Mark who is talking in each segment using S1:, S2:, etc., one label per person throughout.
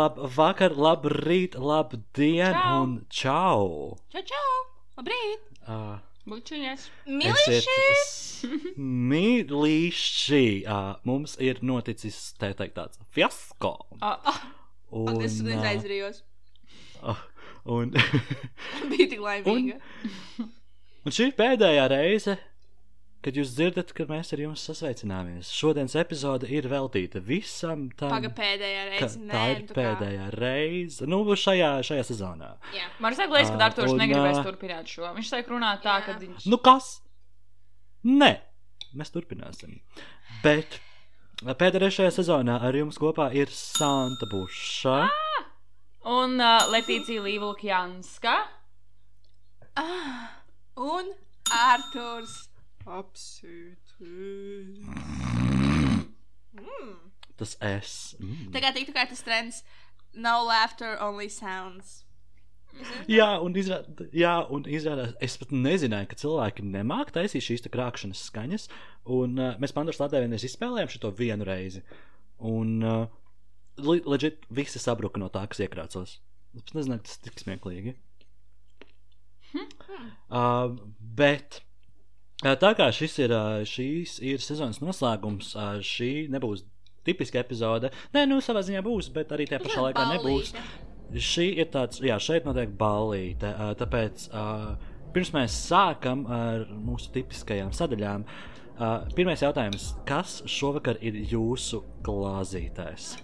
S1: Labvakar, labrīt, labdien
S2: Čau.
S1: un čau!
S2: Čau, čau! Labrīt!
S1: Uh,
S2: Bučiņas!
S1: Esiet mīlīši! Uh, mums ir noticis, tā teikt, tāds fiasko.
S2: Ah, ah,
S1: Un,
S3: Es
S1: ā,
S3: aizrījos.
S1: ah, un,
S3: Bija tik laimīga.
S1: un šī ir pēdējā reize, kad jūs dzirdat, ka mēs ar jums sasveicināmies. Šodienas epizode ir veltīta visam tam.
S3: Paga pēdējā
S1: ka
S3: reize.
S1: tā ir
S3: tu kā-
S1: pēdējā reize, nu, šajā, šajā sezonā.
S3: Jā.
S2: Man saka, liekas, ka Arthurs
S1: un,
S2: negribēs turpināt šo. Viņš sāk runāt tā, ka viņš.
S1: Nu, kas? Nē, mēs turpināsim. Bet pēdējā šajā sezonā ar jums kopā ir Santa Buša.
S2: Un uh, Letīcija Līvulkjanska.
S3: Ah, un Arthurs. Apsītis. Mm.
S1: Tas es. Mm.
S3: Tagad tiktu kā tas trends. No laughter, only sounds.
S1: Jā, un, izrā, jā, un izrādās, es pat nezināju, ka cilvēki nemāķi taisīt šīs te krāpšanas skaņas. Un uh, mēs Pandoras lādē vienreiz izspēlējām šo vienu reizi. Un uh, leģit visi sabruka no tā, kas iekrācās. Es ka tas tik smieklīgi. Uh, bet tā kā šis ir, šīs ir sezonas noslēgums, šī nebūs tipiska epizode. Nē, nu savā ziņā būs, bet arī tajā pašā laikā nebūs. Šī ir tāds, jā, šeit notiek ballīte. ā, Tāpēc pirms mēs sākam ar mūsu tipiskajām sadaļām, pirmais jautājums, kas šovakar ir jūsu glāzītājs?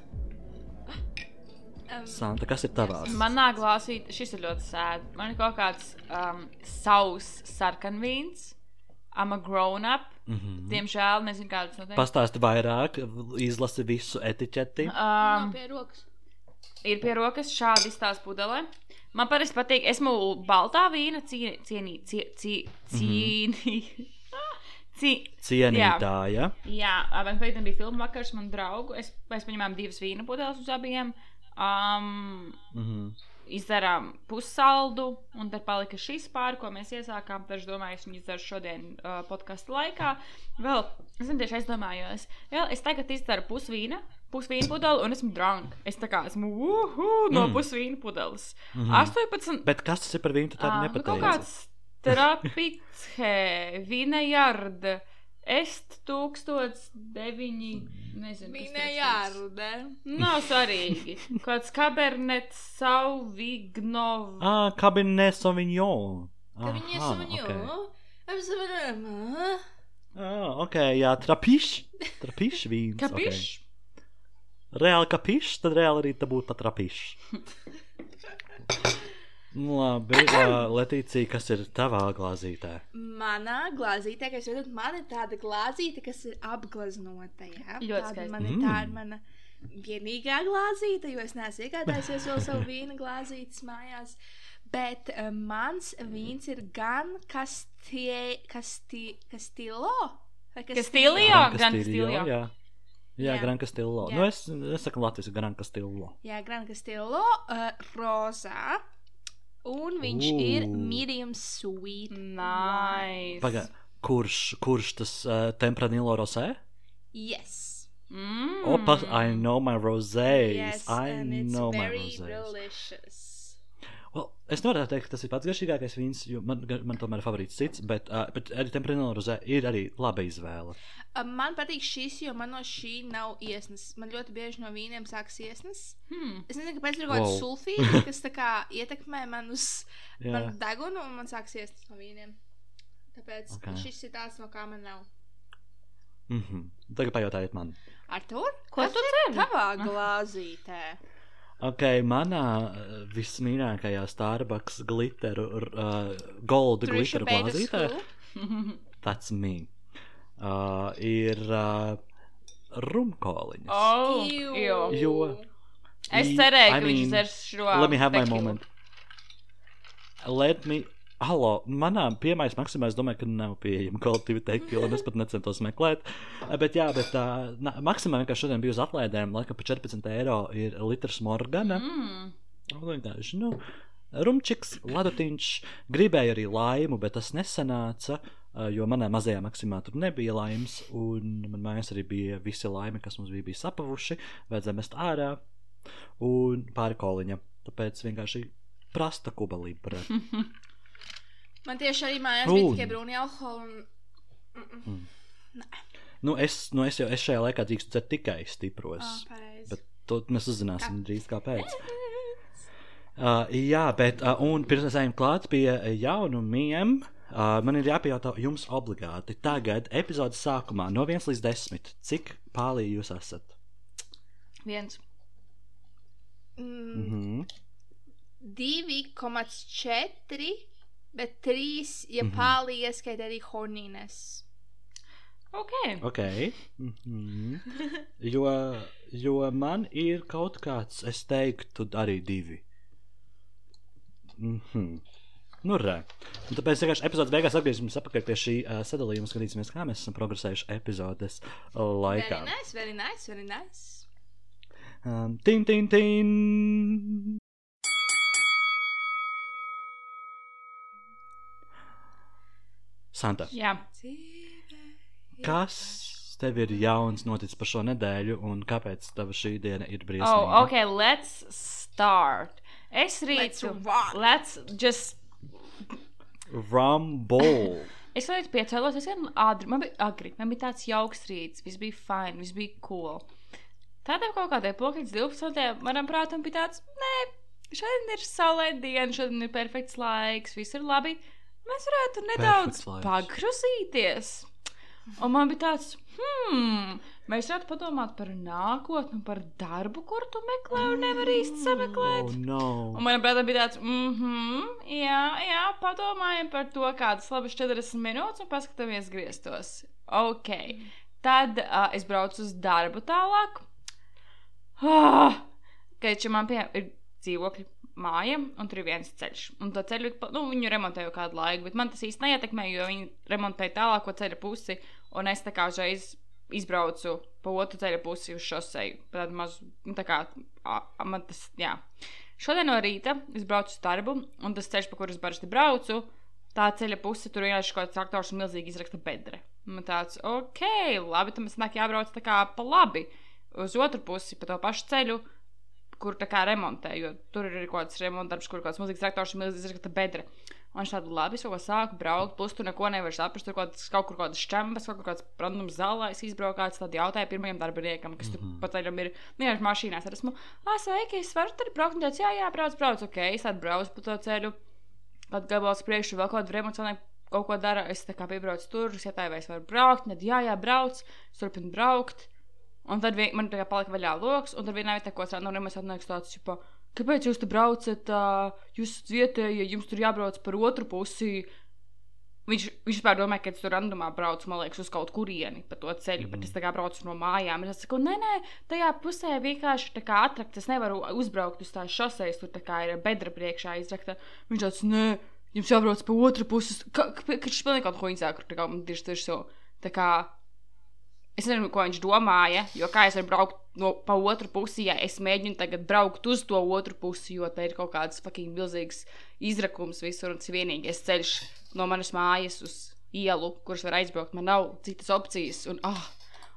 S1: Santa, kas ir tavās?
S2: Manā glāzī šis ir ļoti sēdi. Man ir kaut kāds um, savs sarkanvīns. I'm a grown up.
S1: Mm -hmm.
S2: Diemžēl nezinu, kādas noteikti.
S1: Pastāsti vairāk, izlasi visu etiķeti.
S2: Um,
S3: pie rokas.
S2: ir pie rokas šādi izstāsta pudelē. Man parasti patīk, esmu baltā vīna cienī, cienī, cie, cie, cienī. Ci,
S1: Cienītāja.
S2: jā, man pēkšņi bija filmu vakars, man draugu. Es, mēs paņēmām divas vīna pudeles uz abiem. Um,
S1: Mm -hmm.
S2: Izdarām pussaldu, un tad palika šis pāri, ko mēs iesākām. Tad es domāju, es viņu izdaru šodien uh, podkāstu laikā. Vēl es tieši aizdomājos, jā, es tagad izdaru pusvīna. Pusvīna pudeli, un esmu drunk. Es tā kā esmu uhu, no
S1: Mm.
S2: pusvīna pudeles. Mm -hmm. 18.
S1: Bet kas tas ir par viņu? Tu tādu
S2: ā, nu, kaut kāds trapice, vinejard, est 1009. Nezinu, rakstīts.
S3: jārudē.
S2: Nav svarīgi. Kāds kabernets, sauvigno.
S1: Ah, Cabernet Sauvignon.
S3: Ka viņa ir
S1: Aha,
S3: suņu.
S1: ok.
S3: Apsveram.
S1: Ah, ok, jā, trapišs. Trapišs vīns.
S2: Kapiš?
S1: Okay. Reāli kapišs, tad reāli arī tā būtu pat trapišs. Nu, Labi, uh, Letīcija, kas ir tavā glāzītē?
S3: Manā glāzītē, kas ir man ir tāda glāzīte, kas ir apgleznota. Jā?
S2: Ļoti skaisti.
S3: Man ir
S1: Mm.
S3: tā ir mana vienīgā glāzīte, jo es neesmu iegādājusies vēl savu vīna glāzītes mājās. Bet uh, mans vīns ir gan kastie, kasti, kastilo. Kastiljo?
S2: Gran Castillo.
S1: Jā, jā. Jā. Gran Castillo.
S3: Jā.
S1: Nu, es, es saku Latvijas Gran Castillo.
S3: Jā, Gran Castillo, uh, rozā. Un viņš
S1: Ū.
S3: ir medium sweet.
S2: Nice.
S1: Paga, kurš, kurš tas uh, Tempranillo rosē?
S3: Yes.
S2: Mm.
S1: Opa, I know my rosés.
S3: Yes,
S1: I
S3: and it's
S1: know my
S3: very
S1: rosés.
S3: delicious.
S1: Well, es nevaru teikt, ka tas ir pats garšīgākais vīns, jo man, man tomēr ir favorīts cits, bet, uh, bet arī Tempranillo rosē ir arī laba izvēle.
S3: Man patīk šis, jo man no šī nav iesnas. Man ļoti bieži no vīniem sākas iesnas.
S2: Hmm.
S3: Es nezinu, kāpēc ir kaut kāda
S1: Wow.
S3: sulfīta, kas tā kā ietekmē man uz manu degunu, un man sākas iesnas no vīniem. Tāpēc
S1: Ok.
S3: okay. šis ir tāds, no kā man nav.
S1: Mm -hmm. Tagad pajautājiet man.
S3: Artur,
S2: Ko
S3: kas
S2: tu dzer?
S3: tavā glāzītē?
S1: Ok, manā uh, vismīļākajā Starbucks glitteru, uh, goldu
S3: Trisha
S1: glitteru glāzītē, that's me, uh, ir uh, rumkoliņas.
S2: oh,
S3: Ew.
S2: jo.
S1: Jo-
S2: Es cerēju,
S1: I
S2: ka viņš
S1: mean,
S2: dzers šo.
S1: Let me have my moment. Let me. Halo, manā piemērs maksimā, es domāju, ka nav pieejama kvalitīva teikila, un es pat necentos meklēt. Bet, jā, bet uh, maksimā vienkārši šodien bija uz atlaidēm, laikam, par 14 eiro ir litrs morgana.
S2: Mm.
S1: Un Vienkārši, nu, rumčiks, ladutiņš, gribēja arī laimu, bet tas nesanāca, jo manā mazajā maksimā tur nebija laimes, un man mājās arī bija visi laimi, kas mums bija, bija sapavuši, vajadzēja mest ārā. un pāri koliņa. Tāpēc vienkārši prasta kuba libra.
S3: Man tieši arī mājās bija tikai brūni alkoholi. Un...
S1: nu, es, nu, es jau es šajā laikā drīkstu dzert tikai stipros.
S3: Pareizi.
S1: Bet to mēs uzzināsim drīz kāpēc. Uh, jā, bet uh, un pirms mēs ejam klāt pie jaunumiem, uh, man ir jāpajautā jums obligāti. Tagad, epizodes sākumā, no 1 līdz 10, cik pāri jūs esat?
S2: Viens.
S3: Mm,
S1: Mm -hmm.
S3: 2,4, bet 3, ja
S1: Mhm.
S3: pāli ieskaita arī hornīnes.
S2: Ok.
S1: Ok. Mm -hmm. jo, jo man ir kaut kāds, es teiktu, arī divi. Mm -hmm. Nu, re. Un tāpēc vienkārši epizodes beigās atgriezīsimies atpakaļ pie šī uh, sadalījuma, skatīsimies, kā mēs esam progresējuši epizodes laikā.
S3: Very nice, very nice, very nice.
S1: Um, tin, tin, tin. Santa,
S2: Jā.
S1: kas tev ir jauns noticis par šo nedēļu, un kāpēc tava šī diena ir
S2: Oh,
S1: briesmīga?
S2: ok, let's start. Es
S3: Let's
S2: rītu.
S3: rock.
S2: Let's just.
S1: Rumble.
S2: Es vēl piecēlos, es gan ātri, man bija agri, man bija tāds jauks rīts, viss bija fine, viss bija cool. Tādā kaut kādai pulksteņa 12. manam prātam bija tāds, nē, šodien ir saulēta diena, šodien ir perfekts laiks, viss ir labi. Mēs varētu nedaudz pagrusīties. Un man bija tāds, hmm, mēs varētu padomāt par nākotni, par darbu, kur tu meklē un nevar īsti sameklēt.
S1: Oh, no.
S2: Un manam prātam bija tāds, mm -hmm, jā, jā, padomājam par to kādas labas 40 minūtes un paskatāmies griestos. Ok. Tad uh, es braucu uz darbu tālāk. Ah, Kad man pie, ir dzīvokļi māja, un tur ir viens ceļš. Un to ceļu, nu, viņu remontē jau kādu laiku, bet man tas īsti neietekmē, jo viņi remontēja tālāko ceļa pusi, un es tā kā uzreiz izbraucu pa otru ceļa pusi uz šoseju. Pa Tādu mazu, nu, tā kā, a, a, man tas, jā. Šodien no rīta es braucu uz darbu, un tas ceļš, pa kuru es parasti braucu, tā ceļa puse tur vienkārši kaut kāds traktors un milzīgi izraksta bedre. Man tāds, ok, labi, tam es nāk jābrauc tā kā pa labi uz otru pusi, pa to pašu ceļu, kur tā kā remontē, jo tur ir kaut kāds remontdarbs, kur kaut kāds milzīgs traktors un milzīgi izraksta bedre. Un viņš tādu labi, es kaut ko sāku braukt, plus tu neko nevari saprast, tur kaut, kāds, kaut kur kaut kādas šķembas, kaut kur kāds randums zālais izbraukāts, tad jautāja pirmajam darbiniekam, kas tur pa ceļam ir, vienkārši mašīnās, tad esmu, ah, sveiki, es varu tur braukt, un tāds, jā, jā, brauc, brauc, ok, es tādu braucu pa to ceļu, kad gabals priekšu vēl kaut kādu remontcionēju kaut ko dara, es tā kā piebraucu tur, es jautāju, vai es varu braukt, tad jā, jā, brauc, es turpinu braukt. Un tad vien, man tā kā palika vaļā lokus, un tad vienā vietā, ko strādā, no mēs atnāks tāds, ka, kāpēc jūs tur braucat, uh, jūs vietējie, jums tur jābrauc par otru pusi. Viņš, vispār domāja, ka es tur randumā braucu, man liekas, uz kaut kurieni pa to ceļu, mm. bet es tā kā braucu no mājām. Es saku, nē, nē, tajā pusē vienkārši tā kā atrakts, es nevaru uzbraukt uz tās šoseis, tur tā kā ir bedra priekšā izrakta. Viņš tāds, nē, jums jābrauc pa otru pusi. Ka, ka, ka pilnīgi kaut ko izsaka, tā kā man tieši tieši so. Tā kā Es nezinu, ko viņš domāja, jo kā es varu braukt no, pa otru pusi, ja es mēģinu tagad braukt uz to otru pusi, jo te ir kaut kāds fucking milzīgs izrakums visur un tas ir vienīgais ceļš no manas mājas uz ielu, kurš var aizbraukt. Man nav citas opcijas. Un, oh,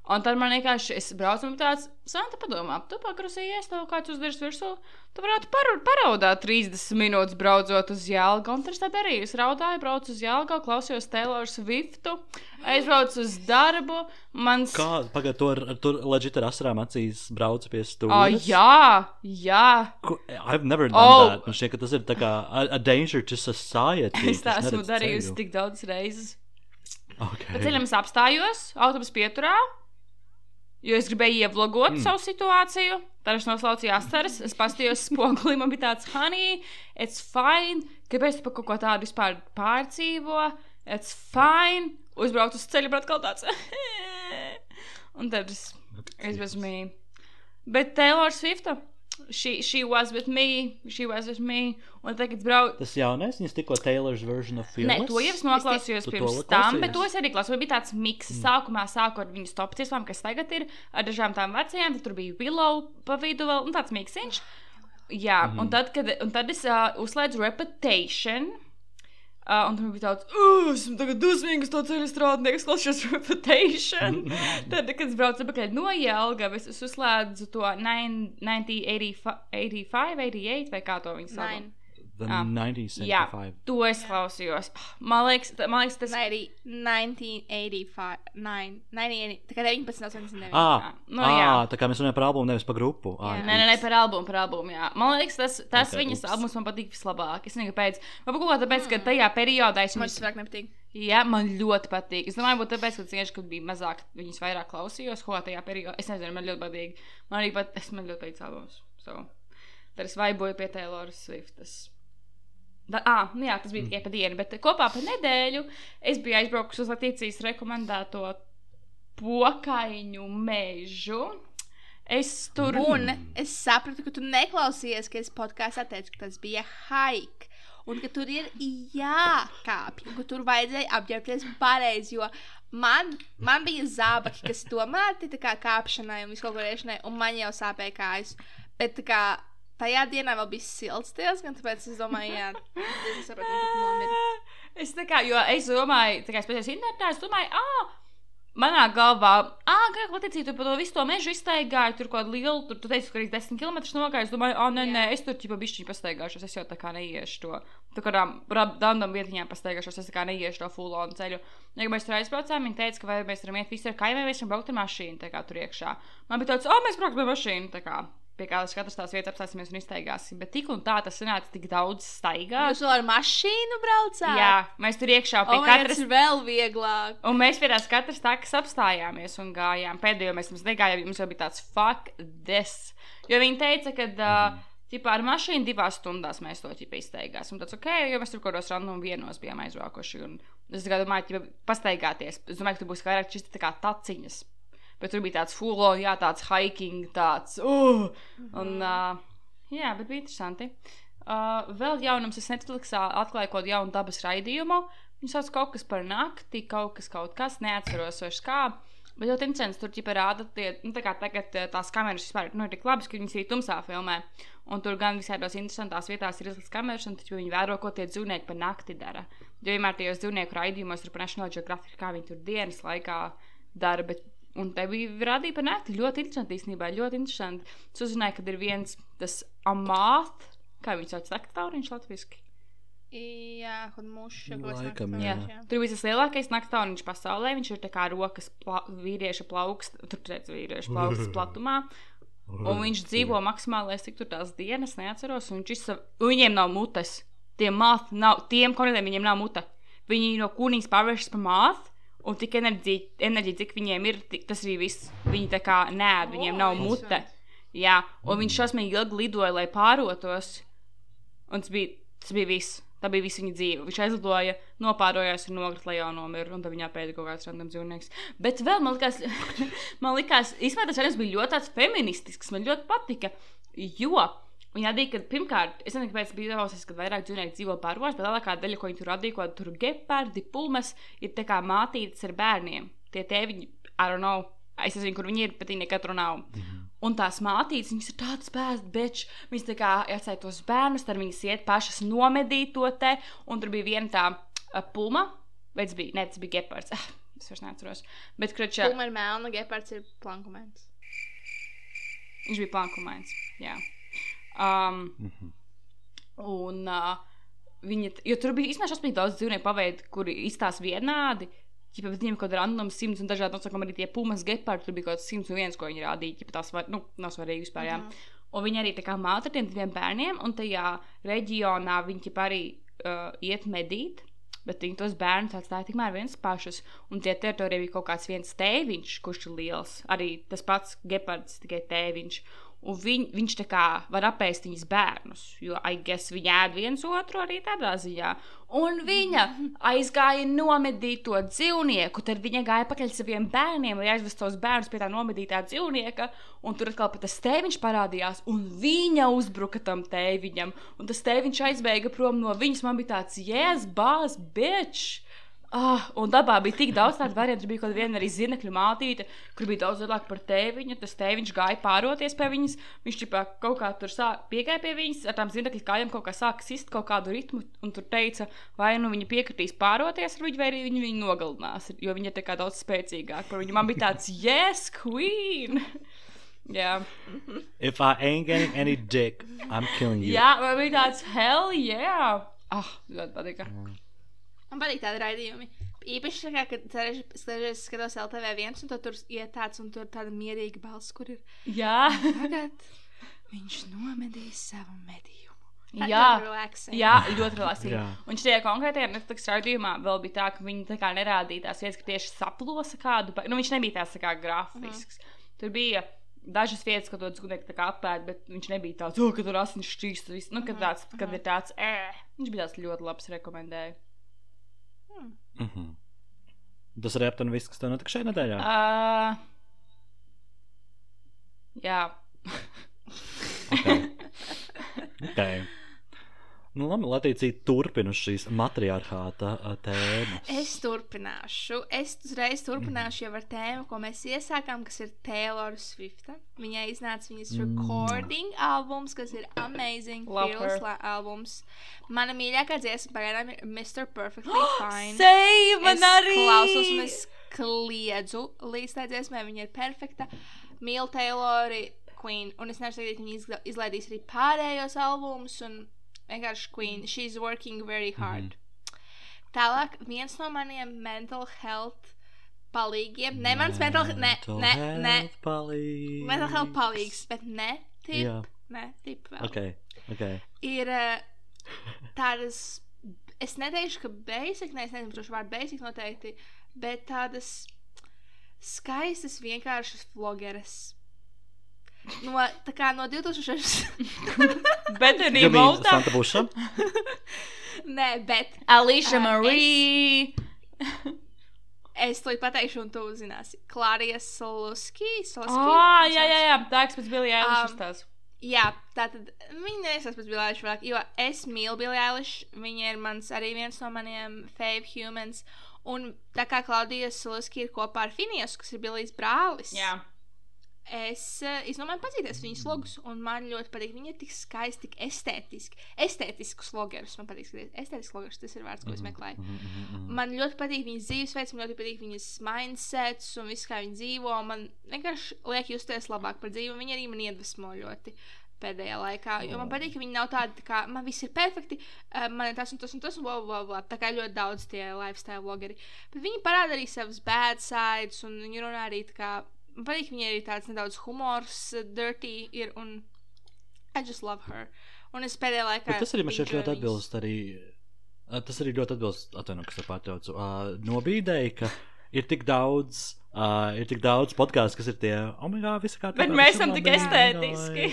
S2: un tad man vienkārši, es braucu un tāds, Santa padomā, tu pakrusījies, tev kāds uzdirs virsū, tu varētu par, paraudāt 30 minūtes braucot uz Jālga. Un tad es tā darīju. Es raudāju, braucu uz Jālga, klausījos Taylor Swiftu, aizbraucu uz darbu. Mans...
S1: Kā pagaid, tur, tur leģit ar asarām acīs braucu pie stūra?
S2: jā, jā.
S1: I've never done
S2: Oh.
S1: that. Man šķiet, ka tas ir tā kā a, a danger to society.
S2: Es tā esmu darījusi tik daudz reizes.
S1: Okay.
S2: Pēc ceļam apstājos, autobusu pieturā, jo es gribēju ievlogot mm. savu situāciju. Tad es noslaucīju asaras, es paskatījos spogulī, man bija tāds, honey, it's fine. Kāpēc tu par kaut ko tādu vispār pārdzīvo? It's fine. Uzbraucu uz ceļa, bet atkal tāds. Un tad es, es bez me. Bet Taylor Swifta, she, she was with me, she was with me. Un tagad braucu.
S1: Tas jaunais, viņas tikko Taylor's version of Fearless.
S2: Nē, to jau es noklausījos
S1: to
S2: pirms tam, bet to es arī klausījos. Bija tāds miks. Mm. Sākumā sāku ar viņu stop tiesām, kas tagad ir ar dažām tām vecajām, tad tur bija Willow pa vidu vēl, un tāds miksiņš. Jā, mm -hmm. un, tad, kad, un tad es uh, uzslēdzu Reputation. Uh, un tur bija tāds, esmu tagad dusmīgs, to ceļu strādnieks, klausījos reputation. Tad, kad es braucu atpakaļ no Jelgavas, es uzslēdzu to 1985, 88 vai kā to viņi sauc.
S3: Nine.
S1: The
S2: Ah.
S1: 1975.
S2: To es klausījos. Man liekas, man liekas tas
S3: arī 1985. 9, 1980, tā kā 19, 89.
S1: Ah,
S2: Nu,
S1: ah,
S2: jā.
S1: tā kā mēs runājam par albumu, nevis par grupu. Ah,
S3: Jā.
S2: Nē, nē, nē, par albumu, par albumu. Jā. Man liekas, tas, tas
S1: Ok,
S2: okay, viņas
S1: ups.
S2: albums man patīk vislabāk. Es nezinu, kāpēc. Varbūt kaut kā tāpēc, ka tajā periodā es
S3: tas vairāk nepatīk.
S2: jā, man ļoti patīk. Es domāju, būtu tāpēc, ka tieši, kad bija mazāk, viņas vairāk klausījos, ko tajā periodā. Es nezinu, man ļoti patīk. Man arī pat, es man ļoti patīk albums. So. Tad es vaiboju pie Taylor Swiftas. Da, ah, nu jā, tas bija tikai pa dienu, bet kopā pa nedēļu es biju aizbraukusi uz Latvijas rekomendēto pokaiņu mežu. Es tur
S3: Un es sapratu, ka tu neklausījies, ka es podkāstā teicu, ka tas bija haik. Un ka tur ir jākāpj, ka tur vajadzēja apģērbties pareizi. Jo man, man bija zābaki, kas tomēr ir tā kā kāpšanai un viskaut kuriešanai, un man jau sāpēja kājas. Bet tā kā tajā dienā vēl bija silts diezgan, tāpēc es domāju, jā, es sapratu, ka tu nomiri.
S2: Es tā kā, jo es domāju, tā kā es pēc internetā, es domāju, ah, manā galvā, ah, kā patīcīgi, tu par to visu to mežu iztaigāji, tur kaut kādu lielu, tur, tu teici, ka arī 10 km nogāji, es domāju, ah, nē, nē, es tur ķipa bišķiņu pastaigāšos, es jau tā kā neiešu to, tā kā random vietiņām pastaigāšos, es tā kā neiešu to full-on ceļu. Ja mēs tur aizbraucām, viņi teica, ka vai mēs varam iet visi ar kaimiem, mēs varam braukt ar mašīnu, tā kā tur iekšā. Man bija tāds, ah, mēs brauksim ar mašīnu, tā kā. Pie kādas katras tās vietas apstāsimies un iztaigāsim. Bet tik un tā tas sanāca tik daudz staigāt.
S3: Jūs vēl ar mašīnu braucāt?
S2: Jā, mēs tur iekšā pie oh, katras
S3: ir vēl vieglāk.
S2: Un mēs pie tās katras takas apstājāmies un gājām. Pēdējo mēs mums negājām, mums jau bija tāds fuck this. Jo viņi teica, ka. Uh, Tipā ar mašīnu divās stundās mēs to izteigāsim. Tas ok, jo mēs tur kaut kādos random vienos bijām aizvākuši. Un es tikai domāju, ka pastaigāties. Es domāju, ka tur būs vairāk šis tā kā taciņas. Bet tur bija tāds fulo, jā, tāds hiking, tāds. Uh, un, uh, jā, bet bija interesanti. Uh, vēl jaunums, es Netflixā atklāju kaut kādu jaunu dabas raidījumu. Viņš sauc kaut kas par nakti, kaut kas, kaut kas, neatceros vairs kā. Bet ļoti interesants, tur ķipa rāda, tie, nu, tā kā tagad eh, tās kameras vispār nu, ir tik labas, ka viņas arī tumsā filmē. Un tur gan visādās interesantās vietās ir izliktas kameras, un taču viņi vēro, ko tie dzīvnieki pa nakti dara. Jo vienmēr tajos dzīvnieku raidījumos, tur pa National Geographic, kā viņi tur dienas laikā dara, bet Un te bija rādīja par nakti. Ļoti interesanti īstenībā. Ļoti interesanti. Es uzzināju, ka ir viens tas amāt, kā viņš sauc, naktauriņš latviski.
S3: Jā, kaut mūžs.
S1: Laikam,
S2: Jā.
S1: Jā.
S2: Tur bija tas lielākais naktauriņš pasaulē. Viņš ir tā kā rokas pla vīrieša plaukst, tur redz vīrieša plaukstas platumā. Un viņš dzīvo maksimālais, cik tur tās dienas, neatceros. Un viņš izsa... un viņiem nav mutes. Tiem māte nav, tiem konkurentiem viņiem nav mute. Viņi no kūnijas pārvēršas par māti. Un tik enerģija, enerģija, cik viņiem ir, tik, tas arī viss. Viņi tā kā nē, viņiem nav
S3: Oh,
S2: mute. Jā, un viņš šausmīgi ilgi lidoja, lai pārotos. Un tas bija, tas bija viss. Tā bija visa viņa dzīve. Viņš aizlidoja, nopārojās un nogrita lejā nomira. Un tad viņā pēda kaut kāds random dzīvnieks. Bet vēl man likās, man likās īstenībā tas arī bija ļoti feministisks. Man ļoti patika. Jo viņi radīja, ka pirmkārt, es nezinu, kāpēc bija izdevusies, ka vairāk dzīvnieku dzīvo baros, bet lielākā daļa, ko viņi tur radīja, ko tur gepardi, pulmas, ir tā kā mātītes ar bērniem. Tie tēviņi, I don't know, es nezinu, kur viņi ir, bet viņi nekad tur nav. Un tās mātītes, viņas ir tādas bērnas, bet viņas tā kā atstāja tos bērnus, tad viņas iet pašas nomedīt to te. Un tur bija viena tā pulma, vai tas bija, ne, tas bija gepards. Ah, es vairs neatceros. Bet, kručā,
S3: Puma ir melna, gepards ir plankumēns.
S2: viņš bija plankumains. Jā. Um,
S1: Mhm.
S2: Un uh, viņa, jo tur bija īstenībā šausmīgi daudz dzīvnieku paveidu, kuri izstāsta vienādi. Ķipa, bet viņiem kaut kāda random simts un dažādi nosakām arī tie pumas gepardi. Tur bija kaut kāds simts un viens, ko viņi rādīja. Ķipa, tās var, nu, nav svarīgi vispār. Jā. Un viņi arī tā kā māca ar tiem diviem bērniem, un tajā reģionā viņi arī uh, iet medīt. Bet viņi tos bērnus atstāja tikmēr viens pašus. Un tie teritorijā bija kaut kāds viens tēviņš, kurš ir liels. Arī tas pats gepards, tikai tēviņš. Un viņ, viņš tā kā var apēst viņas bērnus, jo, I guess, viņi ēd viens otru arī tādā ziņā. Un viņa aizgāja nomedīt to dzīvnieku, tad viņa gāja pakaļ saviem bērniem, lai aizvestu tos bērnus pie tā nomedītā dzīvnieka. Un tur atkal tas tēviņš parādījās, un viņa uzbruka tam tēviņam. Un tas tēviņš aizbēga prom no viņas. Man bija tāds, yes, bāz, bitch! Ah, un dabā bija tik daudz tādu variantu. Bija kaut kāda arī zinekļu mātīte, kur bija daudz lielāka par tēviņu. Tas tēviņš gāja pāroties pie viņas. Viņš ķipā, kaut kā tur sāk, piegāja pie viņas, ar tām zinekļu kājām kaut kā sāka sist kaut kādu ritmu. Un tur teica, vai nu viņa piekritīs pāroties ar viņu, vai arī viņa viņu nogalinās. Jo viņa ir tā kā daudz spēcīgāka par viņu. Man bija tāds, yes, queen! Jā,
S1: If I ain't getting any dick, I'm killing you.
S2: Jā man bija tāds, hell, yeah! Ah, ļoti patika.
S3: Man patīk tādi raidījumi. Īpaši, tā kā, kad dažreiz skatos LTV viens, un tad tur iet tāds, un tur tāda mierīga balss, kur ir
S2: Jā,
S3: tagad viņš nomedīs savu medījumu.
S2: jā. Jā, ļoti relaksīgi. Un šajā konkrētajā Netflix raidījumā vēl bija tā, ka viņi tā kā nerādīja tās vietas, ka tieši saplosa kādu. Nu, viņš nebija tāds tā kā grafisks. Tur bija dažas vietas, kad to gudīgi apēd, bet viņš nebija tāds, oh, ka tur asins šķīst. viss." Nu, kad, tāds, kad ir tāds, eh, viņš bija tāds ļoti labs, rekomendēju.
S1: Mhm. Tas arī aptuveni viss, kas tev notika šajā nedēļā.
S2: Uh, jā.
S1: Okay. okay. Nu, labi, turpina uz šīs matriarchāta tēmas.
S3: Es turpināšu. Es uzreiz turpināšu jau ar tēmu, ko mēs iesākām, kas ir Taylor Swift. Viņai iznāca viņas recording albums, kas ir amazing.
S2: Her.
S3: la- albums. Mana mīļākā dziesma pagaidām ir Mr. Perfectly Fine.
S2: Save man
S3: es
S2: arī!
S3: klausos un es kliedzu līdz tā dziesmai. Viņa ir perfekta. Mīlu Taylori, Queen. Un es nevaru teikt, ka viņa izla- izlaidīs arī pārējos albumus. Un vienkārši Queen. She's working very hard. Tālāk, viens no maniem mental health palīgiem. Ne mans mental, ne, ne, ne.
S1: palīgs.
S3: Mental health palīgs, bet ne tip.
S1: Jā.
S3: Ne, tip vēl.
S1: Ok, ok.
S3: Ir uh, tādas, es neteikšu, ka basic, ne, es nezinu, kurš vārdu basic noteikti, bet tādas skaistas, vienkāršas vlogeres. No, tā kā no 2006.
S2: Bet arī Mauta,
S1: Santa Buša.
S3: Nē, bet
S2: Alicia
S3: Ā,
S2: Marie.
S3: es to pateikšu, un tu uzzināsi. Klārija Soluski.
S2: Ah, jā, jā, jā. Tā kā pēc Billy
S3: Um,
S2: Eilish tās.
S3: Jā, tā tad viņa neesas pēc Billie Eilish vairāk, jo es mīlu Billie Eilish. Viņa ir mans arī viens no maniem fave humans. Un tā kā Klaudija Suluski ir kopā ar Finiesu, kas ir Billijs brālis,
S2: Jā.
S3: Es izdomāju pazīties viņas logus, un man ļoti patīk. Viņa ir tik skaista, tik estētiski. Estētisks logeris, man patīk. Estētisks logeris, tas ir vārds, ko es meklēju.
S1: Mhm,
S3: Man ļoti patīk viņas dzīvesveids, man ļoti patīk viņas mindsets un viss, kā viņa dzīvo. Man vienkārši liek justies labāk par dzīvi. un Viņa arī man iedvesmo ļoti pēdējā laikā. Jo man patīk, ka viņi nav tādi, tā kā man viss ir perfekti, uh, man ir tas un tas un tas, un blah, blah, blah. tā kā ļoti daudz tie lifestyle vlogeri. Bet viņi parāda arī savas bad sides, un viņi runā arī tā kā. Man patīk, viņai ir tāds nedaudz humors, uh, dirty ir, un I just love her. Un es pēdējā laikā.
S1: Bet tas arī man šeit ļoti atbilst arī. Tas arī ļoti atbilst, atvainojiet, kas pārtraucu. ā, Nobīdēji, ka ir tik daudz. Uh, ir tik daudz podkāstu, kas ir tie, oh, my God, visi kā
S2: Bet mēs esam tik estētiski.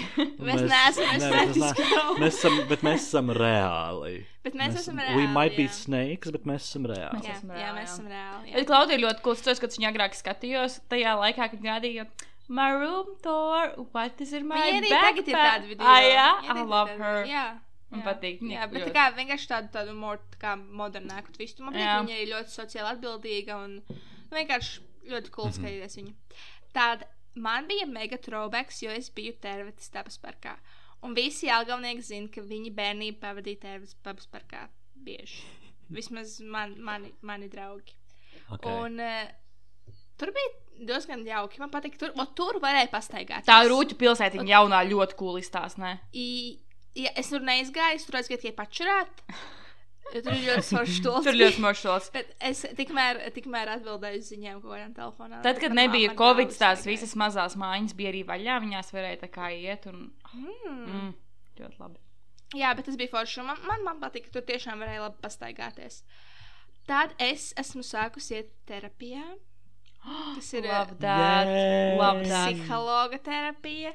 S3: Mēs neesam
S1: ne,
S3: estētiski.
S1: Mēs, mēs esam, bet mēs esam reāli.
S3: Bet mēs esam
S1: We
S3: reāli,
S1: might be
S3: jā.
S1: snakes, bet mēs esam reāli.
S3: Jā,
S2: esam
S3: jā,
S2: reāli,
S3: mēs
S2: jā.
S3: esam reāli.
S2: Bet
S3: Jā.
S2: Klaudija ļoti cool. Tas, kad viņa agrāk skatījos, tajā laikā, kad rādīja My room tour, what is in my
S3: Viņa arī
S2: backpack?
S3: tagad ir tāda video.
S2: Ah, jā,
S3: arī
S2: I love her.
S3: Jā.
S2: Man
S3: jā.
S2: patīk, viņa
S3: Jā, bet tā
S2: ļoti-
S3: kā vienkārši tādu, tādu more, tā kā modernāku twistu. Man patīk, viņa ir ļoti sociāli atbildīga un vienkārši ļoti cool
S1: Mhm.
S3: skatīties viņu. Tad man bija mega throwbacks, jo es biju Tervetas tapas parkā. Un visi Jālgavnieki zina, ka viņi bērnību pavadīja Tervetas tapas parkā bieži. Vismaz man, mani, mani draugi.
S1: Okay.
S3: Un uh, tur bija diezgan jauki. Man patīk, tur, o, tur varēja pastaigāt.
S2: Tā rūķu pilsētiņa jaunā ļoti cool izstāsta.
S3: I, ja es tur neizgāju, es tur aizgāju tikai pačurāt. Tur ir ļoti svarīgs to
S2: Tur ļoti maršruts.
S3: Bet es tikmēr, tikmēr atbildēju uz ziņām, ko varam telefonā.
S2: Tad, kad nebija Covid, tās visas mazās mājiņas bija arī vaļā. Viņās varēja tā kā iet un.
S3: Mm.
S2: Mm, ļoti labi.
S3: Jā, bet tas bija forši. Man, man, man patīk, ka tur tiešām varēja labi pastaigāties. Tad es esmu sākusi iet terapijā. Tas ir
S2: that.
S1: Yes.
S2: That.
S3: psihologa terapija.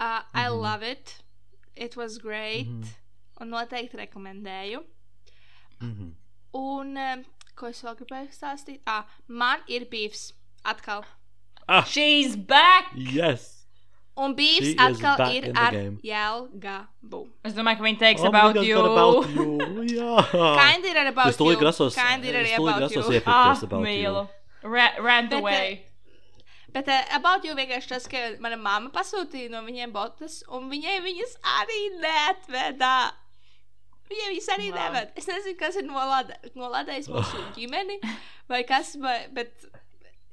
S3: Uh, I
S1: Mhm.
S3: love it. It was great.
S1: Mhm.
S3: Un noteikti rekomendēju.
S1: Mhm.
S3: Un um, ko es vēl gribēju stāstīt? Ah, man ir bijis atkal.
S1: Ah,
S2: She's back!
S1: yes!
S3: Un
S1: She
S3: Bīvs
S1: is
S3: atkal
S1: back
S3: ir
S1: in the
S3: ar
S1: game.
S3: Jelgabu.
S2: Es domāju, ka viņi teiks
S1: Oh
S2: about
S1: God,
S2: you.
S1: about you. Jā.
S3: Kinda ir ar about
S1: Es
S3: you.
S1: grasos,
S3: Kinda ir
S1: es
S3: arī
S1: tūlīt
S3: about
S1: grasos
S3: you.
S2: Ah,
S1: iepirkties about you.
S2: mīlu. Ra ran
S3: Bet,
S2: away.
S3: Bet uh, about you vienkārši tas, ka mana mamma pasūtīja no viņiem botas, un viņai viņas arī neatvedā. Viņai viņas arī
S2: Wow.
S3: neved. Es nezinu, kas ir nolādē, nolādējis mūsu ģimeni, vai kas, vai, bet,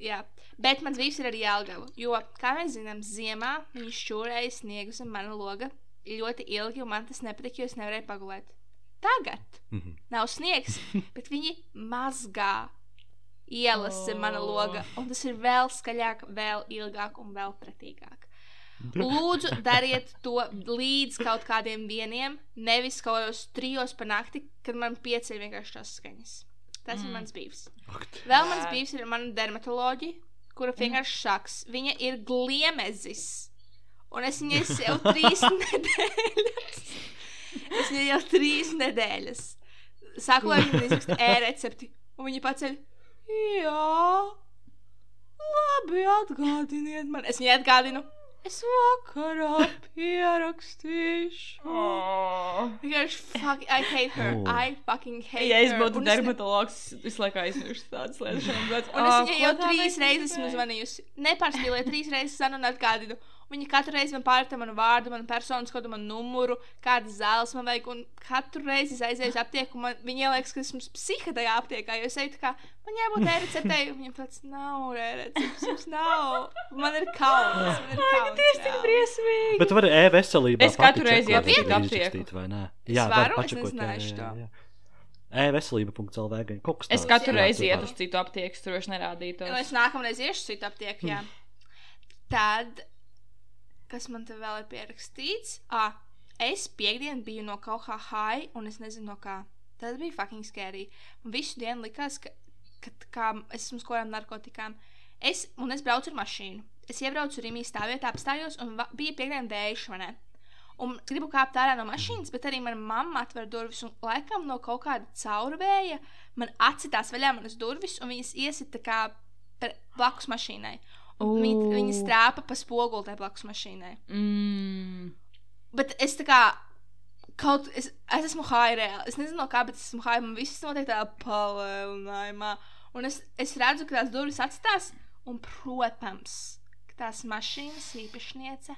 S3: jā. Bet mans vīrs ir arī Jelgava, jo, kā mēs zinām, ziemā viņš šūrēja sniegus un mana loga ļoti ilgi, un man tas nepatika, jo es nevarēju pagulēt. Tagad
S1: Mhm.
S3: nav sniegs, bet viņi mazgā ielas zem mana
S2: Oh.
S3: loga, un tas ir vēl skaļāk, vēl ilgāk un vēl pretīgāk. Lūdzu, dariet to līdz kaut kādiem vieniem, nevis kaut kādos trijos pa nakti, kad man pieceļ vienkārši tās skaņas. Tas mm. ir
S2: Mm.
S3: mans bijis. Vēl mans bijis ir mana dermatoloģija, kura vienkārši saks. Viņa ir gliemezis. Un es viņai jau trīs nedēļas. Es viņai jau trīs nedēļas. Saku, lai viņa izraksta e-recepti. Un viņa paceļ. Jā. Labi, atgādiniet man. Es viņai atgādinu. Es vakarā pierakstīšu.
S2: Oh.
S3: Vienkārši fuck, I hate her.
S1: Oh.
S3: I fucking hate
S2: Ja es
S3: her.
S2: būtu
S3: Un es ne-
S2: dermatologs, visu laiku aizmirstu tādas lietas. Un
S3: Un es viņai jau trīs reizes esmu zvanījusi. Nepārspīlēju, trīs reizes zvanīju un atgādinu. Viņa katru reizi man pārta manu vārdu, manu personas kodu, manu numuru, kādas zāles man vajag. Un katru reizi es aizēju uz aptieku. un Man, viņa liekas, ka esmu psiha tajā aptiekā. Jo es eju kā, man jābūt e-receptei. Viņa pats nav e-receptes, jums nav. Man ir kauns. Man ir kauns.
S2: Tieši tik
S3: reāli.
S2: briesmīgi.
S1: Bet tu vari e-veselībā.
S2: Es katru reizi
S1: vai
S2: uz
S1: ir
S2: aptieku.
S1: izrakstīta vai nē.
S3: Es
S1: Jā, var
S3: varu? Es
S1: pačekot. jā,
S3: nezināšu
S1: jā,
S3: to.
S1: jā. E-veselība.lv. gan Kaut kas
S2: Es
S1: tāds.
S2: katru
S1: Jā,
S2: reizi ietu
S1: var.
S2: uz citu aptieku, tur es nerādītu.
S3: Nu, es nākamreiz iešu citu aptieku, jā. Tad, kas man te vēl ir pierakstīts? Ah, es piekdien biju no kaut kā high, un es nezinu no kā. Tas bija fucking scary. Un visu dienu likās, ka, ka kā es esmu uz kādām narkotikām. Es, un es braucu ar mašīnu. Es iebraucu Rīgā stāvvietā, apstājos, un va- bija piekdiena vējš, vai ne? Un gribu kāpt ārā no mašīnas, bet arī mana mamma atver durvis, un laikam no kaut kāda caurvēja man atcitās vaļā manas durvis, un viņas iesita kā blakus mašīnai. Viņa, viņa strāpa pa spoguli tajā blakus mašīnai.
S2: Mm.
S3: Bet es tā kā kaut es, es esmu reāli. Es nezinu, no kā, bet es esmu high. Man viss notiek tādā palielinājumā. Un es, es redzu, ka tās durvis atstās. Un, protams, ka tās mašīnas īpašniece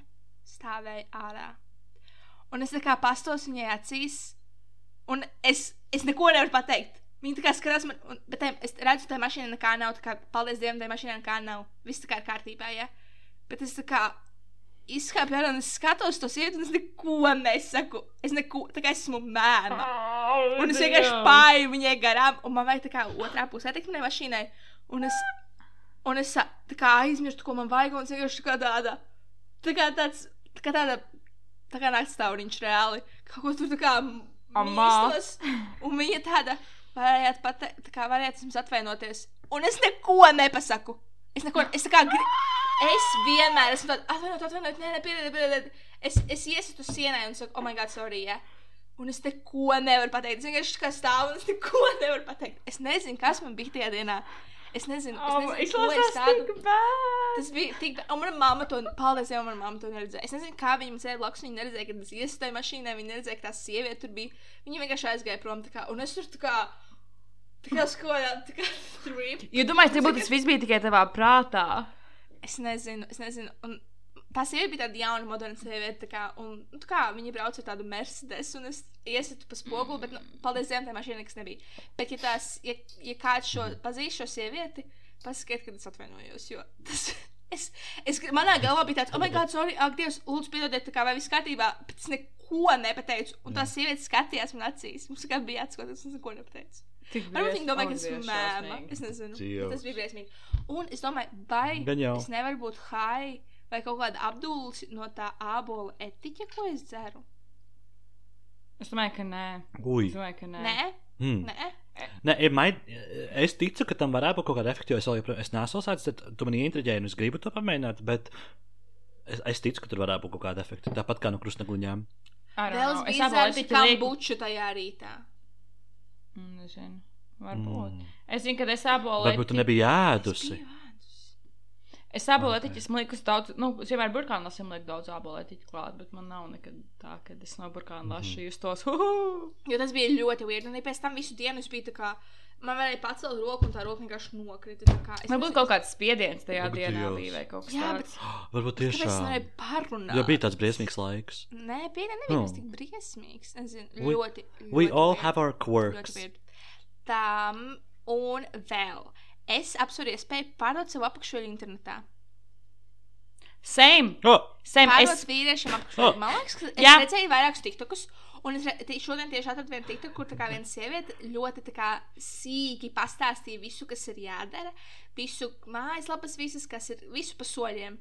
S3: stāvēja ārā. Un es tā kā pastos viņai acīs. Un es, es neko nevaru pateikt. Viņa tā kā skatās man, un, bet tai, es redzu, tā mašīna nekā nav. Tā kā, paldies Dievam, tā mašīna nekā nav. Viss tā kā ir kārtībā, ja. Bet es tā kā izkāpu ārā un es skatos to sievieti, un es neko nesaku. Es neko, tā kā esmu mēma. Un es vienkārši pāri viņai garām, un man vajag tā kā otrā pusē tikt manai mašīnai. Un es, un es tā kā aizmirstu, ko man vajag, un es vienkārši tā kā tāda, tā kā tāds, tā kā tāda, tā kā nakts tauriņš reāli. Kaut ko tur tā kā mīstos. Un viņa tāda, varējāt pateikt, kā varējāt jums atvainoties. Un es neko nepasaku. Es neko, es tā kā, gri... es vienmēr esmu tāda, atvainojiet, atvainojiet, nē, nē, piedodiet. Es, es iesitu sienai un saku, oh, my God, sorry, ja. Un es neko nevaru pateikt. Es vienkārši kā stāvu un es neko nevaru pateikt. Es nezinu, kas man bija tajā dienā. Es nezinu, es
S2: Oh,
S3: nezinu, ko es tādu. Tas bija tik. Un mana mamma to, paldies Dievam, mana mamma to neredzēja. Es nezinu, kā viņa sēž blakus. Viņa neredzēja, kad es iestāju mašīnā. Viņa neredzēja, ka tā sieviete tur bija. Viņa vienkārši aizgāja prom. Kā, un es tur kā. Tā kā skojām, tā kā trip.
S2: Jo domāju, ka tas viss bija tikai tavā prātā.
S3: Es nezinu, es nezinu. Un tā sieviete bija tāda jauna, moderna sieviete. Kā, un, nu, kā viņa brauca ar tādu Mercedes, un es iesitu pa spoguli, bet, nu, paldies Dievam, tā mašīna nekas nebija. Bet, ja, tās, ja, ja kāds šo pazīst šo sievieti, pasakiet, kad es atvainojos. Jo tas, es, es, manā galvā bija tāds, oh, my God, sorry, ak, Dievs, lūdzu, piedodiet, kā vai viss kārtībā, bet es neko nepateicu. Un tā sieviete skatījās man acīs. Mums kā bija atskatoties, es neko nepateicu. Varbūt viņi domāja, ka esmu
S2: Oh,
S3: mēma. Es nezinu. Bet Tas bija briesmīgi. Un es domāju, vai es nevaru būt high vai kaut kāda apdulce no tā ābola etiķa, ko es dzeru.
S2: Es domāju, ka nē.
S1: Ui.
S2: Es domāju, ka nē.
S3: Nē,
S1: Mm.
S3: nē.
S1: Nē, ir maid... Es ticu, ka tam varētu būt kaut kāda efekta, jo es joprojām es neesmu sācis, tad tu man ieintriģēji, un es gribu to pamēģināt, bet es, es ticu, ka tur varētu būt kaut kāda efekta. Tāpat kā no
S2: don't
S3: Vēl es biju dzērusi
S2: tikai lieku.
S3: kambuču tajā rītā.
S2: Mm, Nezinu. Varbūt.
S1: Mm.
S2: Es zinu, ka es apolu
S1: Varbūt tu nebija ēdusi.
S3: Es
S2: abolētiķis man liekas daudz, nu, es vienmēr burkānu lasu, man liekas daudz abolētiķu klāt, bet man nav nekad tā, ka es no burkānu lasu
S1: Mhm.
S2: justos. Uhu!
S3: Jo tas bija ļoti weird. Un pēc tam visu dienu es biju tā kā. Man varēja pacelt roku, un tā roka vienkārši nokrita. tā kā es
S2: Varbūt
S3: nesaku-
S2: kaut kāds spiediens tajā
S1: Varbūt
S2: dienā
S1: Dievs.
S2: bija vai kaut kas
S3: Jā,
S2: tāds.
S1: Varbūt
S3: Tāpēc es
S1: tiešām.
S3: nevarēju parunāt.
S1: Jo bija tāds briesmīgs laiks.
S3: Nē, bija nebija
S1: Oh.
S3: tas tik briesmīgs. Es zinu,
S1: We-
S3: ļoti.
S1: We
S3: ļoti
S1: all
S3: weird.
S1: have our quirks.
S3: Tam un vēl. Es apsveru iespēju pārdot savu apakšveļu internetā.
S2: Same!
S1: Oh,
S2: Same!
S3: Pārdot
S2: Es,
S3: vīriešiem
S1: Oh.
S3: apakšveļu. Man liekas, ka es
S2: Jā.
S3: redzēju vairākus tiktokus. Un es re- šodien tieši atradu vienu tiktoku, kur kā viena sieviete ļoti kā sīki pastāstīja visu, kas ir jādara. Visu mājaslapas, visas, kas ir, visu pa soļiem.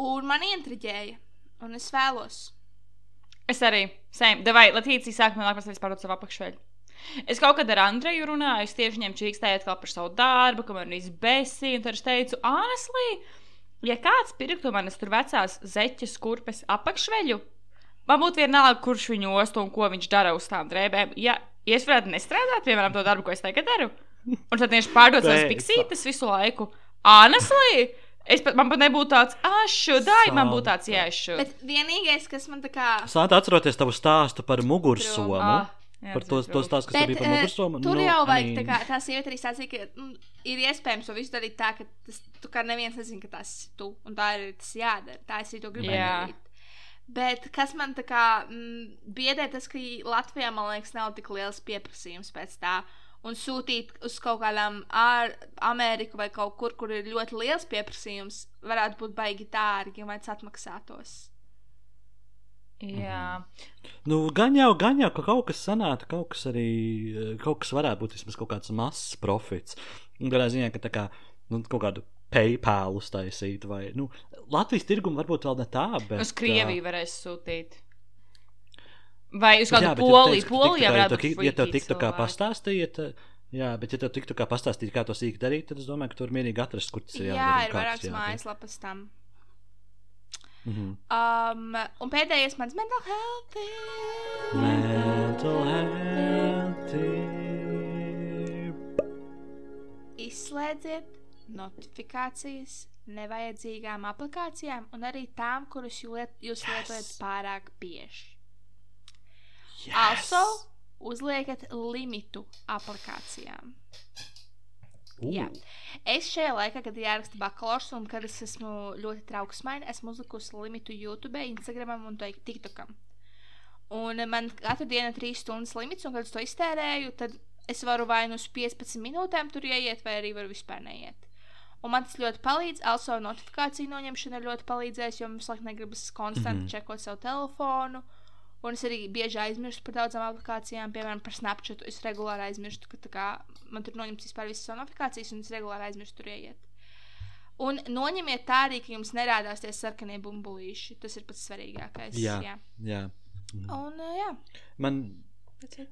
S3: Un man intriģēja. Un es vēlos.
S2: es arī. Same. Davai, Latīcija sāk man nāk par sevi pārdot savu apakšveļu. Es kaut kad ar Andreju runāju, es tieši viņam čīkstēju par savu darbu, kamēr viņš besīja, un tad es teicu, honestly, ja kāds pirktu manas tur vecās zeķes kurpes apakšveļu, man būtu vienalga, kurš viņu ostu un ko viņš dara uz tām drēbēm. Ja, ja es varētu nestrādāt, piemēram, to darbu, ko es tagad daru, un tad tieši pārdot savas piksītes visu laiku, honestly, es pat, man pat nebūtu tāds, ah, šodai, man būtu tāds, jā, es šodai.
S3: Bet vienīgais, kas man tā kā.
S1: Sāta atceroties tavu stāstu par mugursomu.
S2: Ah, jā,
S1: Par to, to stāstu, kas
S3: Bet,
S1: bija par
S3: eh,
S1: mugursomu.
S3: tur
S1: nu,
S3: jau vajag tā kā tā sieviete arī stāstīja, ka mm, ir iespējams to visu darīt tā, ka tas tu kā neviens nezina, ka tas tu. Un tā ir tas jādara. Tā es arī to gribēju
S2: Jā.
S3: darīt. Bet kas man tā kā mm, biedē, tas, ka Latvijā, man liekas, nav tik liels pieprasījums pēc tā. Un sūtīt uz kaut kādām ār, Ameriku vai kaut kur, kur ir ļoti liels pieprasījums, varētu būt baigi dārgi, vai tas atmaksātos.
S2: Jā,
S1: Nu, gan jau, gan jau, ka kaut kas sanāca, kaut kas arī, eh, kaut kas varētu būt vismaz kaut kāds mazs profits. Un Tādā ziņā, ka tā kā, nu, kaut kādu PayPal uztaisīt, vai, nu, Latvijas tirgumu varbūt vēl ne tā, bet.
S2: uz Krieviju varēs sūtīt. Vai uz kādu
S1: jā,
S2: Poliju? Polijā varētu
S1: ja
S2: būt.
S1: Ja tev tiktu kā eh, jā, bet ja tev tiktu kā pastāstīt, kā to sīk darīt, tad es domāju, ka tur mierīgi atrast, kur tas ir
S3: Jā,
S1: jādara.
S3: ir vairākas mājaslapas tam.
S1: Mhm.
S3: Um, un pēdējais mans mental health.
S1: Mental health.
S3: Izslēdziet notifikācijas nevajadzīgām aplikācijām un arī tām, kuras jūs, liet, jūs lietojat pārāk bieži.
S1: Yes.
S3: Also, uzliekat limitu aplikācijām.
S1: Ū.
S3: Jā. Es šajā laikā, kad jāraksta bakalaurs un kad es esmu ļoti trauksmaina, esmu uzlikusi limitu YouTube, Instagram un to TikTokam. Un man katru dienu ir 3 stundas limits, un kad es to iztērēju, tad es varu vai nu uz 15 minūtēm tur ieiet, vai arī varu vispār neiet. Un man tas ļoti palīdz. Also, notifikāciju noņemšana ļoti palīdzējusi, jo mums laikam negribas konstanti mm. -hmm. čekot savu telefonu. Un es arī bieži aizmirstu par daudzām aplikācijām, piemēram, par Snapchat. Es regulāri aizmirstu, ka tā kā, man tur noņemts vispār visas savas notifikācijas, un es regulāri aizmirstu tur ieiet. Un noņemiet tā arī, ka jums nerādās tie sarkanie bumbulīši. Tas ir pats svarīgākais.
S1: Jā.
S3: jā.
S1: Jā. Mhm.
S3: Un, uh, jā.
S1: Man,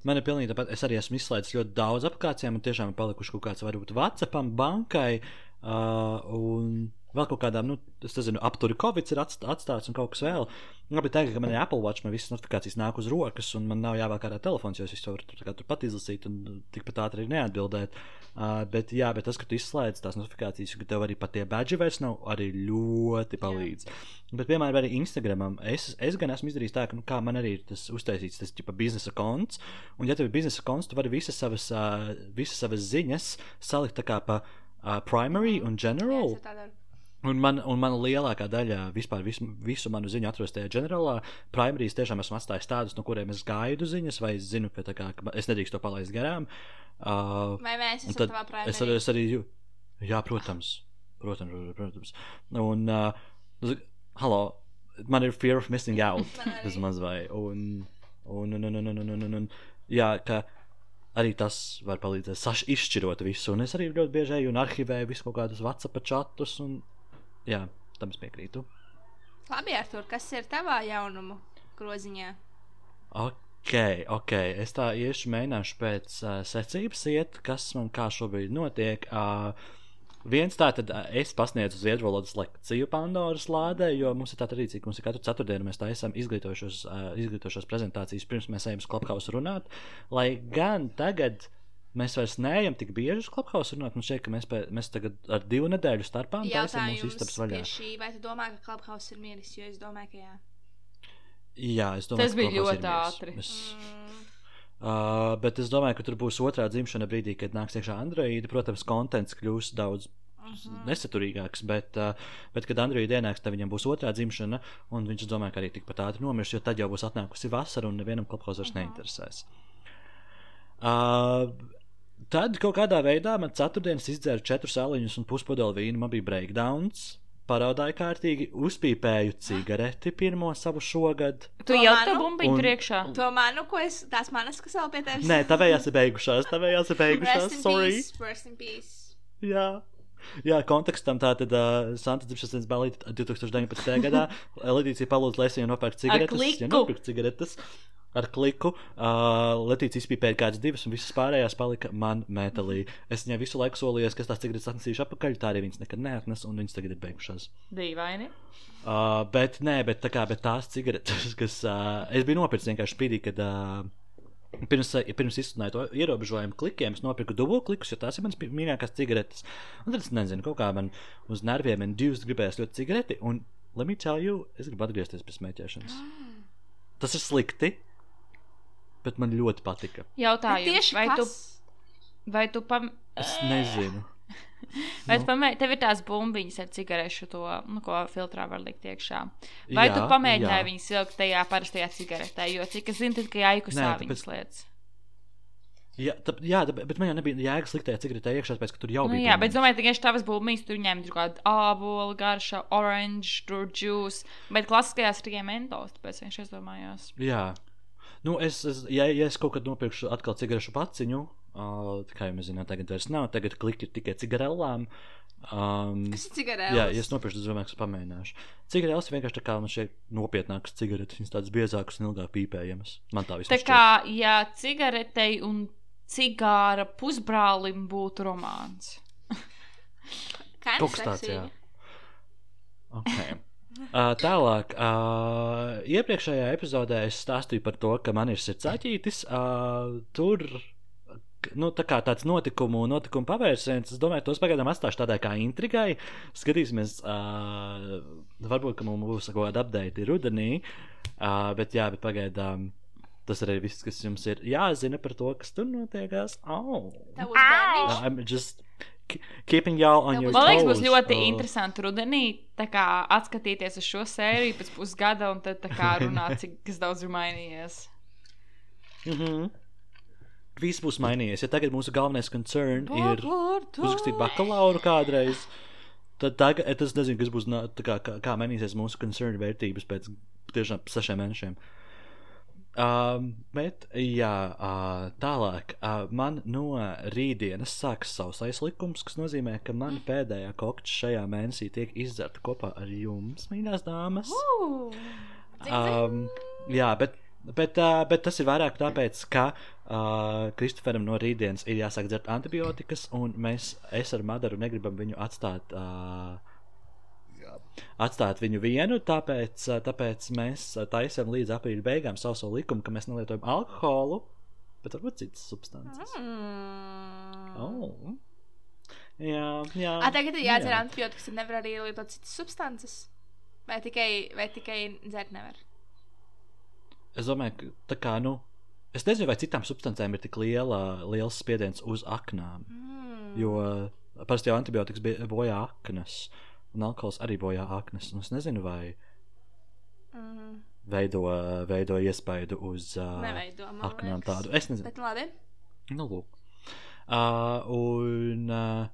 S1: man ir pilnīgi tāpat. Es arī esmu izslēdzis ļoti daudz aplikācijām, un tiešām ir palikuši kaut kāds, varbūt, Whatsappam, bankai uh, un vēl kaut kādām, nu, es nezinu, apturi Covid ir atst- atstāts un kaut kas vēl. Labi, tagad, ka man ir Apple Watch, man visas notifikācijas nāk uz rokas, un man nav jāvēl kādā telefons, jo es visu varu tur, tā kā turpat izlasīt un tikpat ātri arī neatbildēt. Uh, bet, jā, bet tas, ka tu izslēdz tās notifikācijas, ka tev arī pat tie badži vairs nav, arī ļoti palīdz. Bet, piemēram, arī Instagramam, es, es gan esmu izdarījis tā, ka, nu, kā man arī ir tas uztaisīts, tas tipa biznesa konts, un, ja tev ir biznesa konts, tu vari visas savas, uh, visas savas ziņas salikt tā kā pa uh, primary un
S3: Jā,
S1: general.
S3: daru.
S1: Un man, un man lielākā daļa vispār visu, visu manu ziņu atrodas tajā ģenerālā. Primarijas tiešām esmu atstājis tādus, no kuriem es gaidu ziņas, vai es zinu, ka, kā, ka es nedrīkstu to palaist garām. Uh,
S3: Vai mēs esam
S1: tad
S3: tavā primārā?
S1: es, es arī jūtu. Jā, protams. Protams, protams. Un, uh, halo, man ir fear of missing out.
S3: Arī.
S1: Vismaz vai. Un, un, un, un, un, un, un, un, un, jā, ka arī tas var palīdzēt saš, izšķirot visu. Un es arī ļoti bieži eju un arhivēju visu kaut kādus WhatsApp chatus. Un, jā, tam es piekrītu.
S3: Labi, Artur, kas ir tavā jaunumu groziņā?
S1: Ok, ok. Es tā iešu mēģināšu pēc uh, secības iet, kas man kā šobrīd notiek. Uh, Viens tā tad es pasniedzu zviedru valodas lekciju Pandoras lādē, jo mums ir tā tradīcija, ka mums ir katru ceturtdienu mēs taisām izglītojušos, uh, izglītojušos prezentācijas pirms mēs ejam uz klubhausu runāt. Lai gan tagad Mēs vairs neejam tik bieži uz klubhausu runāt. Man šķiet, ka mēs, pē, mēs tagad ar divu nedēļu starpā taisām mūsu istabas vaļā.
S3: šī, vai tu domā, ka Clubhouse ir miris, jo es domāju, ka jā.
S1: Jā, es domāju,
S2: Tas bija ļoti ātri.
S1: Es,
S3: Mm,
S1: uh, bet es domāju, ka tur būs otrā dzimšana brīdī, kad nāks iekšā Android. Protams, kontents kļūs daudz
S3: mhm.
S1: nesaturīgāks, bet, uh, bet kad Android ienāks, tad viņam būs otrā dzimšana, un viņš domā, ka arī tikpat ātri nomirs, jo tad jau būs atnākusi vasara, un nevienam klubhaus vairs neinteresēs. Uh, tad kaut kādā veidā man ceturtdienas izdzēra četrus sāliņus un puspodeli vīnu, man bija breakdowns. Paraudāju kārtīgi, uzpīpēju cigareti pirmo savu šogad.
S2: Tu
S3: To
S2: jau
S3: manu?
S2: tā bumbiņu
S1: Un-
S2: priekšā.
S3: To manu, ko es, tās manas, kas vēl pie tevis.
S1: Nē, tavējās ir beigušās, tavējās ir beigušās,
S3: Rest in
S1: sorry.
S3: peace, rest in peace.
S1: Jā. Jā, kontekstam tā tad uh, Santa dzimšanas balīti 2019. gadā Letīcija palūdza Lēsiju nopērkt cigaretes. Ja nopirkt cigaretes ar kliku. Uh, Letīcija izpīpēja kādas divas, un visas pārējās palika man metālī. Es viņai visu laiku solījos, ka tās cigaretes atnesīšu atpakaļ, tā arī viņas nekad neatnes, un viņas tagad ir beigušās.
S2: Dīvaini.
S1: Uh, bet, nē, bet, tā kā, bet tās cigaretes, kas uh, es biju nopircis vienkārši spīdī, kad uh, pirms, uh, pirms izsludināju to ierobežojumu klikiem, es nopirku dubultklikus, jo tās ir manas mīļākās cigaretes. Un tad es nezinu, kaut kā man uz nerviem un divas gribējās ļoti cigareti, un, let me tell you, es gribu atgriezties pie smēķēšanas. Tas ir slikti, bet man ļoti patika.
S3: Bet
S2: Jautājums,
S3: tieši
S2: vai tu,
S3: kas?
S2: vai tu pam...
S1: Es nezinu.
S2: Vai
S1: Nu.
S2: tu pamē... tev ir tās bumbiņas ar cigarešu, to, nu, ko filtrā var likt iekšā? Vai
S1: Jā,
S2: tu pamēģināji
S1: jā.
S2: viņus vilkt tajā parastajā cigaretē? Jo cik es zinu, tad, ka jāikusā
S1: Nē,
S2: viņas
S1: tāpēc-
S2: lietas.
S1: Jā, tā, jā tā, bet man jau nebija jēgas sliktajā cigaretē iekšā, tāpēc, ka tur jau
S2: Nu,
S1: bija.
S2: jā, bet
S1: bumbiņas.
S2: domāju, ka tieši tavas bumbiņas tur ņem tur kādu ābolu, garša, orange, tur juice, bet klasiskajās tikai mentos, tāpēc viņš aizdomājās.
S1: Jā. Nu, es, es, ja, ja es kaut kad nopirkšu atkal cigarešu paciņu, uh, kā jau mēs zinām, tagad vairs nav, tagad kliki ir tikai cigarelām. Um,
S3: Kas ir cigaretes?
S1: jā, ja es nopirkšu, tad domāju, ka pamēģināšu. Cigaretes ir vienkārši tā kā man šeit nopietnākas cigaretes, viņas tādas biezākas un ilgāk pīpējamas. Man tā vismaz
S2: Tā kā, ja cigaretei un cigāra pusbrālim būtu romāns.
S1: Kaut kas tāds, jā. Okay. Uh, tālāk, uh, iepriekšējā epizodē es stāstīju par to, ka man ir sirdsāķītis. Uh, tur nu, tā kā tāds notikumu, notikumu pavērsiens, es domāju, tos pagaidām atstāšu tādai kā intrigai. Skatīsimies, uh, varbūt, mums būs kaut kāda update rudenī, uh, bet jā, bet pagaidām. Tas arī viss, kas jums ir jāzina par to, kas tur notiekās. Oh.
S3: Tev uz bērniņš?
S1: I'm just keeping y'all on your
S3: būs-
S2: Man liekas,
S1: toes.
S2: būs ļoti
S1: Oh.
S2: interesanti rudenī kā atskatīties uz šo sēriju pēc pusgada un tad kā runāt, cik daudz ir mainījies.
S1: Mm -hmm. Viss būs mainījies. Ja tagad mūsu galvenais concern ir uzrakstīt bakalauru kādreiz, tad tagad es nezinu, kas būs, kā, kā, kā mainīsies mūsu concern vērtības pēc tiešām sešiem mēnešiem. Um, bet, jā, uh, tālāk. Uh, man no rītdienas sāks sausais likums, kas nozīmē, ka mana pēdējā kokča šajā mēnesī tiek izdzerta kopā ar jums, mīļās dāmas.
S3: Uh,
S1: Um, jā, bet, bet, uh, bet tas ir vairāk tāpēc, ka uh, Kristoferam no rītdienas ir jāsāk dzert antibiotikas, un mēs ar Madaru negribam viņu atstāt. Uh, Atstāt viņu vienu, tāpēc, uh, tāpēc mēs uh, taisām līdz aprīļa beigām savu, savu likumu, ka mēs nelietojam alkoholu, bet varbūt citas substances.
S3: mm.
S1: Oh. Jā, jā.
S3: A, tagad ir jādzer
S1: jā.
S3: antibiotikas, tad nevar arī lietot citas substances. Vai tikai, vai tikai dzert nevar?
S1: Es domāju, ka tā kā, nu, es nezinu, vai citām substancēm ir tik liela, liels spiediens uz aknām.
S3: Mm.
S1: Jo uh, parasti jau antibiotikas bi- bojā aknas, un alkohols arī bojā aknas. Un es nezinu, vai
S3: Mm.
S1: veido, veido iespaidu uz uh, aknām tādu. Es nezinu,
S3: Bet labi.
S1: nu, lūk. Uh, un, uh,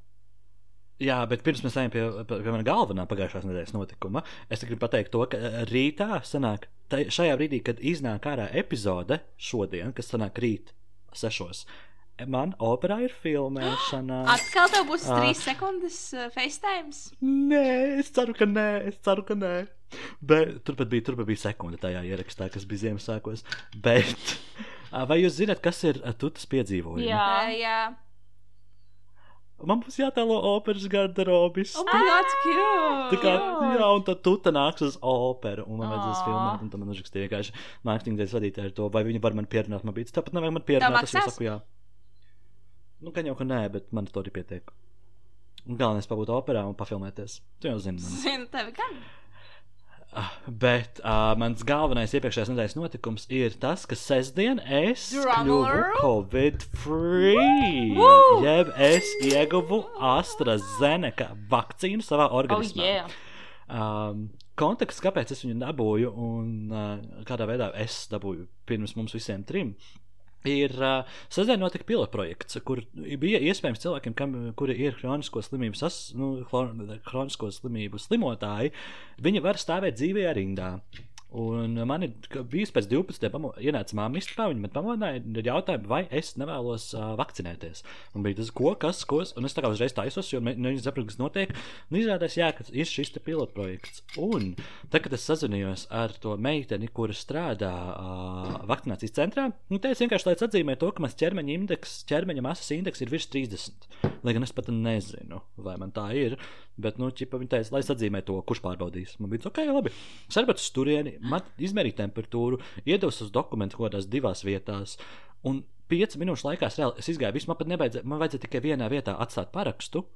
S1: jā, bet pirms mēs ejam pie, pie, pie mana galvenā pagājušās nedēļas notikuma, es gribu pateikt to, ka uh, rītā sanāk, tai, šajā brīdī, kad iznāk ārā epizode šodien, kas sanāk rīt sešos, man operā ir filmēšana.
S3: Atkal tev būs
S1: Ah.
S3: trīs sekundes uh, FaceTime.
S1: Nē, es ceru, ka nē, es ceru, ka nē. Bet turpat bija, turpat bija sekunde tajā ierakstā, kas bija Ziemassvētkos. Bet ā, vai jūs zināt, kas ir ā, tutas piedzīvojumi?
S2: Jā.
S3: Jā.
S1: Man būs jātēlo operas garderobis.
S3: Oh, God, cute!
S1: Tā kā, jā, un tad tuta nāks uz operu, un man vajadzēs filmēt, un tad man uzrakstīja vienkārši mārketinga ar to, vai viņi var man pierunāt, man bija tāpat nevajag man pierunāt, es jau saku jā. Nu, gan jau, ka nē, bet man to arī pietiek. Un galvenais pabūt operā un pafilmēties. Tu jau zini, man.
S3: Zinu, tevi gan.
S1: Ah, Bet uh, mans galvenais iepriekšējās nedēļas notikums ir tas, ka sestdien es
S3: Drumroll.
S1: kļuvu Covid-free. Jeb es ieguvu AstraZeneca vakcīnu savā
S2: Oh,
S1: organismā.
S2: yeah.
S1: Um, konteksts, kāpēc es viņu dabūju un uh, kādā veidā es dabūju pirms mums visiem trim. Ir uh, sestdien notika pilotprojekts, kur bija iespējams cilvēkiem, kam, kuri ir kronisko slimību, sas, nu, kronisko slimību slimotāji, viņi var stāvēt dzīvajā rindā. Un man ir bijis pēc 12. Pamo... ienāca māma istabā, viņa man pamodināja ar jautājumu, vai es nevēlos uh, vakcinēties. Un bija tas, ko, kas, ko, un es tā kā uzreiz taisos, jo ne- neviens saprot, kas notiek. Un izrādās, jā, ka ir šis pilotprojekts. Un tad, kad es sazinājos ar to meiteni, kura strādā uh, vakcinācijas centrā, nu, teica vienkārši, lai es atzīmētu to, ka mans ķermeņa indeks, ķermeņa masas indeks ir virs 30. Lai gan es pat nezinu, vai man tā ir. Bet, nu, ķipa, viņa teica, lai es atzīmētu to, kurš pārbaudīs. Man bija ok, labi. Es arī uz turieni, man izmērīja temperatūru, iedevu uz dokumentu kaut kādās divās vietās. Un piecu minūšu laikā es, reāli, es izgāju, man pat nevajadzēja, man vajadzēja tikai vienā vietā atstāt parakstu,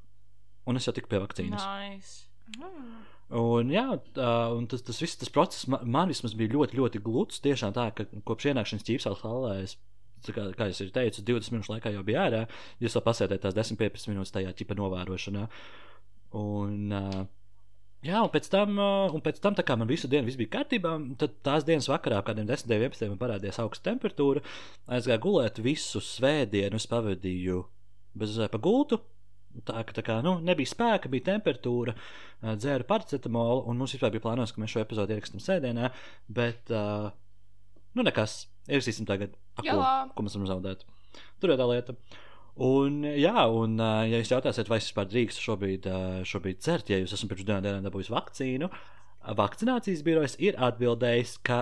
S1: un es jau tiku pie vakcīnas.
S2: Nice.
S1: Un, jā, un tas, tas viss tas process man, man vismaz bija ļoti, ļoti gluds. Tiešām tā, ka kopš ienākšanas ķīpsās halē es, kā, kā es jau teicu, 20 minūšu laikā jau biju ārā. Jūs vēl pasēdējāt tās 10-15 minūtes tajā ķipa novērošanā. Un, uh, jā, un pēc tam, uh, un pēc tam tā kā man visu dienu viss bija kārtībā, tad tās dienas vakarā, kādiem 10, 11 man parādījās augsta temperatūra. Aizgāju gulēt visu svētdienu, es pavadīju bez pa gultu. Tā, tā kā nu, nebija spēka, bija temperatūra, ā, dzēru paracetamolu, un mums vispār bija plānots, ka mēs šo epizodu ierakstam sēdienā, bet, uh, nu, nekas, ierakstīsim tagad, pa ko, ko mēs varam zaudēt. Tur jau tā lieta. Un, jā, un, ā, ja jūs jautājsiet, vai es vispār drīkstu šobrīd, ā, šobrīd dzert, ja jūs esat pirms divām dienām dabūjis vakcīnu, vakcinācijas birojas ir atbildējis, ka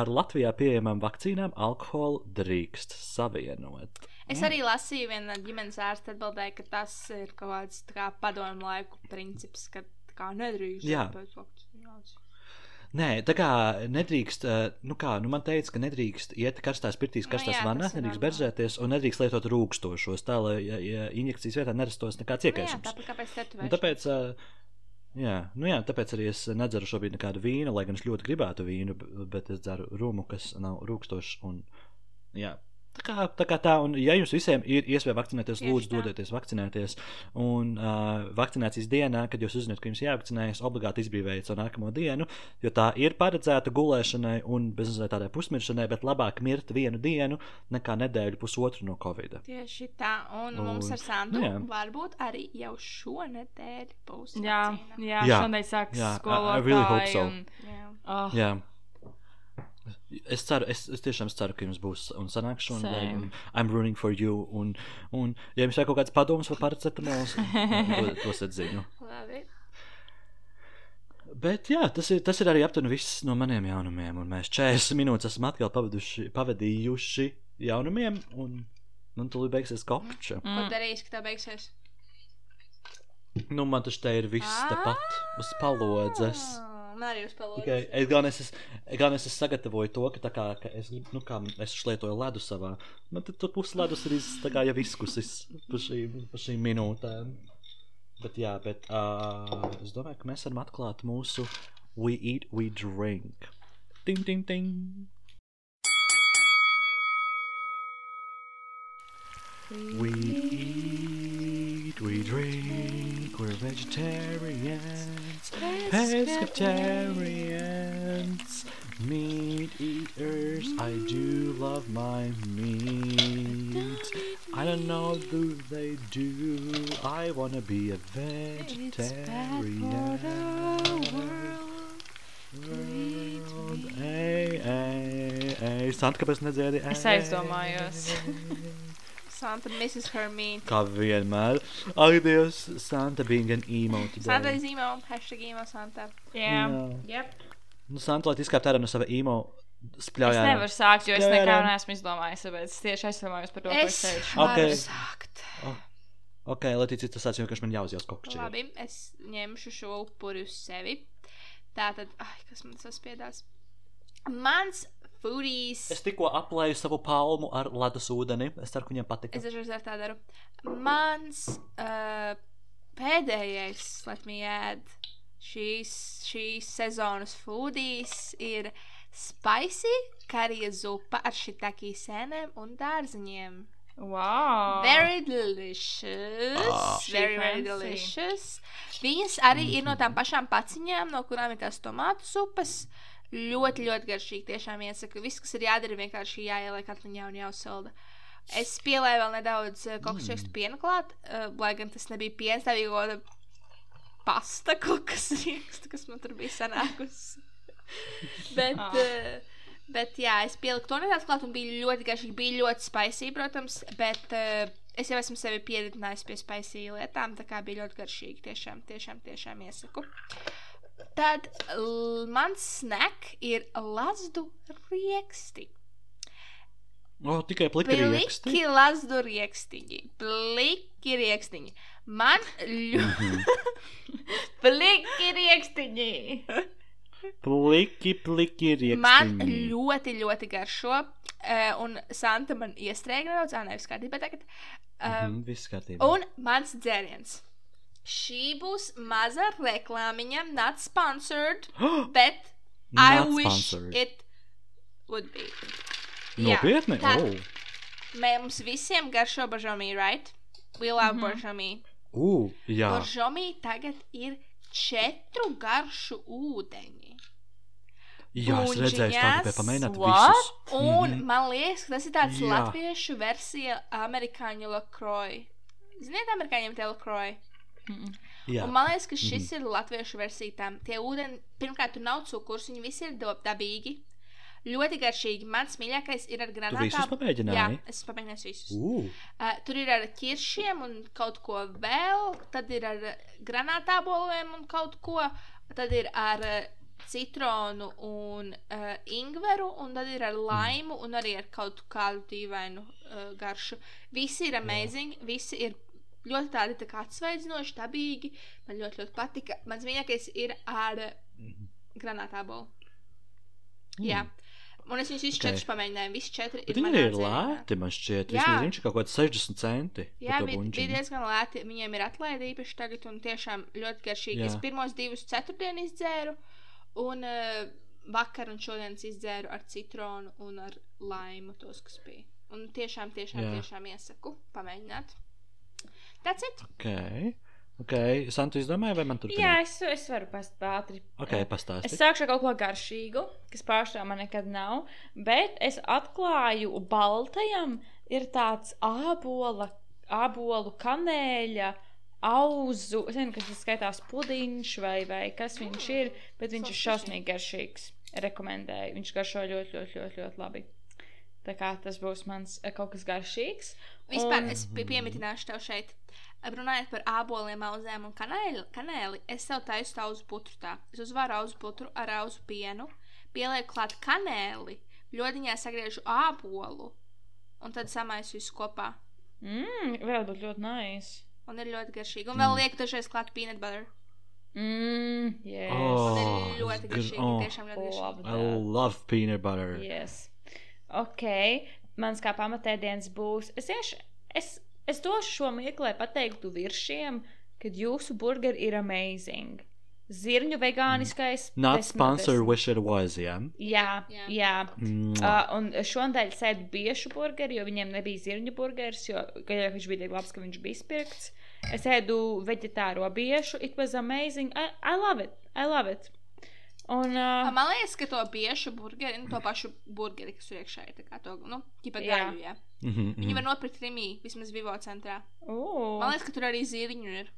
S1: ar Latvijā pieejamām vakcīnām alkoholu drīkst savienot.
S3: Es arī lasīju, viena ģimenes ārsta atbildēja, ka tas ir kaut kāds kā padomu laiku princips, ka kā nedrīkst.
S1: Jā.
S3: pēc vakcinācijas.
S1: Nē, tā kā nedrīkst, ā, nu kā, nu man teica, ka nedrīkst iet karstās pirtīs,
S3: Nu
S1: karstās
S3: jā,
S1: vannās, nedrīkst berzēties un nedrīkst lietot rūkstošos, tā lai ja, ja injekcijas vietā nerastos nekāds
S3: Nu jā,
S1: iekaisums.
S3: tāpēc kāpēc te tu
S1: Un
S3: vērš?
S1: tāpēc, ā, jā, nu jā, tāpēc arī es nedzeru šobrīd nekādu vīnu, lai gan es ļoti gribētu vīnu, bet es dzeru rumu, kas nav rūkstošs. Un, jā. Tā kā, tā kā tā, un ja jums visiem ir iespēja vakcinēties,
S3: Tieši
S1: lūdzu,
S3: tā.
S1: dodieties vakcinēties. Un uh, vakcinācijas dienā, kad jūs uzzināt, ka jums jāvakcinējas, obligāti izbrīvējiet savu nākamo dienu, jo tā ir paredzēta gulēšanai un bez tādai pusmiršanai, bet labāk mirt vienu dienu nekā nedēļu pusotru no covid.
S3: Tieši tā, un
S1: Un-
S3: mums ar Sandu
S1: nu jā.
S3: varbūt arī jau šonadēļ būs.
S2: Jā, jā,
S1: Jā.
S2: šodien sāks
S1: Jā, I- really hope so.
S2: Un,
S3: Jā.
S2: oh,
S1: Jā. Es ceru, es, es tiešām ceru, ka jums būs un sanāks šodien.
S2: Same.
S1: Un I'm running for you. Un, un ja jums ir kaut kāds padoms par paracetamols, to, to sadziņu.
S3: Labi.
S1: Bet jā, tas ir, tas ir arī aptuveni viss no maniem jaunumiem. Un mēs 40 minūtes esam atkal pavaduši, pavadījuši jaunumiem. Un, un tur beigsies kopča.
S3: Ko darīsi, kad tā beigsies?
S1: Nu, man tas te ir viss tepat uz palodzes.
S3: Ah, Man arī uz palodzes.
S1: Tikai es gan es, gan es sagatavoju to, ka, kā, ka es, nu, kā es lietoju ledu savā. Man tur pusi ledus ir iz- kā jau izkusis pa šīm, pa šīm minūtēm. Bet jā, bet uh, es domāju, ka mēs varam atklāt mūsu We Eat, We Drink. Ting, ting, ting. We eat, we drink, we're vegetarians, pescatarians, meat eaters. I do love my meat. I don't know who they do. I wanna be a vegetarian. World. Ei, ei, ei. Santa, kāpēc nedziedi?
S2: Es aizdomājos.
S3: Santa misses her meat.
S1: Kā vienmēr. Ak, Dievs, Santa bija gan emote.
S3: Santa ir zīmē, hashtag īmē Santa.
S2: Jā,
S1: Jā.
S2: yep.
S1: Nu, Santa, lai izkāptu ārā no sava emo
S2: Es
S1: spļaujā.
S2: nevaru sākt, jo es nekā neesmu izdomājis. Es tieši aizdomājos par to, ko es
S3: Es
S2: teicu.
S3: varu
S1: Ok.
S3: sākt.
S1: Ok, lai tic, tas tāds vienkārši man jāuzjās kokšķi.
S3: Labi, es ņemšu šo upuri uz sevi. Tā tad, ai, kas man saspiedās? Mans foodies.
S1: Es tikko aplēju savu palmu ar ledus ūdeni. Es ceru, ka viņam patika.
S3: Es dažreiz tā daru. Mans uh, pēdējais, let me add, šīs, šīs sezonas foodies ir spicy karija zupa ar šitaki sēnēm un dārziņiem.
S2: Wow!
S3: Very delicious.
S1: Ah.
S3: very, very delicious. Viņas arī ir no tām pašām paciņām, no kurām ir tās tomātu supas. Ļoti, ļoti garšīgi. Tiešām iesaku. Viss, kas ir jādara, vienkārši jāieliek atmiņā un jāuzsilda. Es pielēju vēl nedaudz uh, kokosriekstu pienu klāt, uh, lai gan tas nebija piens, tā bija kaut kāda pasta kokosriekstu, kas man tur bija sanākusi. Bet, uh, bet jā, es pieliku to nedaudz klāt un bija ļoti garšīgi. Bija ļoti spicy, protams, bet uh, es jau esmu sevi pieredzinājusi pie spicy lietām, tā kā bija ļoti garšīgi. Tiešām, tiešām, tiešām iesaku. Tad mans snack ir lazdu rieksti.
S1: O, tikai plika rieksti.
S3: Pliki lazdu riekstiņi. Pliki riekstiņi. Man ļoti.
S2: Pliki riekstiņi!
S1: Pliki, pliki
S3: Man
S1: rieksti.
S3: ļoti, ļoti garšo. Uh, un Santa man iestrēga nedaudz, ah, nevis kārtībā tagad. Um,
S1: Mhm, Viss kārtībā.
S3: Un mans dzēriens. Šī būs maza reklāmiņa, not sponsored, bet I
S1: Not
S3: wish
S1: sponsored.
S3: it would be. Jā,
S1: Nopietni?
S3: tā-
S1: O,
S3: Mums visiem garšo bažomī, right? We love mm -hmm. bažomī.
S1: U, jā.
S3: Bažomī tagad ir četru garšu ūdeņi.
S1: Jā, es redzēju, tā
S3: Buļģiņas,
S1: gribēju pamēģināt
S2: what?
S1: visus.
S3: Un
S1: Mhm.
S3: man liekas, ka tas ir tāds
S1: Jā.
S3: latviešu versija amerikāņu lakroja. Ziniet, amerikāņiem tie lakroja.
S1: Jā.
S3: Un man liekas, ka šis mm -hmm. ir latviešu versija tam. Tie ūdeni, pirmkārt, tur nav cukurs, viņi visi ir dab- dabīgi. Ļoti garšīgi. Mans mīļākais ir ar granātām. Jā, es pamēģināju visus.
S1: U,
S3: Uh, tur ir ar ķiršiem un kaut ko vēl. Tad ir ar uh, granātāboliem un kaut ko. Tad ir ar uh, citronu un uh, ingveru. Un tad ir ar laimu un arī ar kaut kādu dīvainu uh, garšu. Visi ir amazing. Visi ir ļoti tādi tā kā atsvaidzinoši, dabīgi. Man ļoti, ļoti patika. Mans mīļākais ir ar granātābolu. Jā. Un es viņus visus
S1: Ok.
S3: četrus pamēģināju. Visi četri
S1: bet
S3: ir.
S1: viņi ir lēti, man šķiet. Vismaz viņš ir kaut kāds 60 centi.
S3: Jā, bija, bija diezgan lēti. Viņiem ir atlaide īpaši tagad, un tiešām ļoti garšīgi.
S1: Jā.
S3: Es pirmos divus ceturtdienus izdzēru, un uh, vakar un šodienas izdzēru ar citronu un ar laimu tos, kas bija. Un tiešām, tiešām,
S1: Jā.
S3: tiešām iesaku pamēģināt. Tas ir.
S1: Ok. Ok. Santu izdomāja, vai man tur
S2: Jā, es, es varu past ātri.
S1: Ok,
S2: Es
S1: pastāsti.
S2: sākšu ar kaut ko garšīgu, kas pārsvarā man nekad nav. Bet es atklāju, baltajam ir tāds ābola, ābolu kanēļa. Auzu, es nezinu, kas tas skaitās pudiņš vai, vai kas viņš ir, bet viņš ir šausmīgi garšīgs. Rekomendēju. Viņš garšo ļoti, ļoti, ļoti, ļoti labi. Tā kā tas būs mans eh, kaut kas garšīgs.
S3: Vispār
S2: Un-
S3: es pie- piemitināšu tev šeit. Runājot par āboliem, auzēm un kanēli, kanēli es sev taisu auzu putru tā. Es uzvāru auzu putru ar auzu pienu, pielieku klāt kanēli, ļodiņā sagriežu ābolu un tad samaisu visu kopā.
S2: Mmm, vēl būtu ļoti nice.
S3: Un ir ļoti garšīgi. Un vēl lieku dažreiz klāt peanut butter.
S2: Mmm, yes.
S1: Oh.
S3: Un ir
S1: Oh,
S3: ļoti garšīgi.
S1: oh.
S3: Tiešām ļoti garšīgi.
S1: I love peanut butter.
S2: Yes. Ok, mans kā pamatēdiens būs. Es, tieši, es, es došu šo mirkli, lai pateiktu virsiem, ka jūsu burgeri ir amazing. Zirņu vegāniskais.
S1: Not
S2: desmit
S1: sponsor, wish it was, jā.
S2: Jā,
S3: Jā.
S2: jā.
S1: Mm.
S2: Uh, un šodien sēdu biešu burgeri, jo viņiem nebija zirņu burgeris, jo jau viņš bija tik labs, ka viņš bija izpirkts. Es ēdu veģetāro biešu. It was amazing. I, I love it. I love it. Un, uh,
S3: Man liekas, ka to biešu burgeri, nu, to pašu burgeri, kas tur iekšā ir, tā nu, ķipa
S2: Jā.
S3: gaļu, jā.
S1: Mhm,
S3: Viņi
S1: mhm.
S3: var nopirkt Rimī, vismaz Vivo centrā.
S2: uh,
S3: Man liekas, ka tur arī zīriņu ir.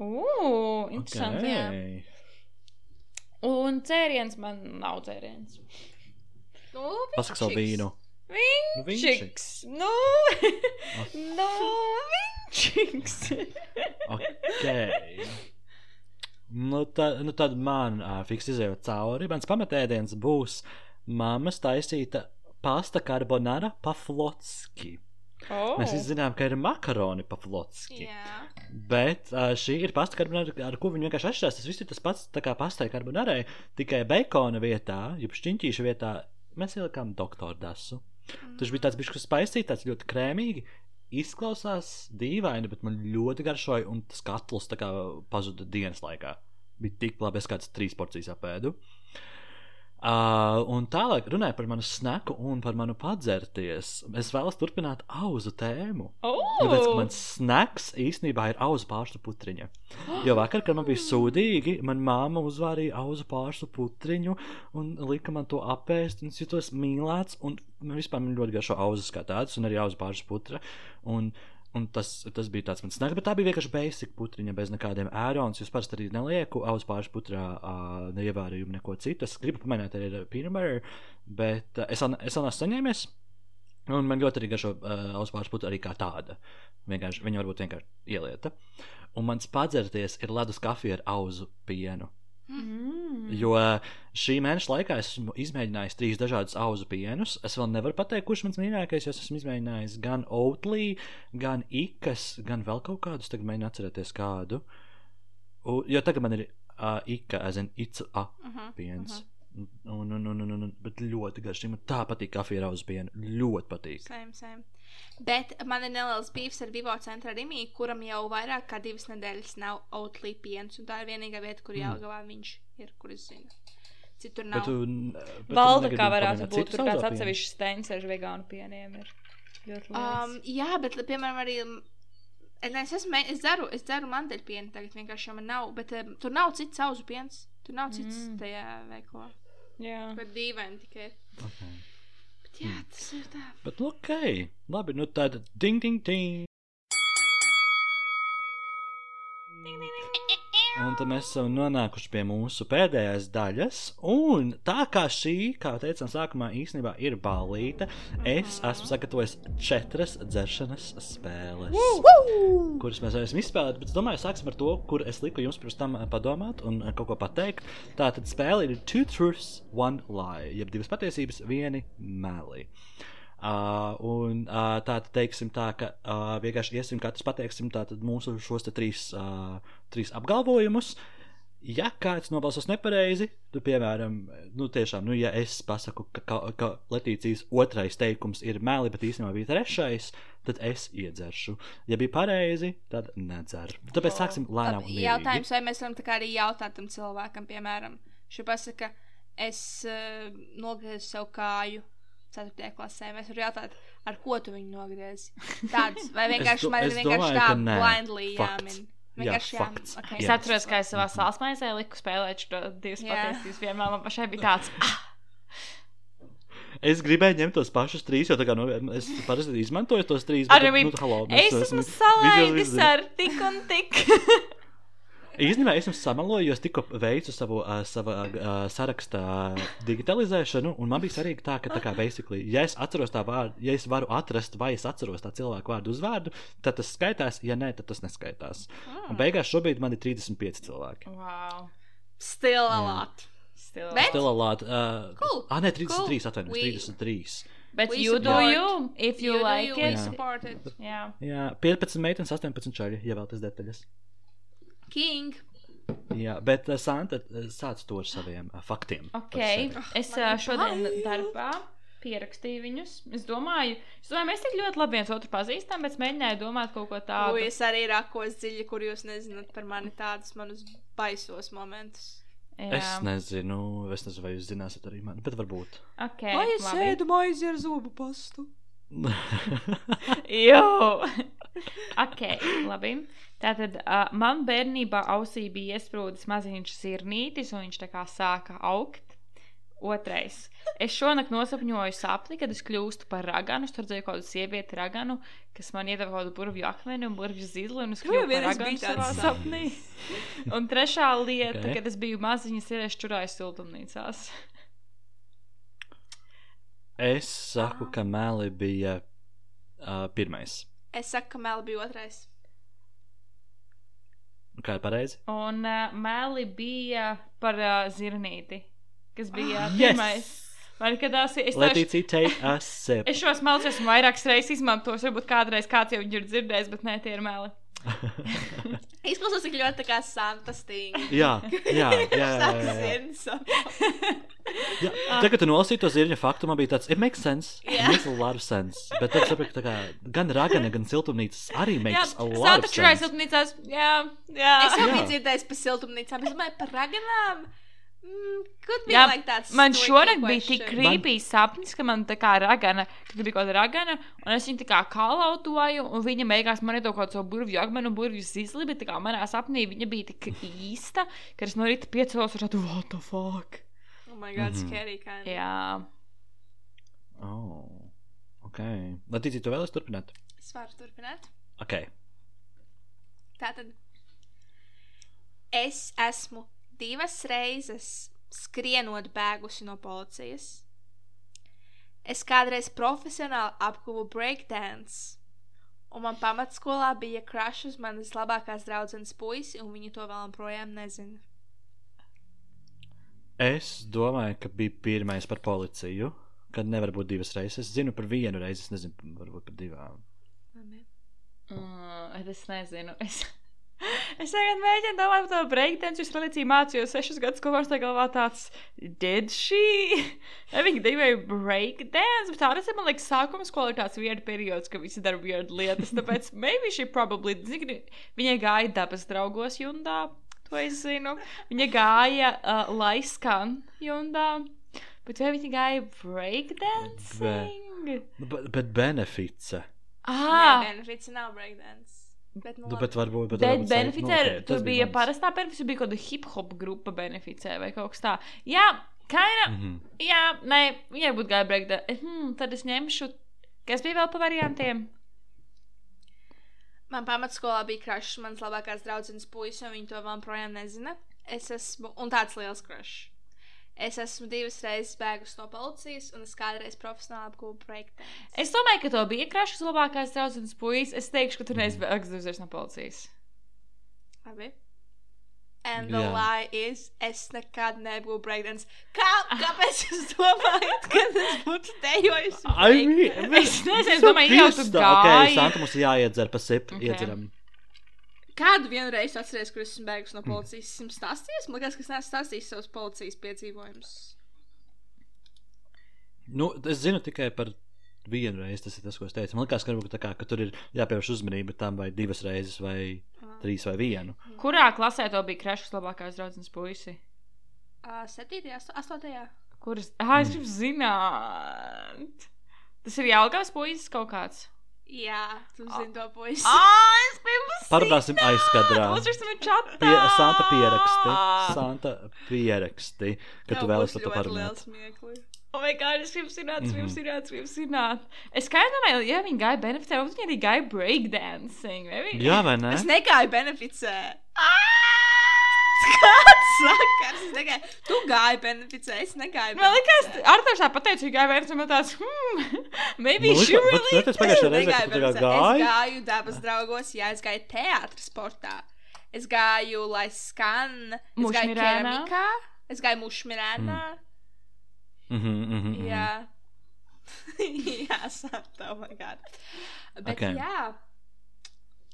S2: uh, interesanti. jā.
S1: Okay.
S2: Un dzēriens man nav dzēriens.
S3: Nu,
S1: Pasaka savu
S3: vinčiks.
S1: vīnu. Nu,
S2: Vinčiks. Nu, nu, vinčiks.
S1: Ok. Nu, ta, nu tad man uh, fiks izējot cauri. Mans pamatēdiens būs mammas taisīta pasta carbonara paflotski.
S2: Oh.
S1: Mēs zinām, ka ir makaroni paflotski.
S3: Jā.
S1: Bet uh, šī ir pasta carbonara, ar ko viņi vienkārši atšķirās. Tas viss ir tas pats, tā kā pastai carbonarai, tikai bekona vietā, jeb šķiņķīša vietā. mēs ielikām doktora dasu. Tas bija tāds bišķis tāds ļoti krēmīgi. Izklausās dīvaini, bet man ļoti garšoja, un tas katls pazuda dienas laikā. Bija tik labi, es kāds trīs porcijas apēdu. Uh, un tālāk runāja par manu snaku un par manu padzerties. Es vēlos turpināt auzu tēmu. Tāpēc, ka mans snacks īstenībā ir auzu pārstu putriņa. Jo vakar, kad man bija sūdīgi, man māma uzvārīja auzu pārstu putriņu un lika man to apēst. Un es jutos mīlēts, un man vispār man ļoti garšo auzas kā tāds, un arī auzu pārstu putra. Un, Un tas, tas bija tāds mans snacks, bet tā bija vienkārši basic putriņa bez nekādiem ērons. Jūs parasti arī nelieku auzu pāršu putrā, uh, neievērījumu neko citu. Es gribu pamainīt arī butter, bet uh, es, es neesmu saņēmies. Un man ļoti arī garšo uh, auzu pāršu putra arī kā tāda. Vienkārši, viņa varbūt vienkārši ielieta. Un mans padzerties ir ledus kafija ar auzu pienu.
S2: Mm.
S1: Jo šī mēneša laikā es esmu izmēģinājis trīs dažādus auzu pienus. Es vēl nevaru pateikt, kurš mans mīļākais, jo es esmu izmēģinājis gan Oatlī, gan Ikas, gan vēl kaut kādus. Tagad mēģinu atcerēties kādu. U, jo tagad man ir uh, Ika, azin, Ica A
S3: Mhm,
S1: piens. Un, un, un, un, un, un, bet ļoti garšīgi. Man tā patīk kafija ar auzu pienu. Ļoti patīk.
S3: Same, same. Bet man ir neliels beefs ar Vivo centra Rimī, kuram jau vairāk kā divas nedēļas nav Outlī piens. Un tā ir vienīgā vieta, kur
S1: Mm.
S3: Jālgavā viņš ir, kur es zinu. Citur
S1: Bet
S3: nav.
S1: tu, bet tu
S2: Valda
S1: negribi
S2: kā varētu būt. Tur kāds atsevišķs steins ar vegānu pieniem ir. Ļoti
S3: Um, jā, bet, piemēram, arī. Es, es, esmu, es dzeru, es dzeru manteļpienu, tagad vienkārši jau man nav. Bet um, tur nav cits auzu piens. Tur nav cits
S2: Mm.
S3: mm. tajā veikalā.
S2: Jā.
S3: Bet dīvaini tikai.
S1: Okay.
S3: Bet jā, tas ir tā.
S1: Bet, nu, ok, labi, nu tad ding, ding, ding. Un tad mēs esam nonākuši pie mūsu pēdējās daļas. Un tā kā šī, kā teicām, sākumā īstenībā ir balīta, es esmu sagatavojis četras dzeršanas spēles. Kuras mēs varēsim izspēlēt, bet es domāju, sāksim ar to, kur es liku jums pirms tam eh, padomāt un eh, kaut ko pateikt. Tā tad spēle ir Two Truths, One Lie, jeb divas patiesības, vieni meli. Uh, un uh, tā tad teiksim tā, ka uh, vienkārši iesim, katrs pateiksim tātad mūsu šos te trīs, uh, trīs apgalvojumus. Ja kāds nobalsos nepareizi, tad, piemēram, nu, tiešām, nu, ja es pasaku, ka, ka, ka Latīcijas otrais teikums ir meli, bet īstenībā bija trešais, tad es iedzeršu. Ja bija pareizi, tad nedzeru. Tāpēc sāksim lēnām.
S3: Labi. Jautājums, vai mēs varam tā kā arī jautāt tam cilvēkam, piemēram, šī pasaka, es uh, nogriezu sev kāju 4. klasē. Mēs varam jautāt, ar ko tu viņu nogriezi. Tāds, vai vienkārši man ir
S1: es
S3: vienkārši tā blindly jāmin.
S1: Jā,
S3: Vienkārši jāmin.
S1: fakts.
S3: Okay.
S2: Es
S1: Jā.
S2: atceros, ka es savā sāls maizē liku spēlēt šo divas
S3: Jā.
S2: patiesības. Vienmēr man pašai bija tāds, ah,
S1: Es gribēju ņemt tos pašus trīs, jo tā kā, nu, es parasti izmantoju tos trīs.
S2: Arī
S1: nu, halo,
S2: es
S1: mēs
S2: esmu
S1: esam-
S2: salaidis ar tik un tik.
S1: Īstenībā es jums samaloju, jo es tikko veicu savu uh, savu, uh, sarakstu digitalizēšanu, un man bija svarīgi tā, ka, tā kā, basically, ja es atceros tā vārdu, ja es varu atrast, vai es atceros tā cilvēku vārdu uzvārdu, tad tas skaitās, ja nē, tad tas neskaitās. Un beigās šobrīd man ir 35 cilvēki.
S2: wow.
S3: Still a
S1: Jā.
S3: lot.
S2: Still.
S3: Bet-
S1: Stila Lāta. Uh,
S3: Cool.
S1: Ah, nē, 33,
S3: Cool.
S1: atvainojos,
S3: We-
S1: 33.
S2: Bet
S3: We
S2: you do
S3: support.
S2: you, if you,
S3: do
S2: like
S3: you,
S2: it.
S1: Jā.
S2: Jā.
S1: Jā, 15 meitenes, 18 čaļi, ja vēl tas detaļas.
S3: King.
S1: Jā, bet uh, Santa uh, sāc to ar saviem uh, faktiem. par
S2: Ok,
S1: sevi.
S2: es
S3: ir
S2: šodien darbā pierakstīju viņus. Es domāju, es domāju, mēs tik ļoti labi viens otru pazīstam, bet es mēģināju domāt kaut ko tādu.
S3: Ui, es arī rakos dziļi, kur jūs nezināt par mani tādus manus baisos momentus.
S2: Jā.
S1: Es nezinu, es nezinu, vai jūs zināsiet arī mani, bet varbūt.
S2: Ok,
S3: Vai es
S2: labi.
S3: ēdu maizi ar zubu pastu?
S2: Jo! ok, labi. Tātad uh, man bērnībā ausī bija iesprūdis maziņš sirnītis, un viņš tā kā sāka augt. Otrais. Es šonakt nosapņoju sapni, kad es kļūstu par raganu. Es tur kaut kādu sievieti raganu, kas man iedeva kaut kādu burvju akmeni un burvju zili, un es kļuvu par raganu savā sapnī. un trešā lieta,
S1: Ok.
S2: okay. kad es biju maziņas, ir es čurāju siltumnīcās.
S1: es saku, ka meli bija uh, pirmais.
S3: Es saku, ka Mel bija otrais.
S1: Kā ir pareizi?
S2: Un uh, mēli bija par uh, zirnīti, kas bija uh,
S1: Yes!
S2: Man ir. Es,
S1: sip.
S2: es šos melus esmu vairākas reizes izmantojis. Varbūt kādreiz kāds jau ir dzirdējis, bet nē, tie ir meli.
S3: Izklausās tik ļoti tā kā Santa stinga.
S1: jā, jā, jā, jā, jā, jā.
S3: Santa
S1: Jā, tagad, kad tu nolasīji to zirņa faktu, man bija tāds, it makes sense. It
S3: Jā.
S1: makes a lot of sense. Bet tad sapratu, ka tā kā gan ragana, gan siltumnīcas arī
S2: Jā,
S1: makes a lot
S2: Santa
S1: of
S2: Čurāja
S1: sense.
S2: siltumnīcās. Jā, jā.
S3: Es jau
S1: Jā.
S3: biju dzirdējis par siltumnīcām, es domāju par raganām. Mm,
S2: Jā,
S3: like
S2: man šonakt bija tik
S3: question?
S2: creepy sapnis, ka man tā kā ragana, ka tur bija kaut kāda ragana, un es viņu tā kā kalautoju, un viņa beigās man iedod kaut kādu savu burvju akmenu un burvju zizli, bet tā kā manā sapnī viņa bija tik īsta, ka es no rīta piecēlos ar tādu, what the fuck?
S3: Oh my god,
S1: Mhm.
S3: scary kind.
S2: Jā.
S1: Oh, ok. Latīcija, tu vēlies turpināt?
S3: Es varu turpināt.
S1: Ok.
S3: Tātad es esmu divas reizes skrienot bēgusi no policijas. Es kādreiz profesionāli apguvu breakdance, un man pamatskolā bija crush uz manas labākās draudzenes puisi, un viņa to vēl joprojām nezina.
S1: Es domāju, ka bija pirmais par policiju, kad nevar būt divas reizes. Es zinu par vienu reizi, es nezinu, varbūt par divām.
S2: Mm, es nezinu. Es, es tagad mēģinu domāt par to breakdance. Es reliģiju mācījos sešus gadus, ko vairs galvā tāds - did she? Viņa divēja breakdance, bet tā arī man liekas, sākuma skolā ir tāds weird periods, ka visi dara weird lietas. Tāpēc maybe she probably, zini, viņa gāja dabas draugos jundā. To es zinu. Viņa gāja uh, Laiskan jundā. Bet vai viņa gāja breakdancing?
S1: Bet, bet benefice.
S2: Ah!
S3: Nē, benefits nav breakdance. Bet, nu,
S1: Nu,
S3: labi.
S1: bet varbūt. Bet,
S2: Bet beneficē,
S1: nu,
S2: nu, tur bija
S1: mans.
S2: parastā beneficē, bija kaut kāda hip hop grupa beneficē vai kaut kas tāds. Jā, kaina.
S1: Mhm.
S2: Jā, nē, viņai būtu gāja breakda. Hmm, tad es ņemšu. Kas bija vēl pa variantiem?
S3: Man pamatskolā bija crush uz manas labākās draudzenes puisi, un viņa to vēl joprojām nezina. Es esmu, un tāds liels crush. Es esmu divas reizes bēgus no policijas, un es kādreiz profesionāli apgūvu breakdance.
S2: Es domāju, ka to bija krašs labākais draudzenes puisis. Es teikšu, ka tur neesmu atgriezies no policijas.
S3: Labi. And the
S1: Jā.
S3: lie is, es nekad nebūšu breakdance. Kā, kāpēc jūs domājat, ka es būtu dejojis?
S1: I mean,
S2: Es nezinu, es domāju, jau tu
S1: Ok,
S2: gāji.
S1: Santa mums jāiedzer pa sipu.
S2: Ok.
S1: Okay. Iedzeram.
S3: Kādu vienu reizi atceries, kur esmu bēgus no policijas? Es jums stāstījis? Man liekas, ka es neesmu stāstījis savus policijas piedzīvojumus.
S1: Nu, es zinu tikai par vienu reizi, tas ir tas, ko es teicu. Man liekas, ka, varbūt tā kā, ka tur ir jāpievērš uzmanība tam vai divas reizes, vai trīs vai vienu.
S2: Kurā klasē to bija krašs labākais draudzenes puisi?
S3: Uh, septītajā, asto- astotajā.
S2: Kuras? Ah, es gribu zināt. Tas ir Jālgavas puisis kaut kāds.
S3: Jā, tu zini to puisi.
S2: Ah, es gribu zināt.
S1: Parunāsim aizkadrā.
S2: Uzraksim čatā.
S1: Pie, Santa pieraksti. Santa pieraksti, ka tu vēlies par to parunāt.
S3: Smiekli.
S2: Oh, my God, es gribu zināt, es gribu
S1: Mhm.
S2: zināt, es gribu zināt. Es kā domāju, ja viņi gāja benefitē, tad viņi arī gāja breakdancing. vai viņi?
S1: Jā, vai ne?
S3: Es negāju beneficē. Kāds sakars? Negāju. Tu gāji beneficē, es negāju.
S2: Man liekas, Arthurs tā pateica, ka gāja benefitē, un tāds, hmm, maybe
S1: Nu,
S2: she really.
S1: bet- bet es pagājušajā reizē, kad tu kā
S3: Es
S1: gāji.
S3: gāju dabas draugos, jā, es gāju teātris sportā. Es gāju, lai skan. Es gāju
S2: Mušmirēnā?
S3: keramikā. Es gāju mušmirēnā.
S1: Mhm, mhm, mhm.
S3: Jā. jā, sāpta, oh my god. Bet
S1: Ok.
S3: jā.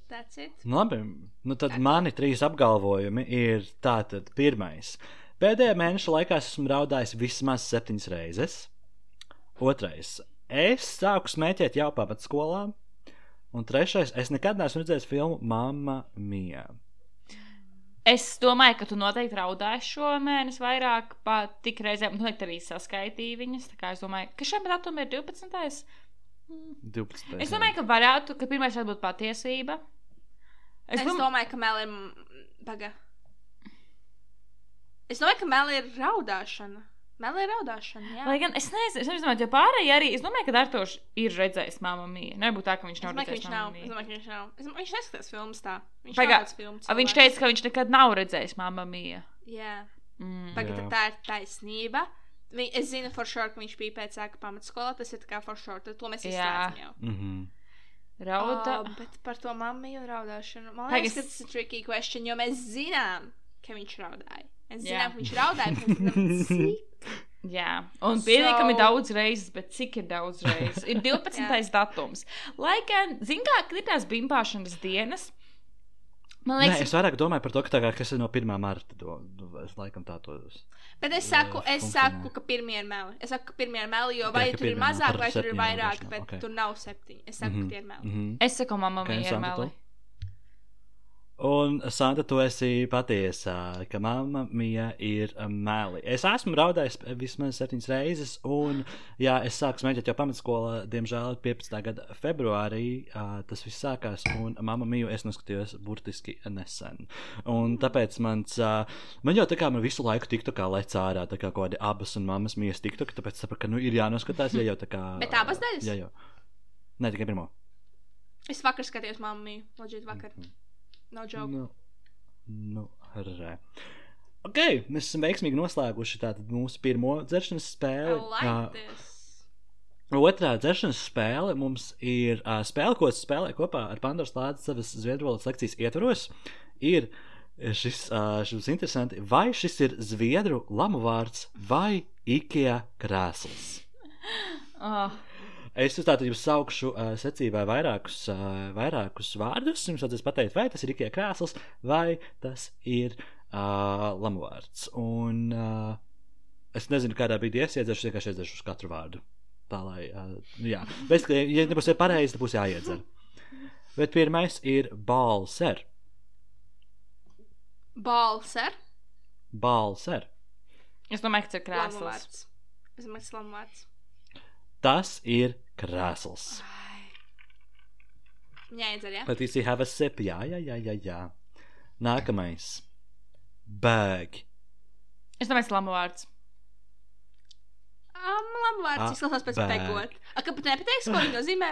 S3: That's it.
S1: Nu, labi, nu tad mani trīs apgalvojumi ir tātad pirmais. Pēdējā mēneša laikā es esmu raudājis vismaz septiņas reizes. Otrais. Es sāku smēķēt jau pamatskolā. Un trešais. Es nekad neesmu redzējis filmu Mamma Mia.
S2: Es domāju, ka tu noteikti raudāji šo mēnesi vairāk, pat tik reizēm, un noteikti arī saskaitīji viņas. Tā kā es domāju, ka šim datumam ir 12.
S1: 12.
S2: Es domāju, ka varētu, ka pirmais varētu būt patiesība.
S3: Es,
S2: Es, dom...
S3: domāju, ka Mel ir. Paga. Es domāju, ka Mel ir raudāšana. Mel ir raudāšana. Jā.
S2: Lai gan es nezinu, es nezinu, ja pārējie arī. Es domāju, ka Artošs ir redzējis māmu mīlu. Nebūt tā, ka viņš nav
S3: domāju, ka
S2: redzējis
S3: viņš nav. Es domāju, ka viņš nav. Es, domāju, viņš neskatās filmas tā. Viņš
S2: Pagā-
S3: filmas.
S2: A, Viņš teica, ka viņš nekad nav redzējis māmu mīlu.
S3: Jā.
S2: Mm.
S3: Pagaid,
S1: Jā.
S3: tā ir taisnība. Vi- Es zinu, for sure, ka viņš bija pēc sāka pamatskolā. Tas ir tā kā for sure. tad To mēs
S2: Jā.
S3: izslēdzam jau.
S1: Mhm.
S2: Rauda.
S3: Oh, bet par to mammu un raudāšanu. Man liekas, ka
S2: es-
S3: tas ir tricky question, jo mēs zinām, ka viņš raudāja. Mēs zinām, ka viņš raudāja.
S2: Jā, un pietiekami
S3: So-
S2: daudz reizes, bet cik ir daudz reizes? Ir 12. datums. Lai gan, zināmā mērā, ir tās bimbāšanas dienas, Man
S1: Nē,
S2: liekas,
S1: es vairāk domāju par to, ka tā kas ir no 1. marta. To, to, es laikam tā to
S3: Bet es saku, es saku, ka pirmie ir meli. Es saku, ka pirmie ir meli, jo vai tur ir mazāk, vai tur ir vairāk, bet tur nav septiņi. Es saku, ka tie ir meli.
S1: Mm -hmm.
S2: es saku, mamma ir meli.
S1: Un, Santa, tu esi patiesā, ka mamma mija ir meli. Es esmu raudājis vismaz septiņas reizes, un, jā, es sāku smēķēt jau pamatskolā, diemžēl 15. gada februārī tas viss sākās, un mamma miju es noskatījos burtiski nesen. Un tāpēc mans, man jau tā kā man visu laiku tiktu kā lec ārā, tā kā kaut kādi abas un mammas mijas tiktu, tāpēc sapratu, ka, nu, ir jānoskatās, ja jau tā kā.
S3: Bet abas daļas?
S1: Jā, jau. Nē, tikai pirmo.
S3: Es vakar skatījos mammu, loģiski vakar. No joke.
S1: Nu, nu, re. Ok, mēs esam veiksmīgi noslēguši tātad mūsu pirmo dzeršanas
S3: I
S1: spēli.
S3: like this.
S1: Ā, Otrā dzeršanas spēle mums ir uh, spēle, ko es spēlēju kopā ar Pandoras lādes savas zviedru valodas lekcijas ietvaros. Ir šis, uh, šis interesanti, vai šis ir zviedru lamu vārds vai Ikea krēsls.
S2: Oh,
S1: Es tādu jums saukšu uh, secībā vairākus, uh, vairākus vārdus. Jums vajadzēs pateikt, vai tas ir Ikea krēsls vai tas ir uh, lamuvārds. Un uh, es nezinu, kādā brīdī es iedzeršu, vienkārši iedzeršu uz katru vārdu. Tā lai, uh, jā, bet, ja nebūs pareizi, tad būs jāiedzer. Bet pirmais ir balser.
S3: Balser.
S1: Balser.
S2: es domāju, ka tas ir krēsls.
S3: Es domāju, ka tas ir lamuvārds.
S1: Tas ir krēsls.
S3: Jāiedzer, jā?
S1: But you have a sip. Jā, jā, jā, jā. jā. Nākamais. Bag.
S2: Es domāju, ka tas ir lamu vārds.
S3: Um, lamuvārds
S1: Ah,
S3: izklausās pēc
S1: bag.
S3: begot. A, kāpēc nepateiks, ko viņi nozīmē?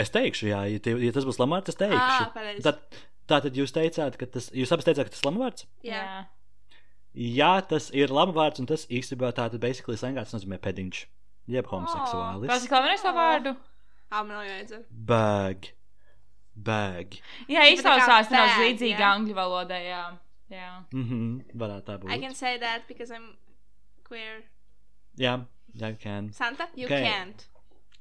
S1: Es teikšu, jā, ja, tie, ja tas būs lamārds, es teikšu.
S3: Ā, pareizi.
S1: Tad, tātad jūs teicāt, ka tas, jūs abas teicāt, ka tas ir lamārds?
S3: Jā.
S1: Jā, tas ir lamārds, un tas īstenībā tātad basically slēgts nozīmē pediņš. Jeb homoseksuālis.
S2: ir klavenais to vārdu.
S3: Ā, man nav jāiedzer.
S1: Bag. Bag.
S2: Jā, izklausās
S3: bag,
S2: līdzīgi
S3: jā.
S2: angļu valodai. Jā. jā.
S1: Mhm, varētu tā būt.
S3: I can say that because I'm queer.
S1: Jā, jā, can.
S3: Santa, you
S1: Okay.
S3: can't.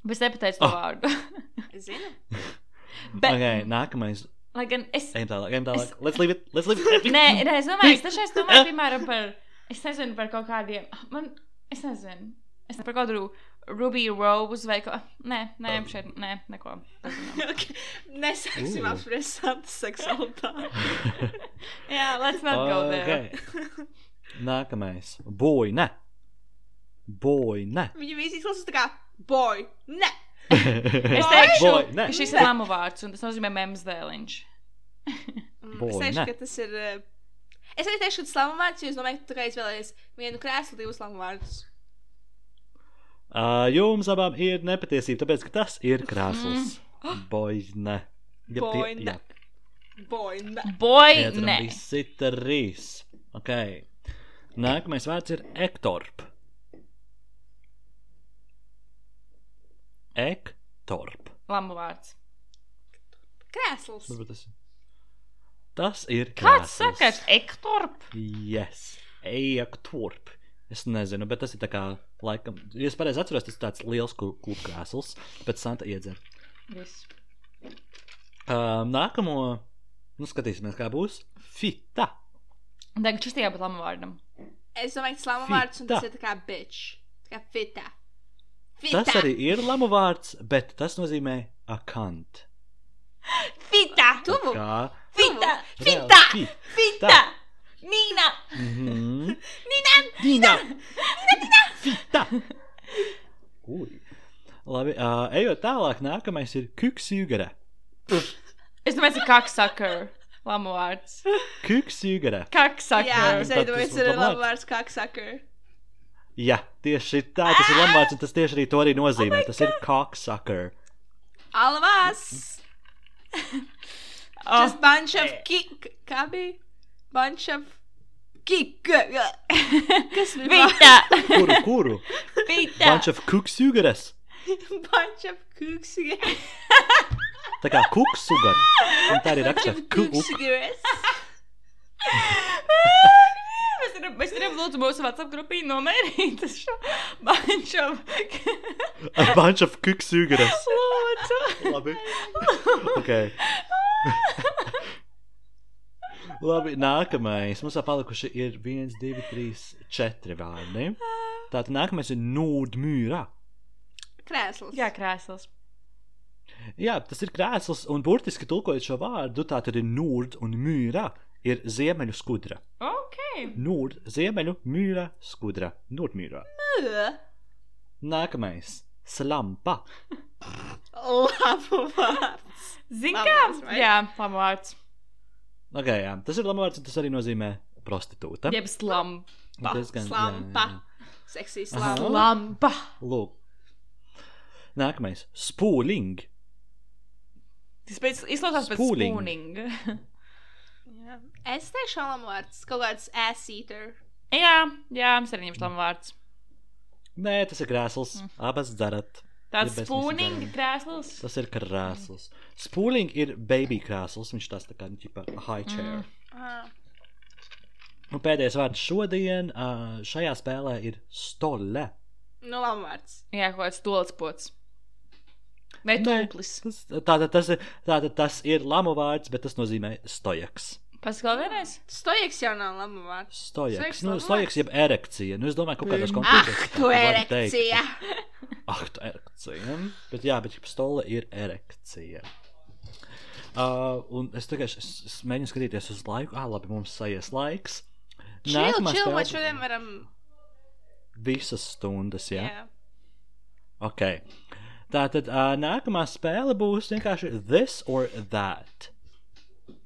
S2: Bet nepateicu to
S1: Oh.
S2: vārdu.
S3: Es zinu.
S2: Bet,
S1: Ok, nākamais.
S2: lai gan es.
S1: Ejam tālāk, ejam tālāk.
S2: Es-
S1: Let's leave it, let's leave it.
S2: Nē, nē, es domāju, es dažreiz domāju, piemēram, par. Es nezinu par kaut kādiem. Man. Es nezinu. Es nezinu par kaut kādu Ruby Rose vai ko. Nē, nē, šeit. Nē, neko.
S3: Okay. Nesāksim
S1: Ooh.
S3: apspriest Santas seksualitāti.
S2: Jā, let's not go there.
S1: Ok. Nākamais. Boy, ne. Boy, ne.
S3: Viņi visi izklausās tā kā boy. Ne.
S2: Es teikšu,
S1: Boy, ne.
S2: ka šis ir lamu vārds, un tas nozīmē mems dēliņš.
S3: Mm,
S1: Boy,
S3: es teikšu,
S1: ne.
S3: ka tas ir. eh, Es arī teikšu, ka tas ir lamuvārds, jo es domāju, ka tu kā izvēlējies vienu krēslu, divus lamuvārdus.
S1: Uh, jums abām ir nepatiesība, tāpēc, ka tas ir krāsls. Boy, ne. Ja
S3: Mm. Boy,
S1: tie- jā.
S3: Boy, ne.
S2: Boy,
S1: Iedzeram
S2: nē.
S1: Visi trīs. Ok. Nākamais vārds ir ektorp. Ektorp.
S2: Lamu vārds.
S3: Krēsls.
S1: Varbūt Tas, tas ir
S2: Kāds
S1: krāsls.
S2: saka, ektorp?
S1: Yes. Ektorp. Es nezinu, bet tas ir tā kā, laikam, ja es pareizi atceros, tas ir tāds liels kūku krēsls, pēc Santa iedzer.
S2: Viss.
S1: Um, nākamo, nu skatīsimies, kā būs. Fita.
S2: Tagad šis jābūt lamu vārdam.
S3: Es domāju, tas ir lamuvārds, un tas
S1: Fita.
S3: ir tā kā bitch. Tā kā fita. Fita.
S1: Tas arī ir lamu vārds, bet tas nozīmē akant.
S2: Fita!
S3: Tuvu.
S1: Kā
S2: Fita!
S3: Fita.
S1: Fi-
S2: Fita! Nīna!
S1: Mhm.
S2: Nīna!
S1: Dīna! Fita! Ui. Labi, uh, ejot tālāk, nākamais ir kuksjūgara.
S2: Es domāju, tas ir kaksaker. Lamu vārds.
S1: Kuksjūgara.
S2: Kaksaker.
S3: Jā, es domāju,
S1: tas
S3: ir
S1: lamuvārds
S3: kā sucker.
S1: Jā, tieši tā, tas ir lamvārds, un tas tieši arī to arī
S3: Oh
S1: nozīmē. tas ir cocksucker.
S3: Alavās!
S2: Oh.
S3: Just bunch of kick. Kā bija? Bunch of kick. Kas bija?
S2: Fita!
S1: Kuru, kuru?
S2: Fita!
S1: Bunch of kuksjūgaras.
S3: Bunch of cooks.
S1: Tā kā kuksugar. Un tā arī raksta kuk.
S2: Mēs varam, mēs varam lūdzu mūsu WhatsApp grupī nomērīt šo banču.
S1: A bunch of kuksjūgaras.
S2: Lūdzu.
S1: Labi. Ok. Labi, nākamais. Mums vēl palikuši ir 1, 2, 3, 4 vārdi. Tātad nākamais ir nūdmīra.
S3: Krēsls.
S2: Jā, krēsls.
S1: Jā, tas ir krēsls, un burtiski tulkojot šo vārdu, tā tad ir nūd un mīra. Ir ziemeļu skudra.
S2: Ok.
S1: Nūd, ziemeļu, mīra, skudra. Nūdmīra.
S3: Ugh.
S1: Nākamais. Slampa.
S3: Labu vārds. Labi,
S2: kā? Jā, labi vārds.
S1: Okay, jā. Tas ir lamārds, un tas arī nozīmē prostitūta.
S2: Jeb slampa.
S1: Diezgan- jā,
S3: Slampa. Seksīs slampa.
S2: Lampa.
S1: Lūk. Nākamais. Spūling.
S2: Tas pēc, izklausās pēc.
S3: Jā. Es teikšu vārds. Kaut kāds ass eater.
S2: jā, jā, mums arī ņemšu labu vārds.
S1: Nē, tas ir krēsls. Abas dzerat.
S2: Tāds
S1: Ja visi
S2: krēsls.
S1: Tas ir krēsls. Spūling ir baby krēsls. Viņš tas tā kā nu, ķipa, high chair.
S3: Ah.
S1: Un pēdējais vārds šodien šajā spēlē ir stole.
S3: Nu, labu vārds.
S2: Jā, kaut kāds tolspots. Vai
S1: Nē,
S2: tūplis.
S1: Tātad, tas tātad tas ir lamu vārds, bet tas nozīmē stojaks.
S2: Paskal vienreiz.
S3: Stojaks jau nav labu vārds.
S1: Stojaks. Nu, stojaks jeb erekcija. Nu, es domāju, kaut kādos
S2: Bim.
S3: Ah,
S1: kontekstos.
S3: tu erekcija.
S1: Ah, tu erekcija. Bet jā, bet stole ir erekcija. Uh, un es tikai es, es mēģinu skatīties uz laiku. Ah, labi, mums sajies laiks.
S3: Čil,
S1: Nākamā
S3: čil, vai
S1: spēle-
S3: šodien varam.
S1: Visas stundas, jā.
S3: Jā.
S1: Ok. Tā tad uh, nākamā spēle būs vienkārši this or that.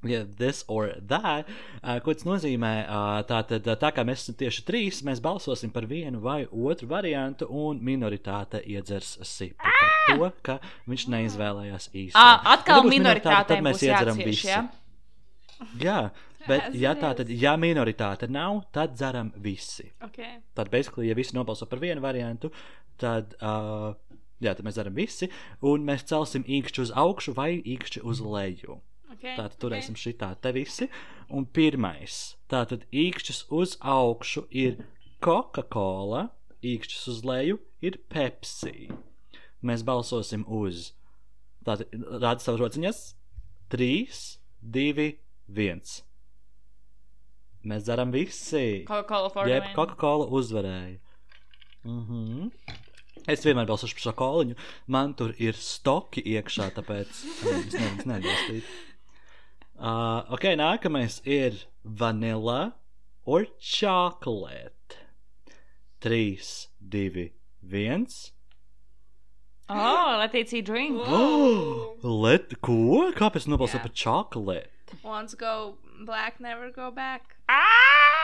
S1: Ja this or that, uh, ko tas nozīmē, uh, tā tad uh, tā kā mēs esam tieši trīs, mēs balsosim par vienu vai otru variantu, un minoritāte iedzers sipu par to, ka viņš neizvēlējās Ja
S2: atkal
S1: nebūs
S2: minoritātēm
S1: tad mēs iedzeram visi.
S2: jā?
S1: Jā, bet ja tā tad, ja minoritāte nav, tad dzeram visi.
S3: Ok.
S1: Tad, basically, ja visi nobalso par vienu variantu, tad, uh, jā, tad mēs darām visi, un mēs celsim īkšķi uz augšu vai īkšķi uz leju.
S3: Okay.
S1: Tātad turēsim šitā te visi. Un pirmais, tātad īkšķis uz augšu ir Coca-Cola, īkšķis uz leju ir Pepsi. Mēs balsosim uz. Tātad rāda savas rociņas. 3, 2, 1. Mēs darām visi.
S2: Coca-Cola for
S1: Jeb,
S2: the win.
S1: Coca-Cola uzvarēja. Mm -hmm. Es vienmēr balsošu par šo koliņu. Man tur ir stoki iekšā, tāpēc mm, es nevaru neatbalstīt. Uh, ok, nākamais ir vanilla or chocolate. 3, 2, 1.
S2: Oh, Latīcija drink.
S1: Oh, let, ko? Kāpēc nobalsot
S3: Jā.
S1: par chocolate?
S3: Once go black, never go back.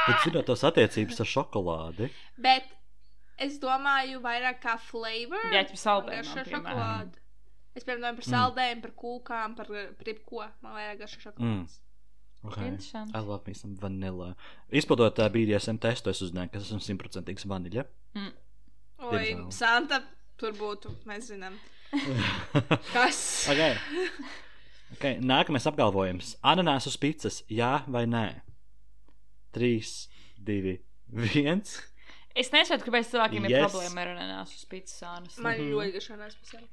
S1: Bet zinot tos attiecības ar šokolādi.
S3: Bet es domāju vairāk kā flavor.
S2: Jā, ķip saldējumam,
S3: Garšo
S2: piemēram.
S3: šokolādi. Es piemēram par saldējumu, par kūkām, par, par jebko. Man vajag garšo šokolādes.
S1: Okay.
S2: Interesanti.
S1: I love me some vanilla. Izpildot uh, BDSM testu, es uzzināju, ka es esmu simtprocentīgs vaniļa.
S2: Mm.
S3: Oi. Santa, tur būtu, mēs zinām. Kas?
S1: okay. Okay, nākamais apgalvojums. Ananās uz pīcis, jā vai nē? 3, 2, 1.
S2: Es nesaprotu, kāpēc cilvēkiem ir
S1: Yes.
S2: problēma ar ananāsu uz pīcis sānas.
S3: Man ļoti garšo nespēcēl.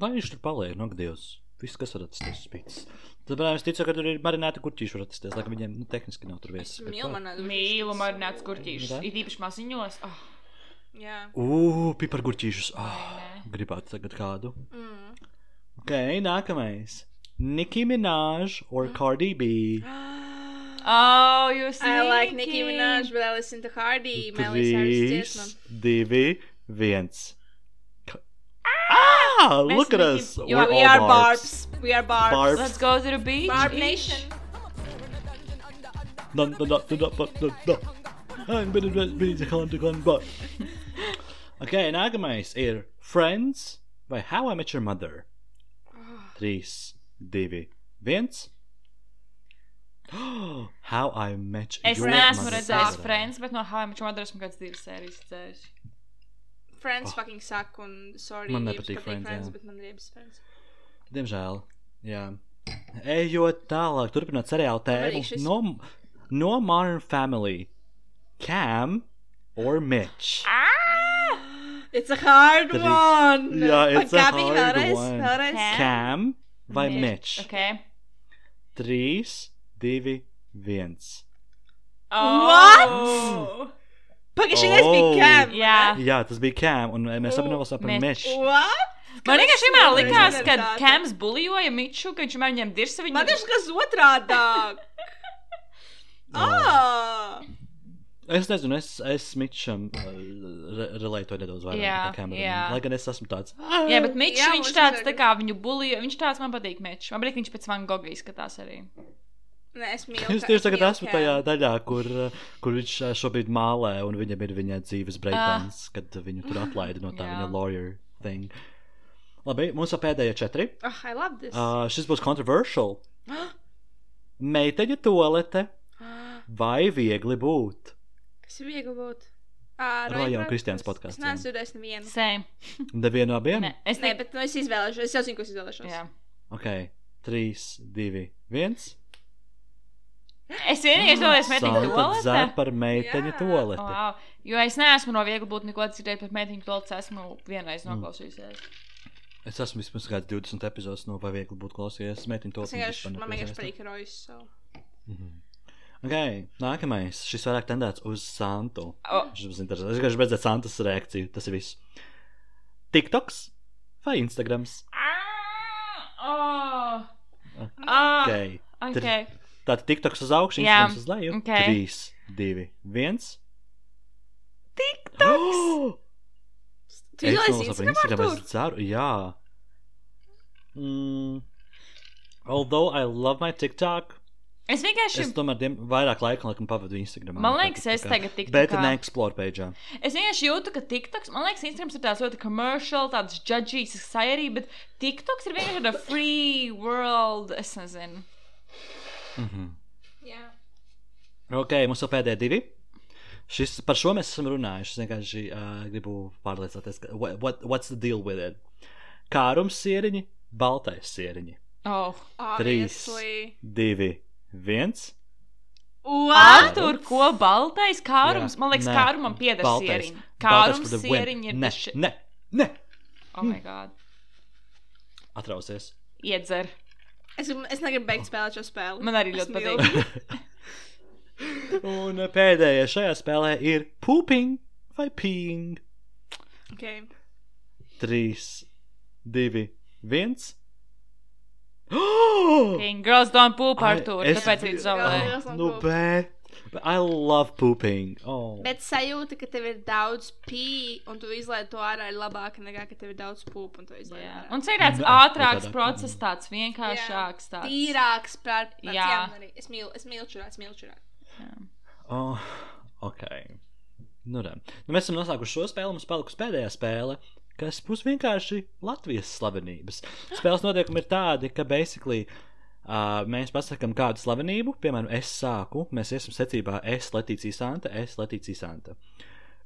S1: Lai viņš tur paliek, no Dievs. Viss, kas var atrasties uz pīcis. Tad, protams, es ticu, ka tur ir marināti kurķīši, var atrasties. Lai gan viņiem nu, tehniski nav tur vietas. bet
S3: Mīlu
S2: marināts kurķīšus. Ir īpaši maziņos. Oh,
S3: Jā.
S1: Ugh, pipargurķīšus. Oh,
S2: nē.
S1: gribētu tagad kādu.
S3: Mm.
S1: Ok, nākamais. Nicki Minaj or Cardi B.
S2: oh jūs
S3: I like Nicki Minaj, but I listen to Hardy, Miley Cyrus dziesmām.
S1: 2, 1. Ah!
S2: Mēs
S1: Look at
S2: Nicki-
S1: us!
S2: You
S1: We're
S2: are-
S3: We
S1: all
S3: are
S1: barbs.
S3: barbs. We are barbs.
S1: Barbs.
S2: Let's go to the beach.
S3: Barb
S2: each.
S3: Nation.
S1: Dun, dun, dun, dun, dun, dun, dun. I'm gonna be- be the con- the con- but- Ok, nākamais ir Friends vai How I Met Your Mother. 3, 2, 1. How I Met
S2: Es
S1: Your
S2: neesmu
S1: Mother.
S2: redzējis Friends, bet no How I Met Your Mother esmu kāds divas sērijas redzējis.
S3: Friends fucking suck un sorry.
S1: Oh. Man nepatīk Friends, jā.
S3: bet man riebas Friends.
S1: Diemžēl. Jā. Ejot tālāk, turpinot seriālu
S3: arī
S1: tēmu.
S3: šis-
S1: No, no Modern Family. Cam or Mitch?
S3: It's a hard
S1: Trīs.
S3: one!
S1: Jā, it's a
S3: Pagaidi,
S1: hard
S3: vēlreiz,
S1: one.
S3: Vēlreiz.
S2: Cam.
S1: Cam vai Mitch?
S2: Ok.
S1: 3, 2, viens.
S2: Oh!
S3: Pagaidzi, šis bija
S1: Oh.
S3: Cam.
S2: Jā.
S1: Jā, tas bija Cam, un mēs abi nolasām par mešu.
S3: What?
S2: Man vienkārši vienmēr likās, ka
S3: ir?
S2: Kams buļoja Miču, ka viņš vienmēr viņam dirsa viņu.
S3: Man liekas, kas otrādāk. Ah!
S1: Es nezinu, es, es Mičam uh, re relētoju nedaudz vairāk
S2: Jā,
S1: Cameronam.
S2: jā.
S1: Lai gan es esmu tāds.
S2: Jā, bet Mičs,
S3: Jā,
S2: viņš tāds tā kā viņu buļoja. Viņš tāds man patīk, Mičs. Man patīk, viņš pēc Van Gogha izskatās arī.
S3: Nē, es mīlu.
S1: Es tieši tagad esmu tajā daļā, kur, kur viņš uh, šobrīd mālē, un viņam ir viņa dzīves breakdowns, kad viņu tur atlaida no tā
S2: Jā.
S1: viņa lawyer thing. Labi, mums ir pēdējie četri.
S3: Oh, I love this.
S1: Uh, šis būs controversial. Meiteņu toalete vai viegli būt?
S3: Kas ir viegli būt?
S1: Roja un
S3: Brothers.
S1: podkāsts,
S3: Es neesmu dzirdējis nevienu.
S2: Same.
S1: Nevienu no abiem?
S2: Nē, es
S3: Nē,
S2: ne...
S3: bet nu, es izvēlēšos. Es jau zinu, ko es izvēlēšos.
S2: Jā.
S1: Ok, 3, 2, 1.
S2: Es vienīgi izvēlējos meitiņu
S1: Santa
S2: toalete.
S1: dzer par meiteņu
S3: Jā.
S1: toaleti.
S2: Wow. Jo es neesmu no viegli būt neko dzirdējis par meitiņu toaletes. Esmu vienreiz
S1: Mm.
S2: noklausījusies.
S1: Es esmu vismaz kāds 20 epizodes no vai viegli būt klausījies meitiņu
S3: Es
S1: toaleti.
S3: vienkārši, man vienkārši patīk Rojas. So.
S1: Ok, nākamais. Šis vairāk tendēts uz Santu.
S2: Oh.
S1: Šis būs interesants. Es gribēju redzēt Santas reakciju. Tas ir viss. TikToks vai Instagrams?
S2: Ah! Oh! Ah!
S1: Ok.
S2: Okay.
S1: Tātad TikToks uz augšu, Instagrams uz leju.
S2: ok.
S1: 3, 2, 1.
S2: TikToks!
S1: Oh!
S3: Tu izvēlējies
S1: par
S3: Instagram?
S1: Es ceru, jā. Mm. Although I love my TikTok,
S2: Es vienkārši.
S1: es tomēr diem, vairāk laika laikam pavadu Instagram.
S2: Man liekas, es tagad
S1: Bet
S2: TikTokā-
S1: ne explore page.
S2: Es vienkārši jūtu, ka TikToks, man liekas, Instagrams ir tāds ļoti commercial, tāds judgīs, sajarī, bet TikToks ir vienkārši tāda free world. Es nezinu.
S1: Mhm.
S3: Jā.
S1: Ok, mums vēl pēdējie divi. Šis, par šo mēs esam runājuši. Es vienkārši uh, gribu pārliecināties, ka, what, what, what's the deal with it? Kārums sieriņi, baltais sieriņi.
S2: Oh.
S1: Trīs.
S3: Obviously.
S1: Divi, viens.
S3: What?
S2: Tur ko baltais kārums?
S1: Jā.
S2: Man liekas,
S1: Nē,
S2: kārumam pieder
S1: baltais.
S2: sieriņi.
S1: Baltais
S2: Kārums
S1: for the win.
S2: sieriņi ir
S1: Ne,
S2: bišķi-
S1: ne, ne.
S2: Oh my god.
S1: Atrausies.
S2: Iedzer.
S3: Es, es negribu beigt spēlēt šo spēli.
S2: Man arī ļoti patīk.
S1: Un pēdējais šajā spēlē ir pooping vai peeing.
S3: Okay.
S1: 3, 2, 1.
S2: King, Girls don't poop, Artur,
S1: es
S2: tāpēc
S1: biju-
S2: viņi zaudē.
S3: Girls don't
S1: Nu, bet. But I love pooping. Oh.
S3: Bet sajūta, ka tev ir daudz pī, un tu izlaiž to ārā, ir labāka nekā, ka tev ir daudz pūpu, un
S2: Jā.
S3: ārā.
S2: Un tas ir tāds
S1: Jā,
S2: ātrāks
S1: otrādā.
S2: process, tāds vienkāršāks. Tāds.
S3: Tīrāks par
S2: Jā.
S3: jā. arī. Es mīlu, es mīlu čurāt, es mīlu čurāt.
S1: Oh, ok. Nu, re. nu, mēs esam noslēguši šo spēli. Mums palikusi pēdējā spēle, kas būs vienkārši Latvijas slavenības. Spēles notiekumi ir tādi, ka basically. Uh, mēs pasakām kādu slavenību, piemēram, es sāku, mēs iesim secībā, es Latīcija Santa, es Latīcija Santa.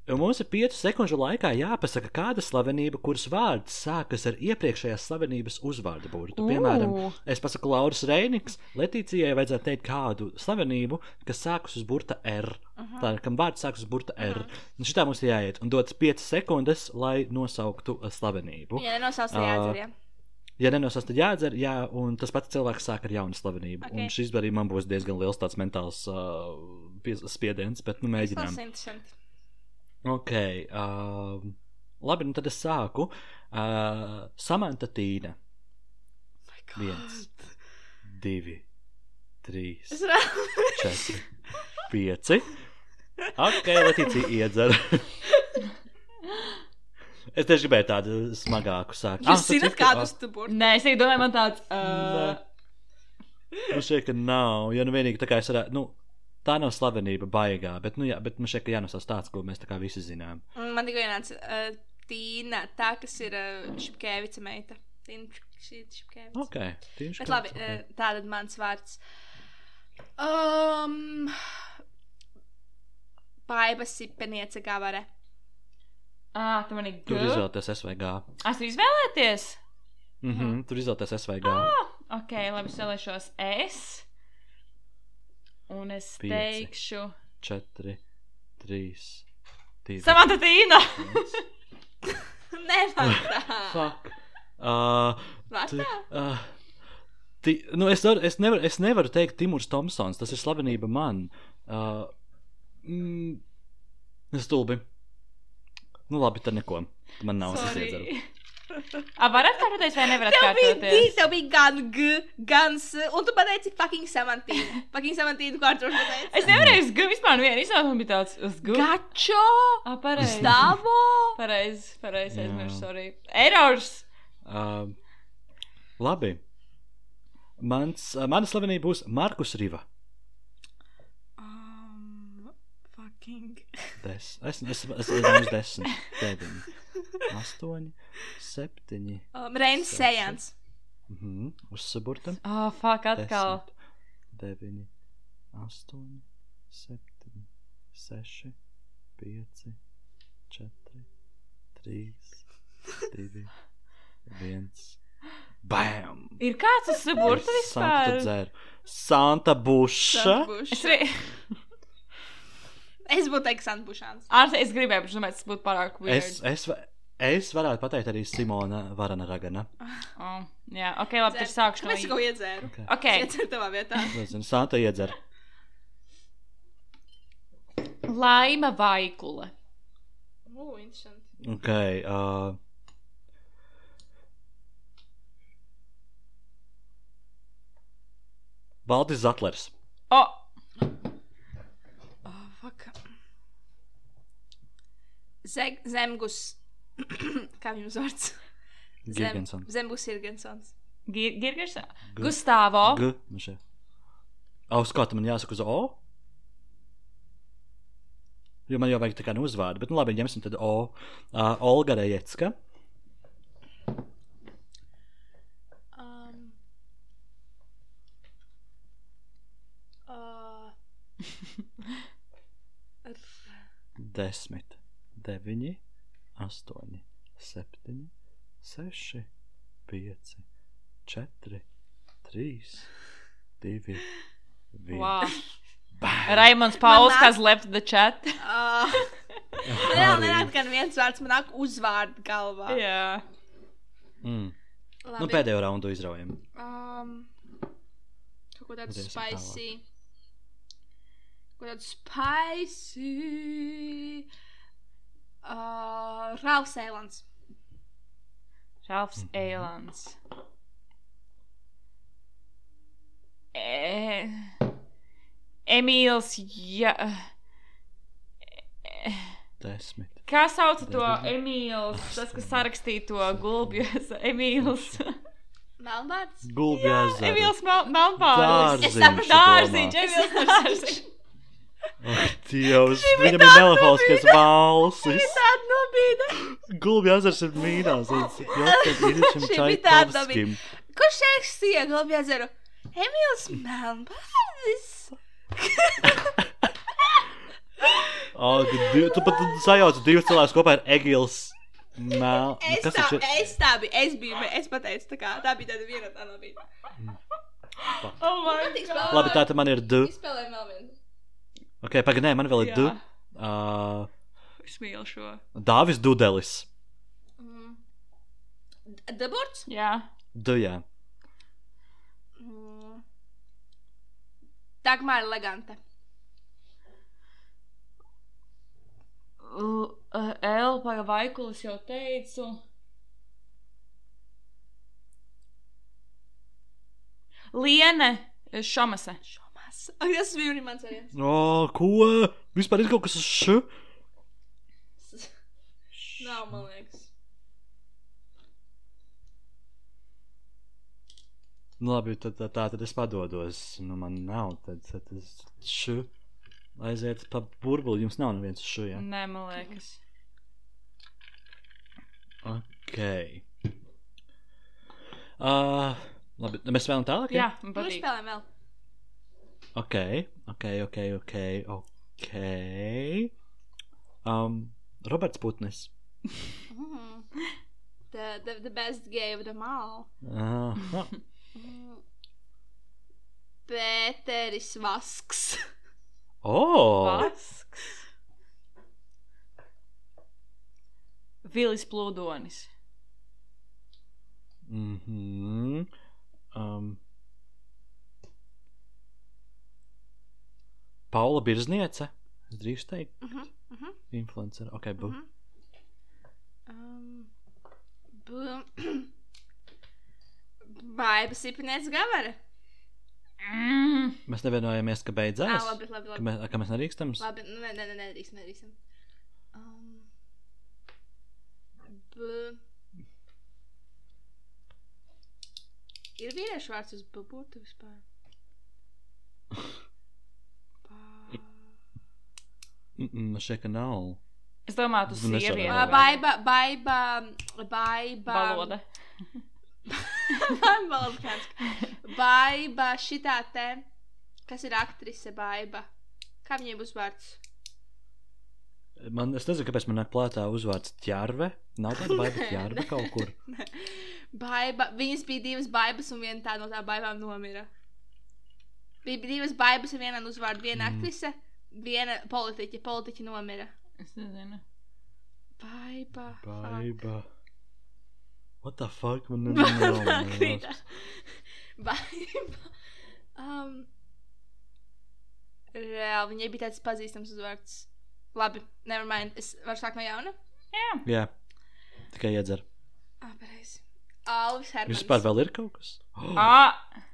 S1: Un mums ir 5 sekundžu laikā jāpasaka kāda slavenība, kuras vārds sākas ar iepriekšējās slavenības uzvārdu burtu. Piemēram,
S2: Ū.
S1: es pasaku Lauris Reiniks, Latīcijai vajadzētu teikt kādu slavenību, kas sākas uz burta R. Tā ir, kam vārds sākas uz burta R. Un šitā mums ir jāiet un dots 5 sekundes, lai nosauktu uh, slavenību.
S3: Jā,
S1: Ā,
S3: nejādzer, jā.
S1: Ja nenosauc, tad jādzer, jā, un tas pats cilvēks sāk ar jaunu slavenību.
S3: Ok.
S1: Okay. Un šis arī man būs diezgan liels tāds mentāls uh, spiediens, bet nu
S3: Tas
S1: mēģinām.
S3: ir interesanti.
S1: Ok, uh, labi, nu tad es sāku. Uh, Samanta Tīna. Viens, divi, trīs, četri, pieci. Ok, Latīcija iedzer. es tieši gribēju tādu smagāku sākt.
S3: Jūs zināt, kādus tu būtu?
S2: Nē, es tikai domāju, man tāds. Uh,
S1: Man šķiet, ka nav. Ja nu vienīgi tā kā es varētu, nu, tā nav slavenība baigā, bet, nu, jā, bet man šķiet, ka jānosauc tāds, ko mēs tā kā visi zinām.
S3: Man tikai ienāca uh, Tīna, tā, kas ir uh, Šipkēvica meita. Tīna Šipkēvica.
S1: Ok, tieši
S3: Bet labi, okay. tātad mans vārds. Um, Paiba sipeniece gavare.
S2: Ah, tu man ir
S1: Tur
S2: gudri.
S1: izvēlēties S vai G.
S2: Es tu izvēlēties?
S1: Mhm, mm -hmm, tur izvēlēties S vai G.
S2: Ah, ok, labi, es vēlēšos es. Un es
S1: Pieci.
S2: teikšu.
S1: 4, 3, 2.
S2: Samanta Tīna!
S3: Nē.
S1: Fuck. Uh,
S3: Marta?
S1: uh, Ti, nu es, var, es, nevar, es nevaru teikt Timurs Thompsons, tas ir slavenība man. Uh, mm, stulbi. Nu labi, tad neko. Man nav.
S2: Sorry. A, var atkārtoties vai nevar
S3: bija,
S2: atkārtoties?
S3: tev bija gan G, gan S, un tu pateici fucking samantīnu. Fucking samantīnu kārtošu pateici.
S2: Es nevarēju G vispār vienu izsaukt, man bija tāds uz G.
S3: Gačo!
S2: A, pareizi.
S3: Stavo!
S2: Pareizi, pareizi, aizmirsu, sorry. Errors!
S1: Uh, labi. Mans, uh, mana slavenība būs Markus Riva.
S3: Um, fucking.
S1: Des. Es es es domāju, desmit, deviņi, astoņi, septiņi.
S3: Um, Reins Sejans.
S1: Mhm. Uzsaburta.
S2: Oh, fuck, atkal.
S1: Desmit, deviņi, astoņi, septiņi, seši, pieci, četri, trīs, divi, viens. Bam!
S2: Ir kāds uz burta
S1: Santa
S2: vispār?
S1: dzēr. Santa buša.
S2: Es, re...
S3: Es būtu teiks Santbušāns.
S2: Ar, es gribēju, bet es domāju, tas būtu pārāk weird.
S1: Es, es, es varētu pateikt arī Simona Varana Ragana.
S2: Oh, jā, ok, labi, tad sākšu no
S3: es kaut ko iedzēru?
S1: Okay.
S2: Ok,
S3: Iedzēru tavā vietā.
S1: Nezinu, Santa iedzer.
S2: laima vaikule.
S3: Ugh, interesanti.
S1: Ok. Uh, Valdis Zatlers.
S2: O,
S3: Oh, fuck. Zeg, zemgus. Kā jums vārds?
S1: Girgensons.
S3: Zemgus Irgensons.
S2: Gir Girgers,
S1: G.
S2: Gustavo.
S1: G. nu šeit. O, uz kā tam man jāsaka uz O? Jo man jau vajag tā kā nu uzvārdu, bet nu labi, ņemsim tad O. Uh, Olga Rejecka.
S3: Um, uh,
S1: Desmit, deviņi, astoņi, septiņi, seši, pieci, četri, trīs, divi, viens.
S2: Wow.
S1: Bam!
S2: Raimons Pauls
S3: Man
S2: has left the chat.
S3: uh, man nenāk, ka viens vārds man nāk uzvārdu galvā.
S2: Jā.
S1: Mm.
S3: Labi.
S1: Nu, pēdējo raundu izraujam.
S3: Um, kaut ko tādu spicy. Kaut ko tādu spicy. Uh, Ralfs Eilans.
S2: Ralfs
S1: Mhm.
S2: Eilans. E... Emīls, ja...
S1: Desmit.
S2: Kā sauc to. Emīls, tas, kas sarakstīja to gulbjus? Emīls.
S3: Melnbārds.
S1: Gulbjā
S2: Emīls Mel Melnbārds.
S3: Es sapratu,
S2: Dārziņš. Emīls Dārziņš.
S1: Dievs, viņam ir melnfalskas valsis.
S3: Tāda nobīda.
S1: Gulbjā ezers ir mīnās.
S3: Kurš rakstīja Globjā zeru? Emīls Melnbārds.
S1: Ak, div- tu pat sajauc divus cilvēkus kopā ar Egils. Mel...
S3: Es
S1: Kas
S3: tā,
S1: ir?
S3: es tā biju, es biju, es pateicu, tā kā tā bija tāda viena tā nobīda.
S2: Oh my
S1: Labi, tā tad man ir du.
S3: Izspēlēju vēl vienu.
S1: Ok, pagaidē, man vēl ir du.
S2: Jā.
S1: Uh,
S2: Es mīlu šo.
S1: Dāvis Dudelis.
S3: Mm. Daburts?
S2: Jā.
S1: Du, jā.
S3: Mm. Dagmar elegante.
S2: L- uh, Elpa Vaikulis jau teicu. Liene Šomase.
S3: Šomas. Ak, tas bija arī mans variants.
S1: O, ko? Vispār ir kaut kas uz š?
S3: Nav, man liekas.
S1: Nu, labi, tad tā, tā tad es padodos. Nu, man nav. Tad, tad es š. Aiziet pa burbuli. Jums nav neviens š, jā?
S2: Nē, man liekas.
S1: Ok. Uh, labi, mēs vēlamies tālāk?
S2: Jā, man
S3: Kurš
S2: patīk.
S3: spēlē vēl?
S1: Ok, ok, ok, ok. ok. Um, Roberts Putnis.
S3: Mm. The, the, the best gay of them all.
S1: Aha.
S3: Mm. Pēteris Vasks.
S1: Oh!
S2: Vasks. Vilis Plūdonis.
S1: Mhm. Um, Paula Birzniece. Es drīkstu teikt,
S3: Mhm, mhm,
S1: influencer. Ok, bu.
S3: mhm. Um, b... Baiba Sipinēts Gavara.
S2: Mm.
S1: Mēs nevienojamies, ka beidzās.
S3: labi, labi,
S1: Ka
S3: labi.
S1: mēs, ka mēs nedrīkstam.
S3: Labi, nu, nē, nē, nedrīkstam, nedrīkstam. Um, b... Ir vīriešu vārds uz b būtu vispār.
S1: Mm, mm, Šeit ka nav.
S2: Es domāju,
S1: nesapratu.
S2: sievieti.
S3: Ā, Baiba, baiba, baiba.
S2: Balode.
S3: Baiba, šitā te. Kas ir aktrise baiba? Kā viņai būs vārds?
S1: Man, es nezinu, kāpēc man nāk plātā uzvārds ķērve. Nav tāda baigta ķērve kaut kur.
S3: Baiba, viņas bija divas baibas, un viena tā no tām baibām nomira. Bija divas baibas, un viena uzvārda viena
S1: Mm.
S3: aktrise, viena politiķa. Politiķa nomira.
S2: Es nezinu.
S3: Baiba.
S1: Baiba. What the fuck? Man nav.
S3: Baiba. Um, reāli, viņai bija tāds pazīstams uzvārds. Labi, nevermind. Es varu sākt no jauna?
S2: Jā.
S1: Jā, tikai iedzer.
S3: Ah, pareizi. Alvis Hermans.
S1: Vispār vēl ir kaut kas? Oh,
S2: Ā.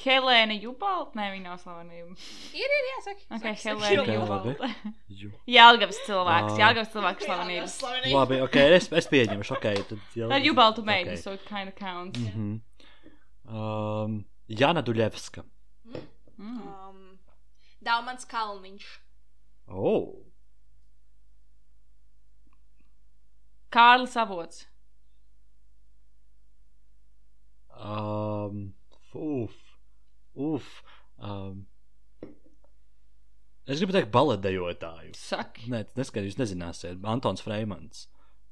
S2: Helēna Jubalt? Nē, viņa nav slavenība.
S3: Ir, ir, jāsaka.
S2: Ok,
S3: Saki, saki.
S2: Helēna
S1: Ok, labi.
S2: Jubalt.
S1: Ju.
S2: Jālgavas cilvēks.
S1: Ā.
S2: Jālgavas cilvēks slavenības.
S3: Slavenība.
S1: Labi, ok, es, es pieņemšu. Ok, tad
S2: Jubaltu
S1: Ok.
S2: meita, so it kind of counts.
S1: Mm -hmm. um, Jana Duļevska.
S2: Mm.
S3: Um, Daumans Kalniņš.
S1: Oh.
S2: Kārlis Avots.
S1: Um, uf, uf. Um, es gribu teikt, baladējotāju.
S2: Saki.
S1: Nē, tas neskaidrs, jūs nezināsiet. Antons Freimans.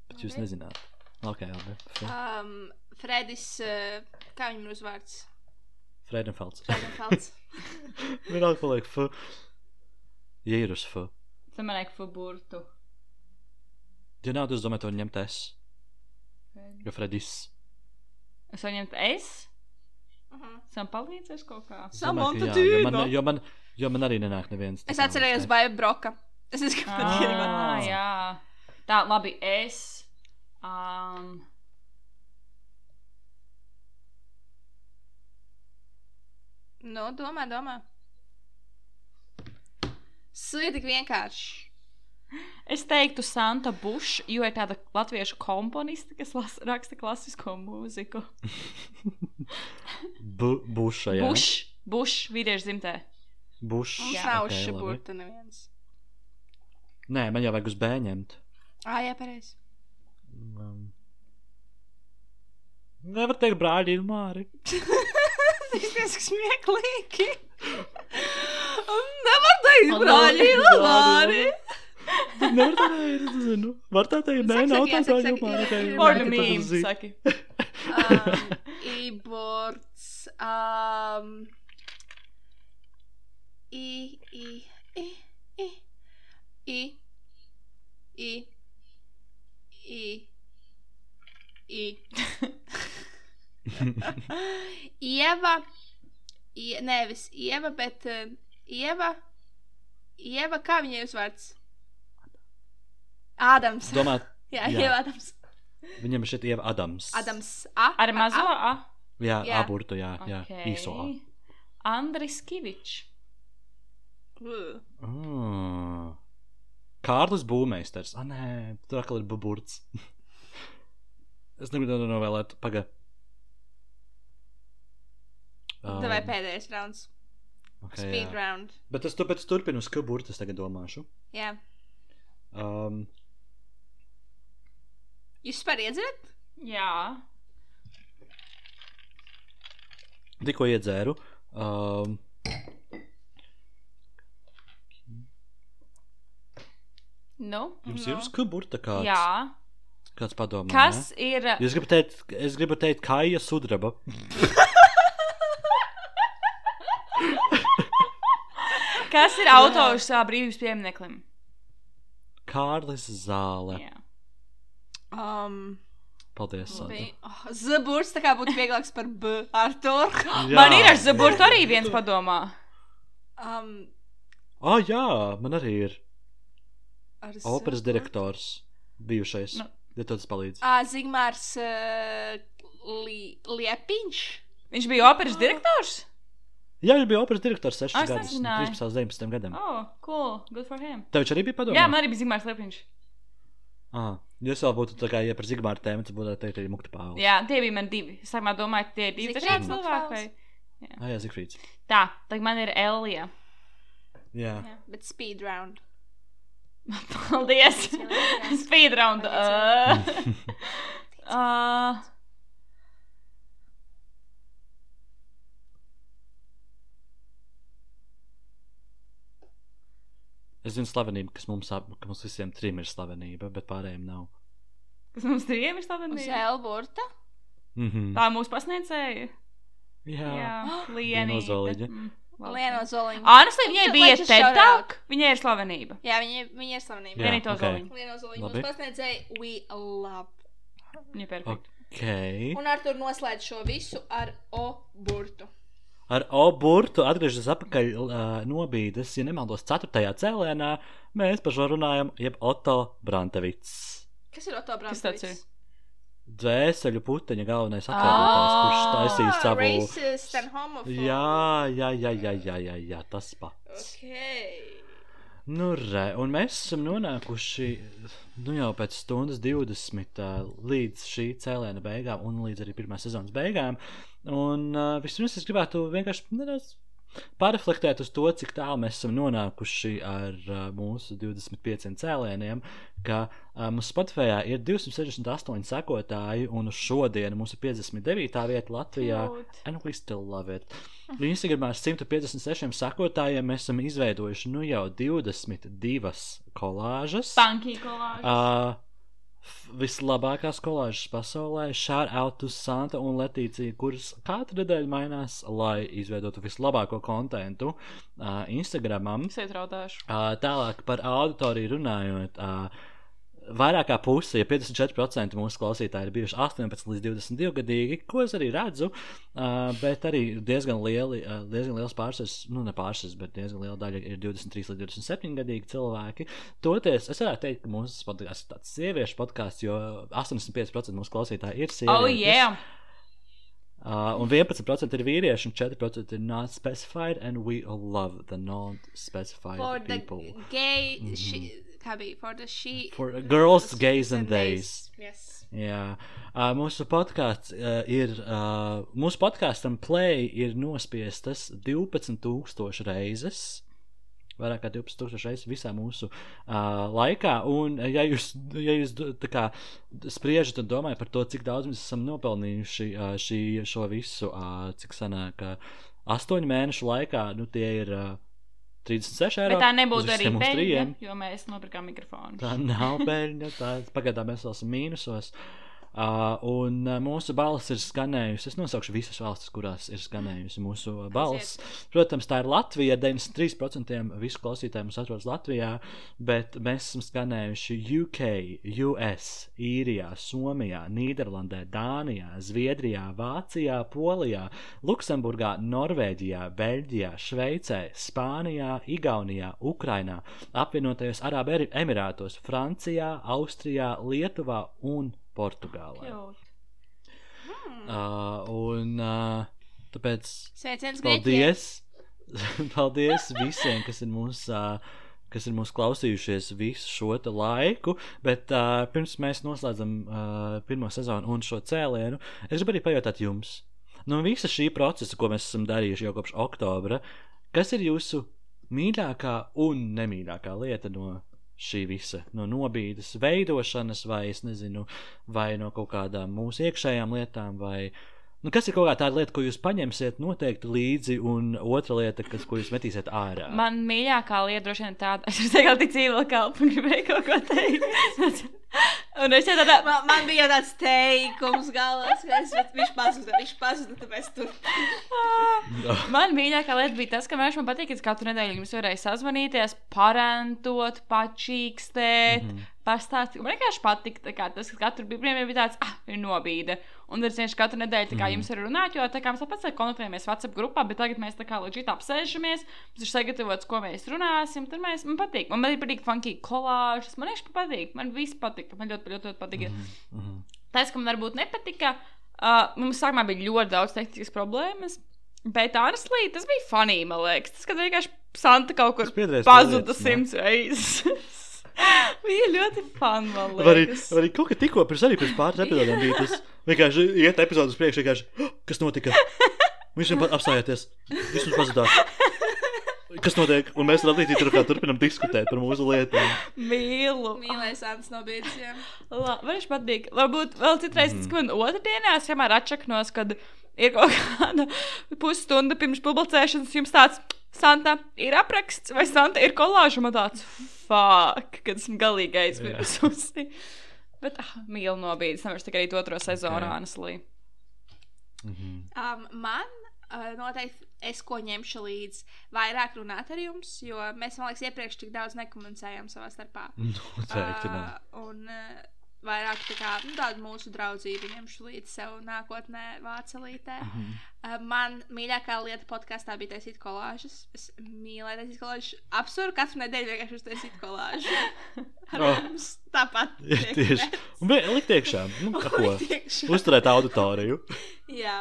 S1: Bet jūs
S3: Labi.
S1: nezināt. Ok, labi.
S3: Um, Fredis, uh, kā viņam ir uzvārds?
S1: Freidenfelds.
S3: Fredenfelds.
S1: Vienalga paliek F. Jērus F.
S2: Tam man vajag fuburtu.
S1: Ja nav, tad es domāju, to ņemt es. Jo Fredis.
S2: Es varu ņemt es?
S3: Mhm.
S2: Sam palīdzēs kaut kā.
S3: Samanta
S1: jā, jo man, jo, man, jo man arī nenāk neviens.
S3: Es atcerējos. Baiba Broka. Es esmu
S2: Ah,
S3: pat
S2: jā. Tā, labi, es. Um,
S3: Nu, domā, domā. Sūdi tik vienkārši.
S2: Es teiktu Santa Bush, jo ir tāda latviešu komponiste, kas las, raksta klasisko mūziku.
S1: Bu, buša, jā.
S2: Bush, Bush, vīriešu dzimtē.
S1: Buš.
S3: Mums
S2: Jā.
S3: nav
S1: ok,
S3: šī
S1: labi.
S3: burta neviens.
S1: Nē, man jau vajag uz B ņemt.
S3: Ā, jā, pareizi.
S1: Um, nevar teikt brāļi ir māri.
S3: Tas ir smieklīgi. Nevar teikt, brāļi,
S2: nav-
S3: Lāri.
S1: Nevar tā teikt, es zinu. Nu, var tā teikt, nē, nav tā kā
S3: jumā.
S1: Ordu mīm,
S3: saki. Um, Iborts. I, i, i, i, i, i, i, i. Ieva. Nevis Ieva, bet eh, Ieva. Ieva, kā viņai uzvārds? Ādams.
S1: Domā,
S3: Jā,
S1: jā.
S3: Ieva Ādams.
S1: viņam šeit ir Adams.
S3: Adams. A.
S2: Ar mazo
S3: A.
S2: A.
S1: Jā,
S3: Jā.
S1: aburtu, jā, jā. Īso A.
S2: Andris Kivičs.
S1: Ah. Kārlis Būmeisters. Ah, nē, tur atkal ir buburts. es negribu to novēlēt. Paga. Um,
S3: Tev ir pēdējais rauns.
S1: okay,
S3: Speed
S1: jā.
S3: round.
S1: Bet es, tu, es turpinu uz kaburtu, es tagad domāšu.
S3: Jā.
S1: Um,
S3: vispār iedzert?
S2: Jā.
S1: tikko iedzēru. Um,
S2: Nu?
S1: jums
S3: Nu.
S1: ir uz kaburta kāds,
S2: Jā.
S1: kāds padomā.
S2: Kas ir.
S1: Ne? Es gribu teikt, es gribu teikt, Kaija Sudraba.
S2: Kas ir autors brīvības piemineklim?
S1: Kārlis Zāle.
S2: Jā.
S3: Um,
S1: Paldies,
S3: oh, Zaburs tā kā būtu vieglāks par B. Artur.
S2: Man ir ar. Zaburtu arī viens padomā.
S3: Um,
S1: Ah, jā, man arī ir
S3: ar
S1: operas direktors bijušais.
S2: Nu.
S1: Ja tas palīdz.
S3: Ā, Zigmārs uh, li, Liepiņš.
S2: Viņš bija operas direktors?
S1: Jā, viņš bija operas direktors 6
S2: Ah, es
S1: gadus,
S2: nezināju.
S1: 13 līdz 19 gadam.
S2: Oh, cool. Good for him.
S1: Tev viņš arī bija padomā?
S2: Jā, man arī bija Zigmārs Liepiņš.
S1: Ah, jūs vēl būtu tā kā, ja par Zigmāru tēmu, tad būtu teikt arī Mukta Pāvils.
S2: Jā, tie bija man divi. Es sākumā domāju, tie ir divi dažādi cilvēki. Vai...
S1: Ah, jā, Zigfrīds.
S2: Tā, tagad man ir Elija.
S1: Jā.
S3: Jā, bet speed round.
S2: Paldies!
S3: Paldies.
S2: Speedround. Uh, uh,
S1: Es zinu slavenību, kas mums, ap, ka mums visiem trim ir slavenība, bet pārējiem nav.
S2: kas mums trijiem ir slavenība?
S3: Elburta.
S1: Mhm.
S2: Tā mūsu pasniedzēja.
S1: Jā.
S2: Jā,
S1: Liena
S2: Lienīte.
S1: Ozoliņa.
S2: Mm, labi.
S3: Lieno Zoliņu.
S2: Honestly, viņai
S3: Let's
S2: bija. TEDtalk, viņai ir slavenība.
S3: Jā, viņa, viņa ir slavenība.
S1: Jā,
S2: Lienīte
S1: ok.
S2: Ozoliņa.
S3: Lieno Zoliņu.
S1: Labi.
S3: Mums pasniedzēja We Love.
S2: Viņa perfekta.
S1: Ok.
S3: Un ar to noslēdz šo visu ar O burtu.
S1: Ar oburtu atgriežas atpakaļ uh, nobīdes, ja nemaldos, 4. cēlēnā. Mēs par šo runājam, jeb Otto Brantevits.
S3: Kas ir
S2: ir?
S3: Brāns?
S1: Dvēseli puteņa galvenais attēlotājs, kurš taisīja savu.
S3: Ah, Racist and homophobe.
S1: Jā, jā, jā, jā, jā, jā, jā, tas pats.
S3: Ok.
S1: Nu, re, un mēs esam nonākuši nu, jau pēc stundas 20 uh, līdz šī cēlēna beigām, un līdz arī pirmā sezonas beigām. Un uh, vispirms es gribētu vienkārši nedaudz pārreflektēt uz to, cik tālu mēs esam nonākuši ar uh, mūsu 25 cēlēniem. Ka uh, mums Spotify ir 268 sekotāji, un uz šodienu mums ir 59. vieta Latvijā. And we still love it. Instagramā ar 156 sekotājiem mēs esam izveidojuši nu jau 22 kolāžas.
S2: Funky kolāžas.
S1: Uh, vislabākās kolāžas pasaulē. Shout out to Santa un Letīcija, kuras katru nedēļu mainās, lai izveidotu vislabāko kontentu uh, Instagramam.
S2: Es ietraudāšu.
S1: Uh, tālāk par auditoriju runājot. Uh, Vairāk kā puse, ja 54% mūsu klausītāji ir bijuši 18 līdz 22 gadīgi, ko es arī redzu, uh, bet arī diezgan, lieli, uh, diezgan liels pārsvars, nu ne pārsvars, bet diezgan liela daļa ir 23 līdz 27 gadīgi cilvēki. Toties es varētu teikt, ka mūsu podkāsts ir tāds sieviešu podkāsts, jo 85% mūsu klausītāji ir sievietes.
S2: Oh, yeah!
S1: Uh, un 11% ir vīrieši, un 4% ir not specified, and we love the non-specified
S3: For the
S1: people.
S3: gay,
S1: Mhm.
S3: she, kā bija, for the she.
S1: For girls, gays and theys.
S3: Yes.
S1: Jā, uh, mūsu podkāsts uh, ir. Uh, mūsu podkāstam play ir nospiestas 12,000 reizes. Vairāk kā 12,000 reizes visā mūsu uh, laikā. Un, uh, ja jūs, ja jūs kā spriežat un domājat par to, cik daudz mēs esam nopelnījuši uh, šī, šo visu, uh, cik sanāk, uh, astoņu mēnešu laikā, nu tie ir uh, 36 eiro.
S2: Bet tā nebūtu arī peļņa, jo mēs nopirkām mikrofonu.
S1: Tā nav peļņa. Tā, pagaidām mēs esam mīnusos. Uh, un uh, mūsu balss ir skanējusi. Es nosaukšu visas valstis, kurās ir skanējusi mūsu uh, balss. Protams, tā ir Latvija. 93% visu klausītāju mums atrodas Latvijā, bet mēs esam skanējuši UK, US, Īrijā, Somijā, Nīderlandē, Dānijā, Zviedrijā, Vācijā, Polijā, Luksemburgā, Norvēģijā, Beļģijā, Šveicē, Spānijā, Igaunijā, Ukrainā, apvienotajos Arābu Emirātos, Francijā, Austrijā, Lietuvā un Portugālē.
S2: Cute.
S1: Uh, un uh, tāpēc
S3: Sveiciens
S1: paldies, paldies visiem, kas ir mūsu. Uh, kas ir mūsu klausījušies visu šo laiku, bet uh, pirms mēs noslēdzam uh, pirmo sezonu un šo cēlienu, es gribu arī pajautāt jums, no visa šī procesa, ko mēs esam darījuši jau kopš oktobra, kas ir jūsu mīļākā un nemīļākā lieta no šī visa, no nobīdes veidošanas, vai es nezinu, vai no kaut kādām mūsu iekšējām lietām, vai nu, kas ir kaut kā tāda lieta, ko jūs paņemsiet noteikti līdzi, un otra lieta, kas, ko jūs metīsiet ārā.
S2: Man mīļākā lieta droši vien tāda, es tikai tik cīvila kalpu un gribēju kaut ko teikt. un es tādā.
S3: Man, man bija tāds teikums galvas, ka es, viņš pazuda, viņš pazuda, tāpēc tur.
S2: Man mīļākā lieta bija tas, ka viņš man patīk, ka katru nedēļu jums varēja sazvanīties, parentot, pačīkstēt, mm -hmm. pastāstīt. Man vienkārši patika tā kā, tas, ka katru bija, bija tāds, ah, ir nobīde. Un es vienkārši katru nedēļu kā,
S1: Mhm.
S2: jums ir runāt, jo tā kā mēs tāpat konfrontējamies WhatsApp grupā, bet tagad mēs tā kā šitā apsēžamies, mums ir sagatavots, ko mēs runāsim. Tur mēs, man patīk, man arī patīk funky kolāžas, man vienkārši patīk, man viss patika, man ļoti, ļoti, ļoti patika.
S1: Mhm, mhm.
S2: Tas, ka man varbūt nepatika, uh, mums sākumā bija ļoti daudz tehniskas problēmas. Bet, honestly, tas bija funny, man liekas. Tas, kad vienkārši Santa kaut kur pazuda simts reizes. bija ļoti fun, man liekas.
S1: vai arī kaut kā tikko pirms, arī pirms pāris epizodēm bija tas vienkārši iet epizodes priekšā, vienkārši, "Oh, kas notika? Viņš jau apstājāties, viss mums pazudās. Kas notiek? Un mēs Latviju tur kā turpinam diskutēt par mūsu lietām.
S2: Mīlu.
S3: Mīlēs Ants no bīdiem.
S2: Man viņš patīk. Varbūt vēl citreiz, mm. kad man otrdienās vienmēr atšaknos, kad ir kaut kāda pusstunda pirms publicēšanas, jums tāds Santa ir apraksts vai Santa ir kolāža. Man tāds fuck, kad esmu galīgi aizmirsusi. Bet ah, mīlu nobīdes, nevar tikai otro sezonu,
S1: Ok.
S2: honestly.
S1: Mhm.
S3: Um, man uh, noteikti es ko ņemšu līdzi vairāk runāt ar jums, jo mēs, man liekas, iepriekš tik daudz nekomunicējām savā starpā.
S1: Noteikti.
S3: Uh, un uh, vairāk tā kā nu, tādu mūsu draudzību ņemšu līdzi sev nākotnē, Vācelītē.
S1: Mhm.
S3: Uh, man mīļākā lieta podkāstā bija taisīt kolāžas. Es mīlēju taisīt kolāžas. Apsuru katru nedēļu vienkārši uztaisīt kolāžu. Ar
S1: Oh.
S3: jums tāpat. Tiek
S1: tieši. Un likt iekšā. Nu, ko? Uzturēt auditoriju.
S3: Jā.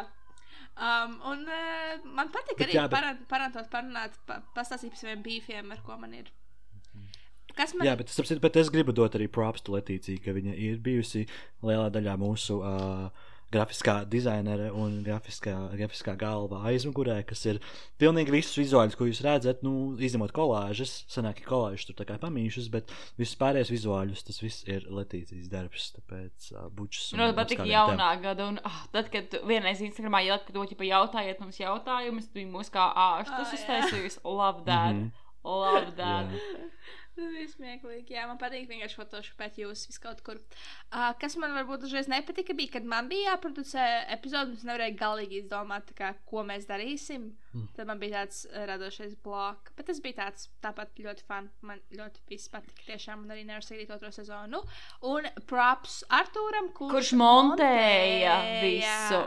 S3: Um, un uh, man patīk arī
S1: jā, bet-
S3: paran- parantot, parunāt, pa, pastāstīt par saviem bīfiem, ar ko man ir. Kas man
S1: Jā, bet, sapsit, bet es gribu dot arī props to Letīcijai, ka viņa ir bijusi lielā daļā mūsu uh, grafiskā dizainere un grafiskā, grafiskā galva aizmugurē, kas ir pilnīgi visus vizuāļus, ko jūs redzat, nu, izņemot kolāžas, sanāk, ka kolāžas tur tā kā pamīšas, bet visus pārējos vizuāļus tas viss ir Letīcijas darbs, tāpēc uh, bučs.
S2: ļoti patīk
S1: apskādiem
S2: jaunā gada, un ah, tad, kad vienreiz Instagramā ielikt, ka to ķipa jautājiet mums jautājumus, tu mūs kā ārstus
S3: jā.
S2: uztaisījis. Love that.
S1: Mhm.
S2: Love that.
S1: Jā.
S3: Bija smieklīgi. Jā, man patīk vienkārši fotošopēt jūs vis kaut kur. Uh, kas man varbūt dažreiz nepatika, bija, kad man bija jāproducē epizode, un es nevarēju galīgi izdomāt, kā, ko mēs darīsim.
S1: Mm.
S3: Tad man bija tāds uh, radošais bloks. Bet tas bija tāds tāpat ļoti fun. Man ļoti viss patika. Tiešām man arī nevar sagaidīt otro sezonu. Un props Artūram, kurš,
S2: Kurš montēja visu.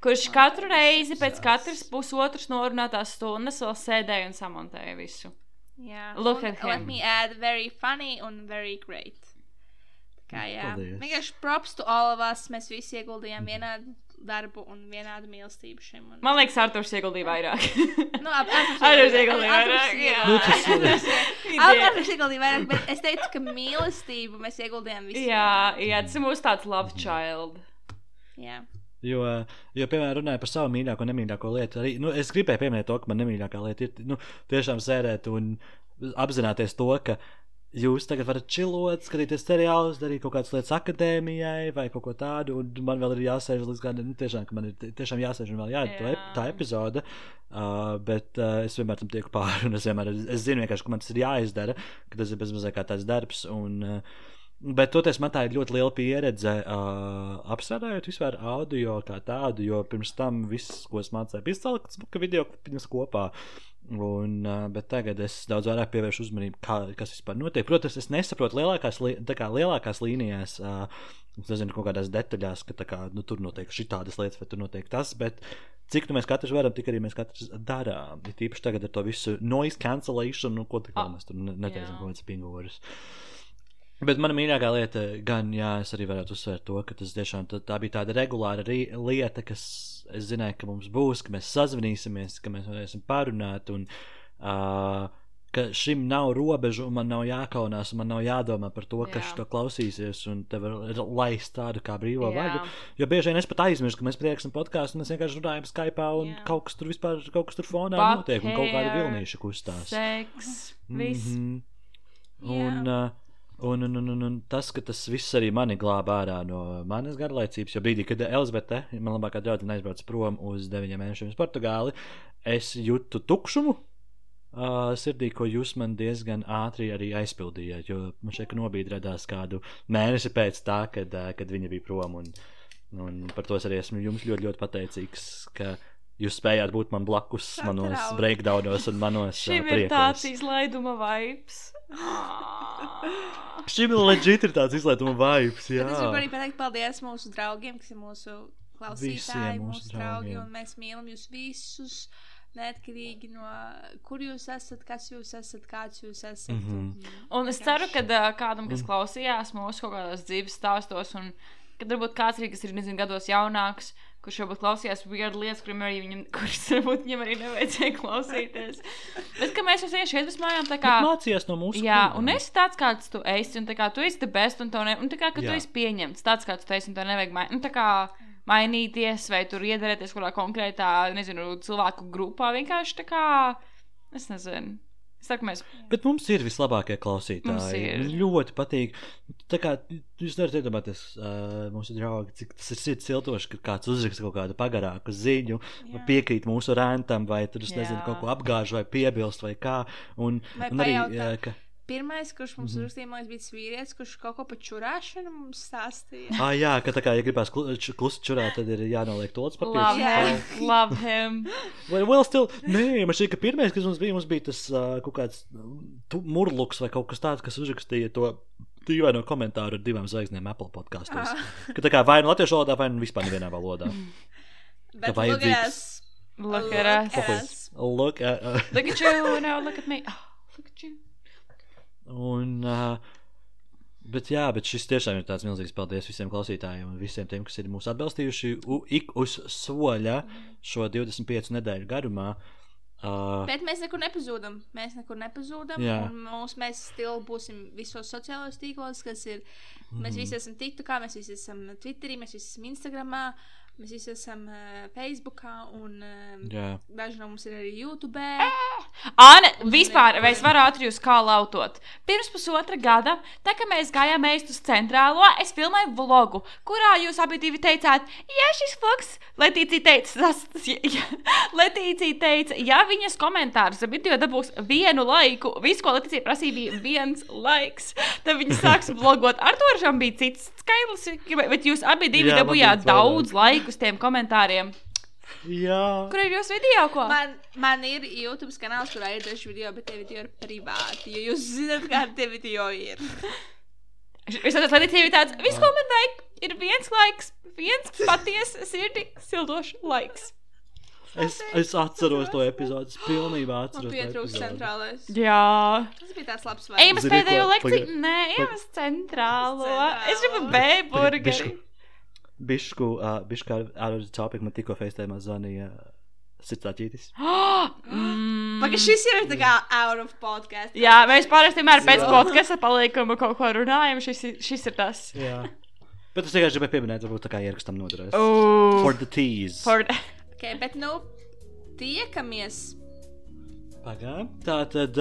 S2: Kurš katru reizi pēc
S1: Jā.
S2: katras pusotras norunātās stundas vēl sēdēja un samontēja visu.
S3: Jā,
S2: Look
S3: un
S2: at
S3: Let
S2: him.
S3: me add very funny un very great. Tā Kā, jā,
S1: Paldies.
S3: vienkārši props to all of us. Mēs visi ieguldījām vienādu darbu un vienādu mīlestību šim. Un...
S2: Man liekas, Arthurs ieguldīja vairāk.
S3: Nu, ap,
S2: Arthurs ieguldīja vairāk. jā.
S1: Nu.
S3: Arthurs ieguldīja vairāk, bet es teicu, ka mīlestību mēs ieguldījām visi.
S2: Jā, jā, tas ir mūsu tāds love child.
S3: jā.
S1: Jo, jo, piemēram, runāju par savu mīļāko un nemīļāko lietu. Arī, nu, es gribēju pieminēt to, ka man nemīļākā lieta ir nu, tiešām sēdēt un apzināties to, ka jūs tagad varat čilot, skatīties seriālus, darīt kaut kādas lietas akadēmijai vai kaut ko tādu. Un man vēl ir jāsēž līdz kādam, nu, tiešām, ka man ir tie- tiešām jāsēž un vēl jādara
S2: Jā.
S1: Jā. tā epizode. Uh, bet uh, es vienmēr tam tieku pāri, un es vienmēr es zinu, ka man tas ir jāizdara, ka tas ir bezmazliet kā tāds darbs. Un, uh, Bet toties man tā ir ļoti liela pieredze uh, apstrādājot vispār audio kā tādu, jo pirms tam viss, ko es mācīju, bija salikts ka video kopā. Un, uh, bet tagad es daudz vairāk pievēršu uzmanību, kā, kas vispār notiek. Protams, es nesaprotu lielākās, li kā lielākās līnijās, uh, nezinu, kaut kādās detaļās, ka kā, nu, tur notiek šādas lietas, vai tur notiek tas. Bet cik nu mēs katrs varam, tik arī mēs katrs darām. Ir tīpaši tagad ar to visu noise cancellation, nu, ko tā kā
S2: Ah,
S1: mēs tur ne- neteicam, kaut kāds pingūris. Bet mana mīļākā lieta, gan jā, es arī varētu uzsvērt to, ka tas tiešām tā, tā bija tāda regulāra lieta, kas es zināju, ka mums būs, ka mēs sazvanīsimies, ka mēs varēsim parunāt. Un, uh, ka šim nav robežu, un man nav jākaunās, un man nav jādomā par to, kas
S2: Jā.
S1: to klausīsies, un te var laist tādu kā brīvo
S2: Jā.
S1: vaļu. Jo bieži vien es pat aizmirstu, ka mēs priekšsam podkāstu, un mēs vienkārši runājam Skype, un
S2: Jā.
S1: kaut kas tur vispār, kaut kas tur fonā
S2: But
S1: notiek, un kaut kādi
S2: hair,
S1: vilnīši kustās.
S2: Seks, viss.
S1: Mhm.
S3: Jā.
S1: Un, uh, un, un, un, un, tas, ka tas viss arī mani glābā ārā no manas garlaicības, jo brīdī, kad Elizabete, man labākā draudzene, aizbrauca prom uz deviņiem mēnešiem uz Portugāli, es jūtu tukšumu. Uh, sirdī, ko jūs man diezgan ātri arī aizpildījāt, jo man šeit nobīdi radās kādu mēnesi pēc tā, kad, uh, kad viņa bija prom. Un, un par to es arī esmu jums ļoti, ļoti pateicīgs, ka jūs spējāt būt man blakus, manos breakdownos un manos uh,
S2: Šim ir
S1: priekos.
S2: tāds izlaiduma vibes.
S1: Šim leģit ir tāds izlaiduma vibes, jā.
S3: Bet es gribu arī pateikt paldies mūsu draugiem, kas ir mūsu klausītāji,
S1: mūsu
S3: mūsu draugi,
S1: draugiem.
S3: un mēs mīlam jūs visus. Neatkarīgi no kur jūs esat, kas jūs esat, kāds jūs esat.
S1: Mhm.
S3: un-
S2: Un es ceru, ka uh, kādam, kas klausījās mūsu kaut kādos dzīves stāstos, un kad varbūt kāds arī, kas ir nezinu, gados jaunāks, kurš varbūt klausījās weird lietas, kuriem arī viņam, kuras varbūt viņam arī nevajadzēja klausīties. Bet ka mēs jau šeit mājām tā kā.
S1: Mācījies no mūsu
S2: Jā, un es tāds, kāds tu esi, un tā kā tu esi the best, un, ne, un tā kā, ka tu
S1: Jā.
S2: esi pieņemts, tāds, kāds tu esi, un tev nevajag mai, un tā kā mainīties, vai tur iederēties kādā konkrētā, nezinu, cilvēku grupā, vienkārši tā kā, es nezinu. Mēs,
S1: Bet mums ir vislabākie
S2: Mums
S1: klausītāji.
S2: ir.
S1: Man ļoti patīk. Tā kā jūs varat iedomāties, uh, mūsu draugi, cik tas ir sirds siltoši, ka kāds uzraksta kaut kādu pagarāku ziņu, vai piekrīt mūsu rēntam, vai tur, es nezinu,
S2: Jā.
S1: kaut ko apgāž, vai piebilst, vai kā. Un,
S3: Vai
S1: un arī,
S3: pajautā?
S1: uh, ka,
S3: Pirmais, kurš mums mm -hmm. uzrakstīja, man bija vīrietis, kurš kaut ko par čurāšanu mums stāstīja.
S1: ah, jā, ka tā kā, ja č- klusi čurāt, tad ir jānoliek to
S2: love
S1: papīrs.
S3: Jā.
S2: him, love him.
S1: Vai vēl still? Nē, man šķiet, ka pirmais, kas mums bija, mums bija tas uh, kaut kāds tu- murluks vai kaut kas tāds, kas uzrakstīja to. Dīvaino komentāru ar divām zvaigznēm Apple podkāstos.
S3: Ah.
S1: Ka tā kā vai nu latviešu valodā, vai nu vispār nevienā valodā.
S3: Bet
S1: vajadzīgs.
S2: Look at us.
S3: Look at us.
S1: Look, uh, uh,
S2: Look at you, now look at me. Oh, look at you.
S1: Un, uh, bet jā, bet šis tiešām ir tāds milzīgs paldies visiem klausītājiem un visiem tiem, kas ir mūs atbalstījuši u, ik uz soļa šo 25 nedēļu garumā. Uh,
S3: Bet mēs nekur nepazūdam. Mēs nekur nepazūdam. Mūs, mēs still būsim visos sociālajos tīklos, kas ir. Mēs
S1: Mhm.
S3: visi esam TikTokā, mēs visi esam Twitterī, mēs visi esam Instagramā, mēs visi esam uh, Facebookā un uh,
S1: jā.
S3: daži no mums ir arī YouTube.
S2: Āne, vispār, vai es varu ātri jūs kā lautot? Pirms pusotra gada, tā kā mēs gājām uz centrālo, es filmēju vlogu, kurā jūs abi teicāt, ja šis vlogs, Letīcija teica, tas, tas, ja, ja, Letīcija teica, ja viņas komentārus ar video dabūs vienu laiku, visu, ko Letīcija prasīja, bija viens laiks, tad viņi sāks vlogot. Ar to šam bija cits skaidrs, bet jūs abi divi
S1: Jā,
S2: dabūjāt daudz laiku uz tiem komentāriem.
S1: jā.
S2: Kur ir jūsu video? Ko?
S3: Man, man ir YouTube kanāls, kurā ir daži video, bet tie video ir privāti. Jo jūs zināt, kādi tie video ir.
S2: Es saprotu, ka Latvijas ir tāds, viss, ko man vajag, ir viens laiks, viens patiesi sirdi sildošs laiks.
S1: Es, es atceros to epizodi. Es pilnībā atceros. to
S3: pietrūkst centrālais.
S2: Jā,
S3: Tas bija tāds labs
S2: ejam uz pēdējo lekciju. Nē, ejam uz centrālo.
S3: Centrālo.
S2: Es gribu B-burgeri.
S1: Bišku, uh, bišku ar uz topiku man tikko FaceTime zvanīja Sirdsāķītis.
S2: Mm.
S3: Pagaid, šis jau ir tā kā out of podcast.
S2: Jā, mēs parasti vienmēr pēc podkāsta paliekam kaut ko runājam. Šis, šis ir tas.
S1: Jā. Bet es tikai gribēju pieminēt, varbūt tā kā ierakstam.
S2: Ooh.
S1: For the tease.
S2: For...
S3: Okay, bet nu, tiekamies.
S1: Pagaidām. Tā tad,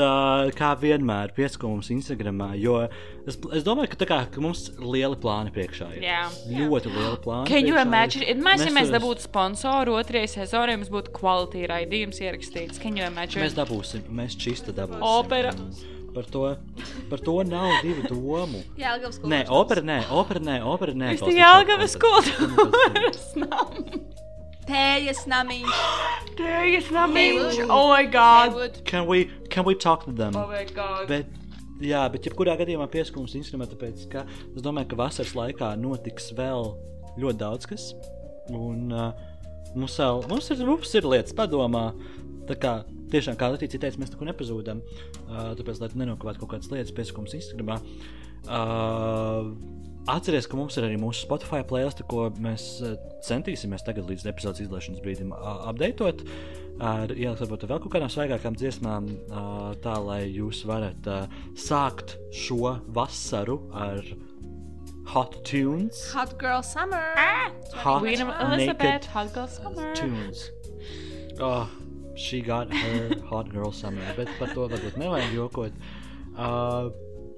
S1: kā vienmēr, pieskums Instagramā, jo es, es domāju, ka, tā kā, ka mums lieli plāni priekšā ir.
S2: Jā.
S1: Ļoti lieli plāni.
S2: Can you
S1: ir.
S2: imagine? Ir mēs, ja mēs dabūtu sponsoru otrajai sezonai, mums būtu quality raidījums ierakstīts. Can you imagine?
S1: Mēs dabūsim, mēs čista dabūsim.
S2: Opera.
S1: Par to, par to nav divu domu.
S3: Jā, Elgavas
S1: Nē, opera, nē, opera, nē, opera, nē.
S2: Es tikai Algavas kultūras namu.
S3: Tējas namiņš.
S2: Tējas namiņš. Oh my god.
S3: Haywood.
S1: Can we, can we talk to them?
S2: Oh my god.
S1: Bet, jā, bet jebkurā gadījumā pieskums Instagramā, tāpēc, ka es domāju, ka vasaras laikā notiks vēl ļoti daudz kas. Un uh, mums, vēl, mums, ir, mums ir lietas padomā. Tā kā tiešām, kā Latvijas teica, mēs neko nepazūdam. Uh, tāpēc, lai nenokavētu kaut kādas lietas pieskums Instagramā. Uh, Atcerieties, ka mums ir arī mūsu Spotify playlist, ko mēs uh, centīsimies tagad līdz epizodes izlaišanas brīdim apdeitot. Ar ielikt varbūt vēl kaut kādām svaigākām dziesmām, tā lai jūs varat sākt šo vasaru ar hot tunes.
S3: Hot girl summer.
S1: Hot
S2: Queen of Elizabeth, Hot Girl Summer.
S1: tunes. Oh, she got her hot girl summer, bet par to varbūt nevajag jokot. Uh,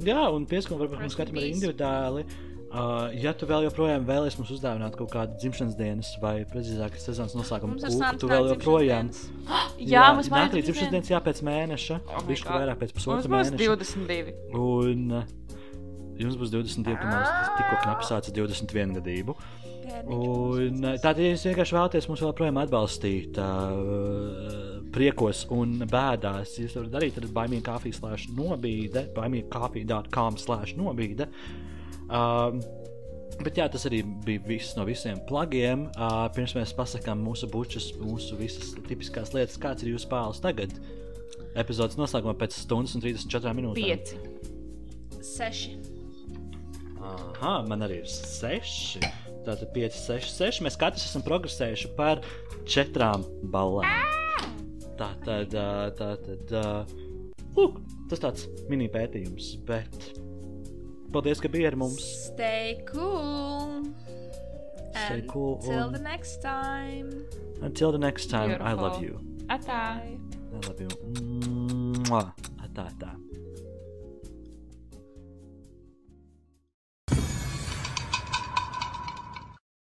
S1: jā, un pieskatu varbūt mums
S3: Rest in
S1: katram arī
S3: peace.
S1: individuāli. Uh, ja tu vēl joprojām vēlies mums uzdāvināt kaut kādu dzimšanas dienas vai precīzāk sezonas noslēgumu
S3: Mums Santu
S1: tu vēl joprojām.
S3: dienas.
S2: Jā, mums vajag
S1: arī dzimšanas dienas, jā, pēc mēneša.
S2: Oh
S1: Bišku
S2: God.
S1: vairāk pēc
S2: Mums
S1: pusotra mēneša.
S2: 22.
S1: Un uh, jums būs 22, kamēr es tikko knapi sācis 21 gadību. Un, uh, tātad, ja jūs vienkārši vēlaties mums joprojām atbalstīt, uh, priekos un bēdās. Jūs varat darīt ar baimīgu kafiju slēdz nobīde, baimīgakafija.com slēdz nobīde. Um, Bet jā, tas arī bija viss no visiem plagiem. Uh, pirms mēs pasakām mūsu bučus, mūsu visas tipiskās lietas, kāds ir jūsu spēles tagad. Epizodes noslēgumā pēc stundas un 34 minūtēm.
S2: Pieci.
S3: Seši.
S1: Aha, man arī ir seši. Tātad 5, 6, 6. Mēs katrs esam progresējuši par četrām balvām. Tā tad, ā, tā tad, ā, lūk, tas tāds mini pētījums. Bet paldies, ka bija ar mums.
S3: Stay cool.
S1: Stay
S3: And
S1: cool
S3: Till
S1: un-
S3: the next time.
S1: Until the next time, I love you.
S2: Atā.
S1: I love you. Mwah. Tā, tā.